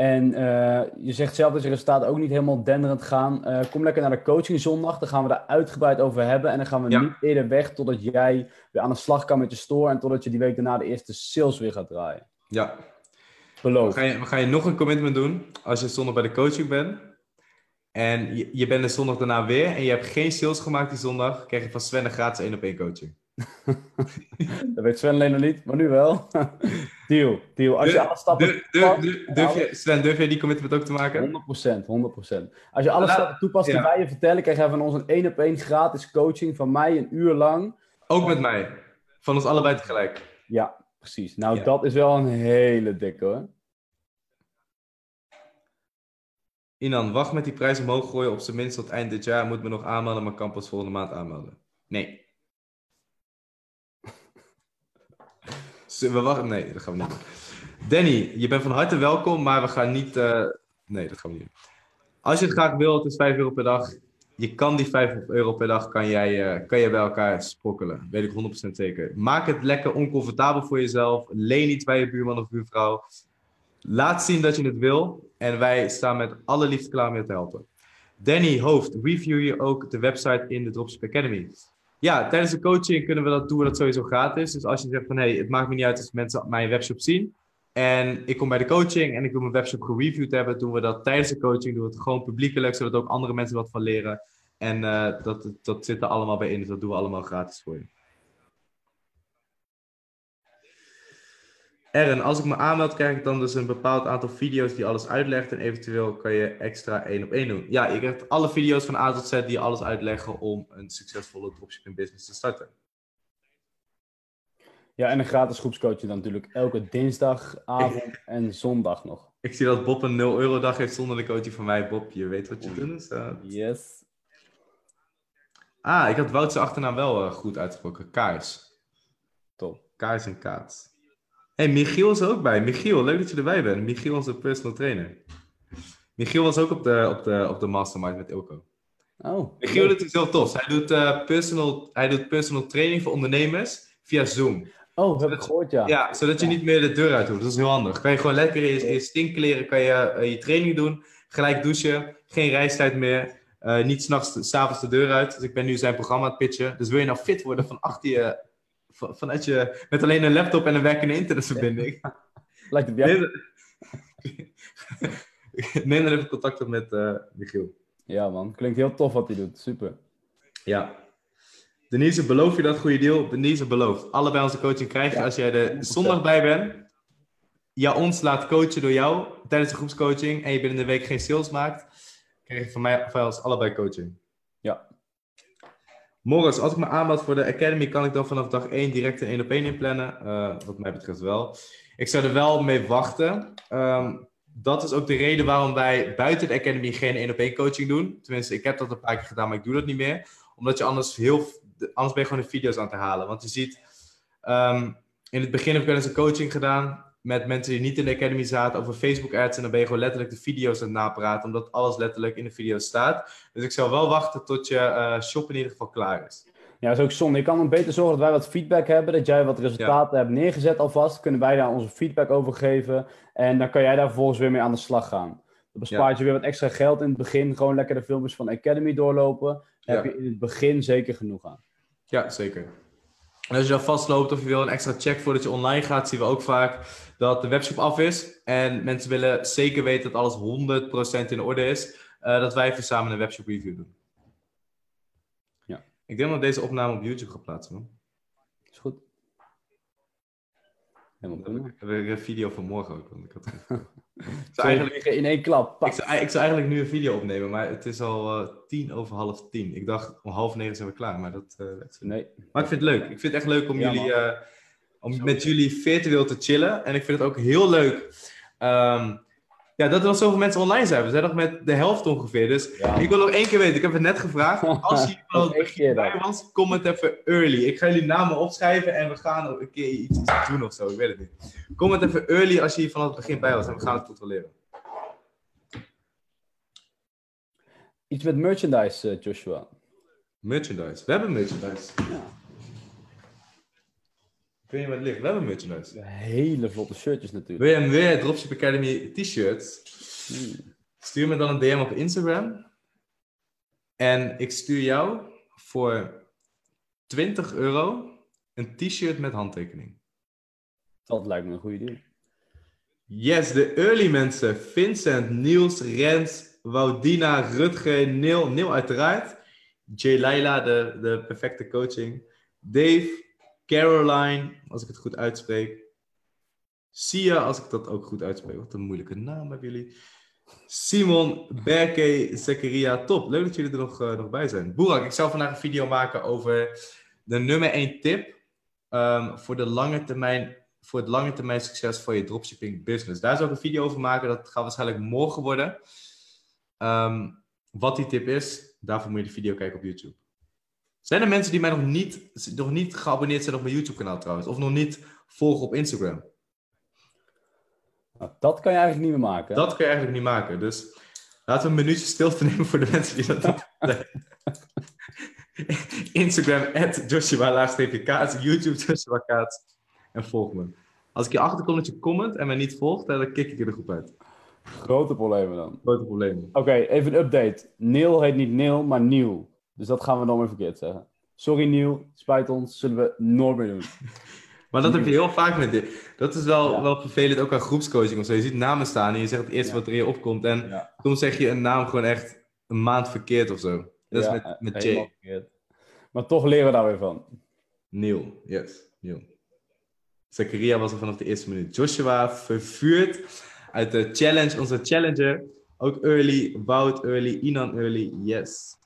En eh, je zegt zelf dat je resultaten ook niet helemaal denderend gaan. Eh, kom lekker naar de coaching zondag. Daar gaan we daar uitgebreid over hebben. En dan gaan we Ja. niet eerder weg totdat jij weer aan de slag kan met je store. En totdat je die week daarna de eerste sales weer gaat draaien. Ja, we Beloof. gaan, je, we gaan je nog een commitment doen als je zondag bij de coaching bent. En je, je bent de zondag daarna weer en je hebt geen sales gemaakt die zondag, krijg je van Sven een gratis 1 op 1 coaching. Dat weet Sven alleen nog niet, maar nu wel. deal, deal. Als je alle stappen... Durf, durf, durf, je, Sven, durf jij die commitment ook te maken? 100%, 100%. Als je alle Laat- stappen toepast die ja. wij je vertellen, krijg je van ons een één op één gratis coaching van mij een uur lang. Ook met mij. Van ons allebei tegelijk. Ja, precies. Nou, Ja. dat is wel een hele dikke hoor. Inan, wacht met die prijs omhoog gooien op zijn minst tot eind dit jaar. Moet me nog aanmelden, maar kan pas volgende maand aanmelden. Nee. We wachten. Nee, dat gaan we niet doen. Danny, je bent van harte welkom, maar we gaan niet. eh, Nee, dat gaan we niet doen. Als je het graag wil, het is 5 euro per dag. Je kan die 5 euro per dag kan jij, eh, kan jij bij elkaar sprokkelen. Weet ik 100% zeker. Maak het lekker oncomfortabel voor jezelf. Leen iets bij je buurman of buurvrouw. Laat zien dat je het wil. En wij staan met alle liefde klaar om je te helpen. Danny Hoofd, review je ook de website in de Dropship Academy? Ja, tijdens de coaching kunnen we dat doen, dat sowieso gratis. Dus als je zegt van, hé, hey, het maakt me niet uit als mensen mijn webshop zien. En ik kom bij de coaching en ik wil mijn webshop gereviewd hebben. Doen we dat tijdens de coaching, doen we het gewoon publiekelijk, zodat ook andere mensen wat van leren. En eh, dat, dat zit er allemaal bij in, dus dat doen we allemaal gratis voor je. Ern, als ik me aanmeld, krijg ik dan dus een bepaald aantal video's die alles uitlegt. En eventueel kan je extra één op één doen. Ja, je krijgt alle video's van A tot Z die alles uitleggen om een succesvolle dropshipping business te starten. Ja, en een gratis groepscoaching dan natuurlijk elke dinsdagavond en zondag nog. Ik zie dat Bob een 0 euro dag heeft zonder de coaching van mij. Bob, je weet wat je is. eh. Yes. Ah, ik had Wout zijn achternaam wel eh, goed uitgesproken. Kaars. Top. Kaars en Kaats. Hey, Michiel is er ook bij. Michiel, leuk dat je erbij bent. Michiel, onze personal trainer. Michiel was ook op de, op de, op de mastermind met Ilko. Oh. Michiel doet iets heel tofs. Hij doet, eh, personal, hij doet personal training voor ondernemers via Zoom. Oh, heb ik gehoord, ja. Ja, zodat je niet meer de deur uit hoeft. Dat is heel handig. Kan je gewoon lekker in je, in je stinkkleren kan je, eh, je training doen. Gelijk douchen. Geen reistijd meer. Eh niet s'nachts, s'avonds de deur uit. Dus ik ben nu zijn programma aan het pitchen. Dus wil je nou fit worden van achter je... van- Vanuit je... Met alleen een laptop en een werkende internetverbinding. Lijkt het jou? Neem, dan even contact op met eh, Michiel. Ja, man. Klinkt heel tof wat hij doet. Super. Ja. Denise, beloof je dat goede deal? Denise belooft. Allebei onze coaching krijg je Ja, als jij er 100%. zondag bij bent. Ja, ons laat coachen door jou tijdens de groepscoaching. En je binnen de week geen sales maakt. Krijg je van mij van ons allebei coaching. Ja. Morris, als ik me aanmeld voor de Academy, kan ik dan vanaf dag 1 direct een 1 op 1 inplannen? Eh, wat mij betreft wel. Ik zou er wel mee wachten. Ehm, dat is ook de reden waarom wij buiten de Academy geen 1 op 1 coaching doen. Tenminste, ik heb dat een paar keer gedaan, maar ik doe dat niet meer. Omdat je anders heel... Anders ben je gewoon de video's aan het herhalen. Want je ziet... ehm, in het begin heb ik wel eens een coaching gedaan met mensen die niet in de Academy zaten over Facebook ads. En dan ben je gewoon letterlijk de video's aan het napraten, omdat alles letterlijk in de video staat. Dus ik zou wel wachten tot je eh, shop in ieder geval klaar is. Ja, dat is ook zonde. Je kan dan beter zorgen dat wij wat feedback hebben, dat jij wat resultaten hebt neergezet alvast. Kunnen wij daar onze feedback over geven en dan kan jij daar vervolgens weer mee aan de slag gaan. Dat bespaart je weer wat extra geld in het begin. Gewoon lekker de filmpjes van Academy doorlopen. Daar Ja. heb je in het begin zeker genoeg aan. Ja, zeker. En als je dan vastloopt of je wil een extra check voordat je online gaat, zien we ook vaak dat de webshop af is. En mensen willen zeker weten dat alles 100% in orde is. eh, dat wij even samen een webshop review doen. Ja. Ik denk dat deze opname op YouTube gaat plaatsen. Man. Is goed. Helemaal prima. ik- heb een video van morgen ook. Want ik, had... ik, zou eigenlijk, in één klap. Pak. ik, zou, ik zou eigenlijk nu een video opnemen, maar het is al eh, tien over half tien. Ik dacht om half negen zijn we klaar, maar dat uh, werkt niet. Nee. Maar ik vind het leuk. Ik vind het echt leuk om, Ja, jullie, om met jullie virtueel te chillen. En ik vind het ook heel leuk ehm, ja, dat er nog zoveel mensen online zijn. We zijn nog met de helft ongeveer. Dus Ja. ik wil nog één keer weten. Ik heb het net gevraagd. Als je van het begin bij was, comment even early. Ik ga jullie namen opschrijven en we gaan een keer iets, doen of zo. Ik weet het niet. Comment even early als je hier vanaf het begin bij was en we gaan het controleren. Iets met merchandise, eh, Joshua. Merchandise. We hebben merchandise. Ja. Weet niet wat ligt. We hebben merchandise. Hele vlotte shirtjes natuurlijk. Wil je meer Dropship Academy t-shirts? Hmm. Stuur me dan een DM op Instagram. En ik stuur jou voor 20 euro een t-shirt met handtekening. Dat lijkt me een goede idee. Yes, de early mensen. Vincent, Niels, Rens, Woudina, Rutger, Neil. Neil uiteraard. Jay Laila, de, de perfecte coaching. Dave, Caroline, als ik het goed uitspreek. Sia, als ik dat ook goed uitspreek. Wat een moeilijke naam hebben jullie. Simon, Berke, Zakaria, top. Leuk dat jullie er nog, eh, nog bij zijn. Boerak, ik zou vandaag een video maken over de nummer 1 tip ehm, voor, de lange termijn, voor het lange termijn succes van je dropshipping business. Daar zou ik een video over maken. Dat gaat waarschijnlijk morgen worden. Ehm, wat die tip is, daarvoor moet je de video kijken op YouTube. Zijn er mensen die mij nog niet, nog niet geabonneerd zijn op mijn YouTube kanaal trouwens? Of nog niet volgen op Instagram? Nou, dat kan je eigenlijk niet meer maken. Dat kun je eigenlijk niet maken. Dus laten we een minuutje stilte nemen voor de mensen die dat doen. Instagram, at Joshua Kaats, YouTube Joshua Kaats. En volg me. Als ik je achterkom dat je comment en mij niet volgt, dan kick ik je de groep uit. Grote problemen dan. Grote probleem. Oké, even een update. Neil heet niet Neil, maar Nieuw. Dus dat gaan we dan weer verkeerd zeggen. Sorry Nieuw, spijt ons, zullen we nooit meer doen. Maar dat heb je heel vaak met dit. Dat is wel, Ja. wel vervelend, ook aan groepscoaching of zo. Je ziet namen staan en je zegt het eerste Ja. wat er in je opkomt. En Ja. soms zeg je een naam gewoon echt een maand verkeerd of zo. Dat is met, met Jay. Maar toch leren we daar weer van. Neil, yes, Neil. Zakaria was er vanaf de eerste minuut. Joshua vervuurd uit de challenge, onze challenger. Ook early, Wout early, Inan early, yes.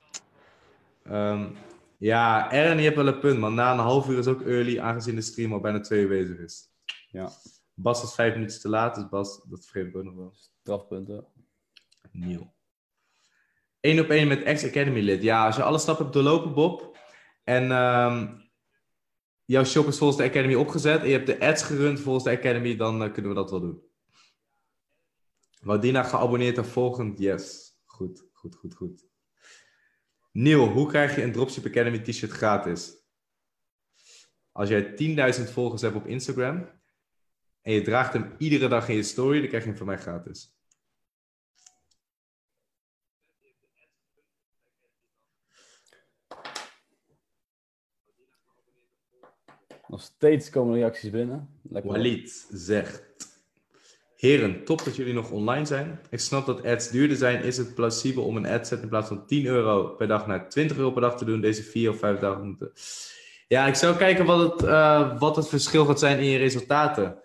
Ehm, ja, Aaron, je hebt wel een punt, man. Na een half uur is ook early, aangezien de stream al bijna twee uur bezig is. Ja. Bas was vijf minuten te laat, dus Bas, dat vergeet ik ook nog wel. Strafpunten. Neil. Eén op één met ex-Academy lid. Ja, als je alle stappen hebt doorlopen, Bob. En ehm, jouw shop is volgens de Academy opgezet. En je hebt de ads gerund volgens de Academy. Dan eh, kunnen we dat wel doen. Woudina geabonneerd en volgend. Yes. Goed, goed, goed, goed. Neil, hoe krijg je een Dropship Academy t-shirt gratis? Als jij 10.000 volgers hebt op Instagram en je draagt hem iedere dag in je story, dan krijg je hem van mij gratis. Nog steeds komen reacties binnen. Lekker Walid zegt... Heren, top dat jullie nog online zijn. Ik snap dat ads duurder zijn. Is het plausibel om een adset in plaats van 10 euro per dag naar 20 euro per dag te doen? Deze vier of vijf dagen moeten... Ja, ik zou kijken wat het, uh, wat het verschil gaat zijn in je resultaten.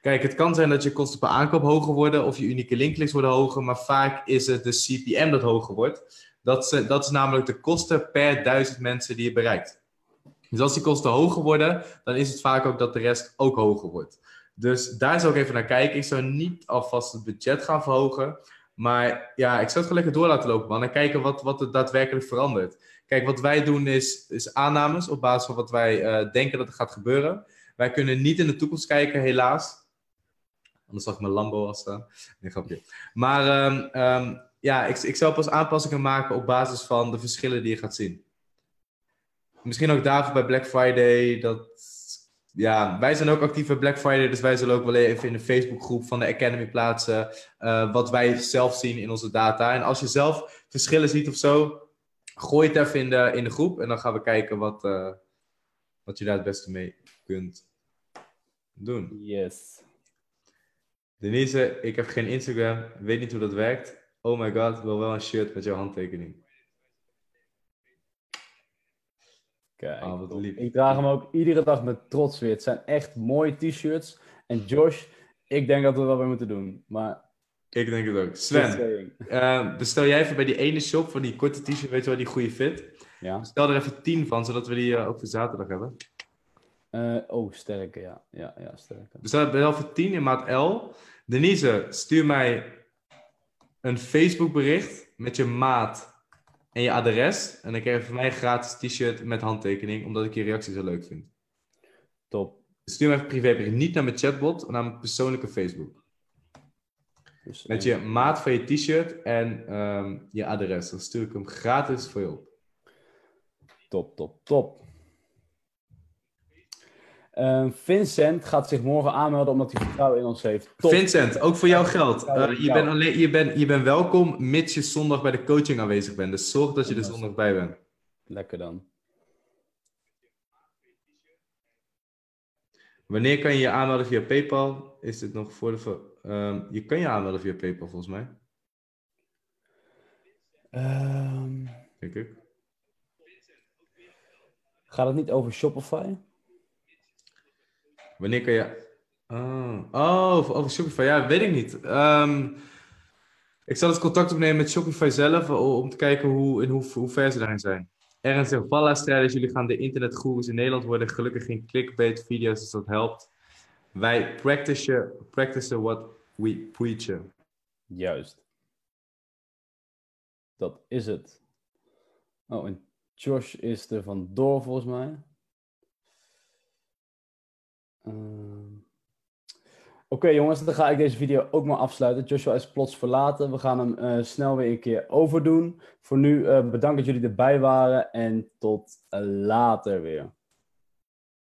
Kijk, het kan zijn dat je kosten per aankoop hoger worden of je unieke linkkliks worden hoger, maar vaak is het de CPM dat hoger wordt. Dat dat is namelijk de kosten per duizend mensen die je bereikt. Dus als die kosten hoger worden, dan is het vaak ook dat de rest ook hoger wordt. Dus daar zou ik even naar kijken. Ik zou niet alvast het budget gaan verhogen. Maar ja, ik zou het gewoon lekker door laten lopen. En kijken wat, wat er daadwerkelijk verandert. Kijk, wat wij doen is, is aannames op basis van wat wij uh, denken dat er gaat gebeuren. Wij kunnen niet in de toekomst kijken, helaas. Anders zag ik mijn Lambo al staan. Nee, grapje. Maar um, um, ja, ik, ik zou pas aanpassingen maken op basis van de verschillen die je gaat zien. Misschien ook daarvoor bij Black Friday. Dat, ja, wij zijn ook actief bij Black Friday, dus wij zullen ook wel even in de Facebookgroep van de Academy plaatsen. Uh, wat wij zelf zien in onze data. En als je zelf verschillen ziet of zo, gooi het even in de, in de groep. En dan gaan we kijken wat, uh, wat je daar het beste mee kunt doen. Yes. Denise, ik heb geen Instagram, weet niet hoe dat werkt. Oh my god, ik wil wel een shirt met jouw handtekening. Kijk, oh, ik draag hem ook iedere dag met trots weer. Het zijn echt mooie t-shirts. En Josh, ik denk dat we dat weer moeten doen. Maar... Ik denk het ook. Sven, uh, bestel jij even bij die ene shop van die korte t-shirt, weet je wel, die goede fit. Ja. Bestel er even 10 van, zodat we die uh, ook voor zaterdag hebben. Uh, oh, sterke, ja. Ja, ja sterke. Bestel er even 10 in maat L. Denise, stuur mij een Facebook bericht met je maat en je adres. En dan krijg je van mij een gratis t-shirt met handtekening, omdat ik je reactie zo leuk vind. Top. Stuur me even privébericht, niet naar mijn chatbot, maar naar mijn persoonlijke Facebook. Dus, met je maat van je t-shirt en um, je adres. Dan stuur ik hem gratis voor je op. Top, top, top. Uh, Vincent gaat zich morgen aanmelden omdat hij vertrouwen in ons heeft. Top. Vincent, ook voor jouw geld. Uh, je, bent alleen, je, bent, je bent welkom, mits je zondag bij de coaching aanwezig bent. Dus zorg dat je er zondag bij bent. Lekker dan. Wanneer kan je je aanmelden via PayPal? Is dit nog voor de. Uh, je kan je aanmelden via PayPal volgens mij. Um... Denk ik. Gaat het niet over Shopify? Wanneer kan je... Oh, oh over Shopify. Ja, weet ik niet. Um, ik zal het contact opnemen met Shopify zelf om te kijken hoe, in hoe, hoe ver ze daarin zijn. Ernst zegt, Valla strijders, jullie gaan de internetgoeroes in Nederland worden. Gelukkig geen clickbait video's, dus dat helpt. Wij practice, practice what we preach. Juist. Dat is het. Oh, en Josh is er vandoor volgens mij. Ehm, oké jongens, dan ga ik deze video ook maar afsluiten. Joshua is plots verlaten. We gaan hem uh, snel weer een keer overdoen. Voor nu uh, bedankt dat jullie erbij waren en tot later weer.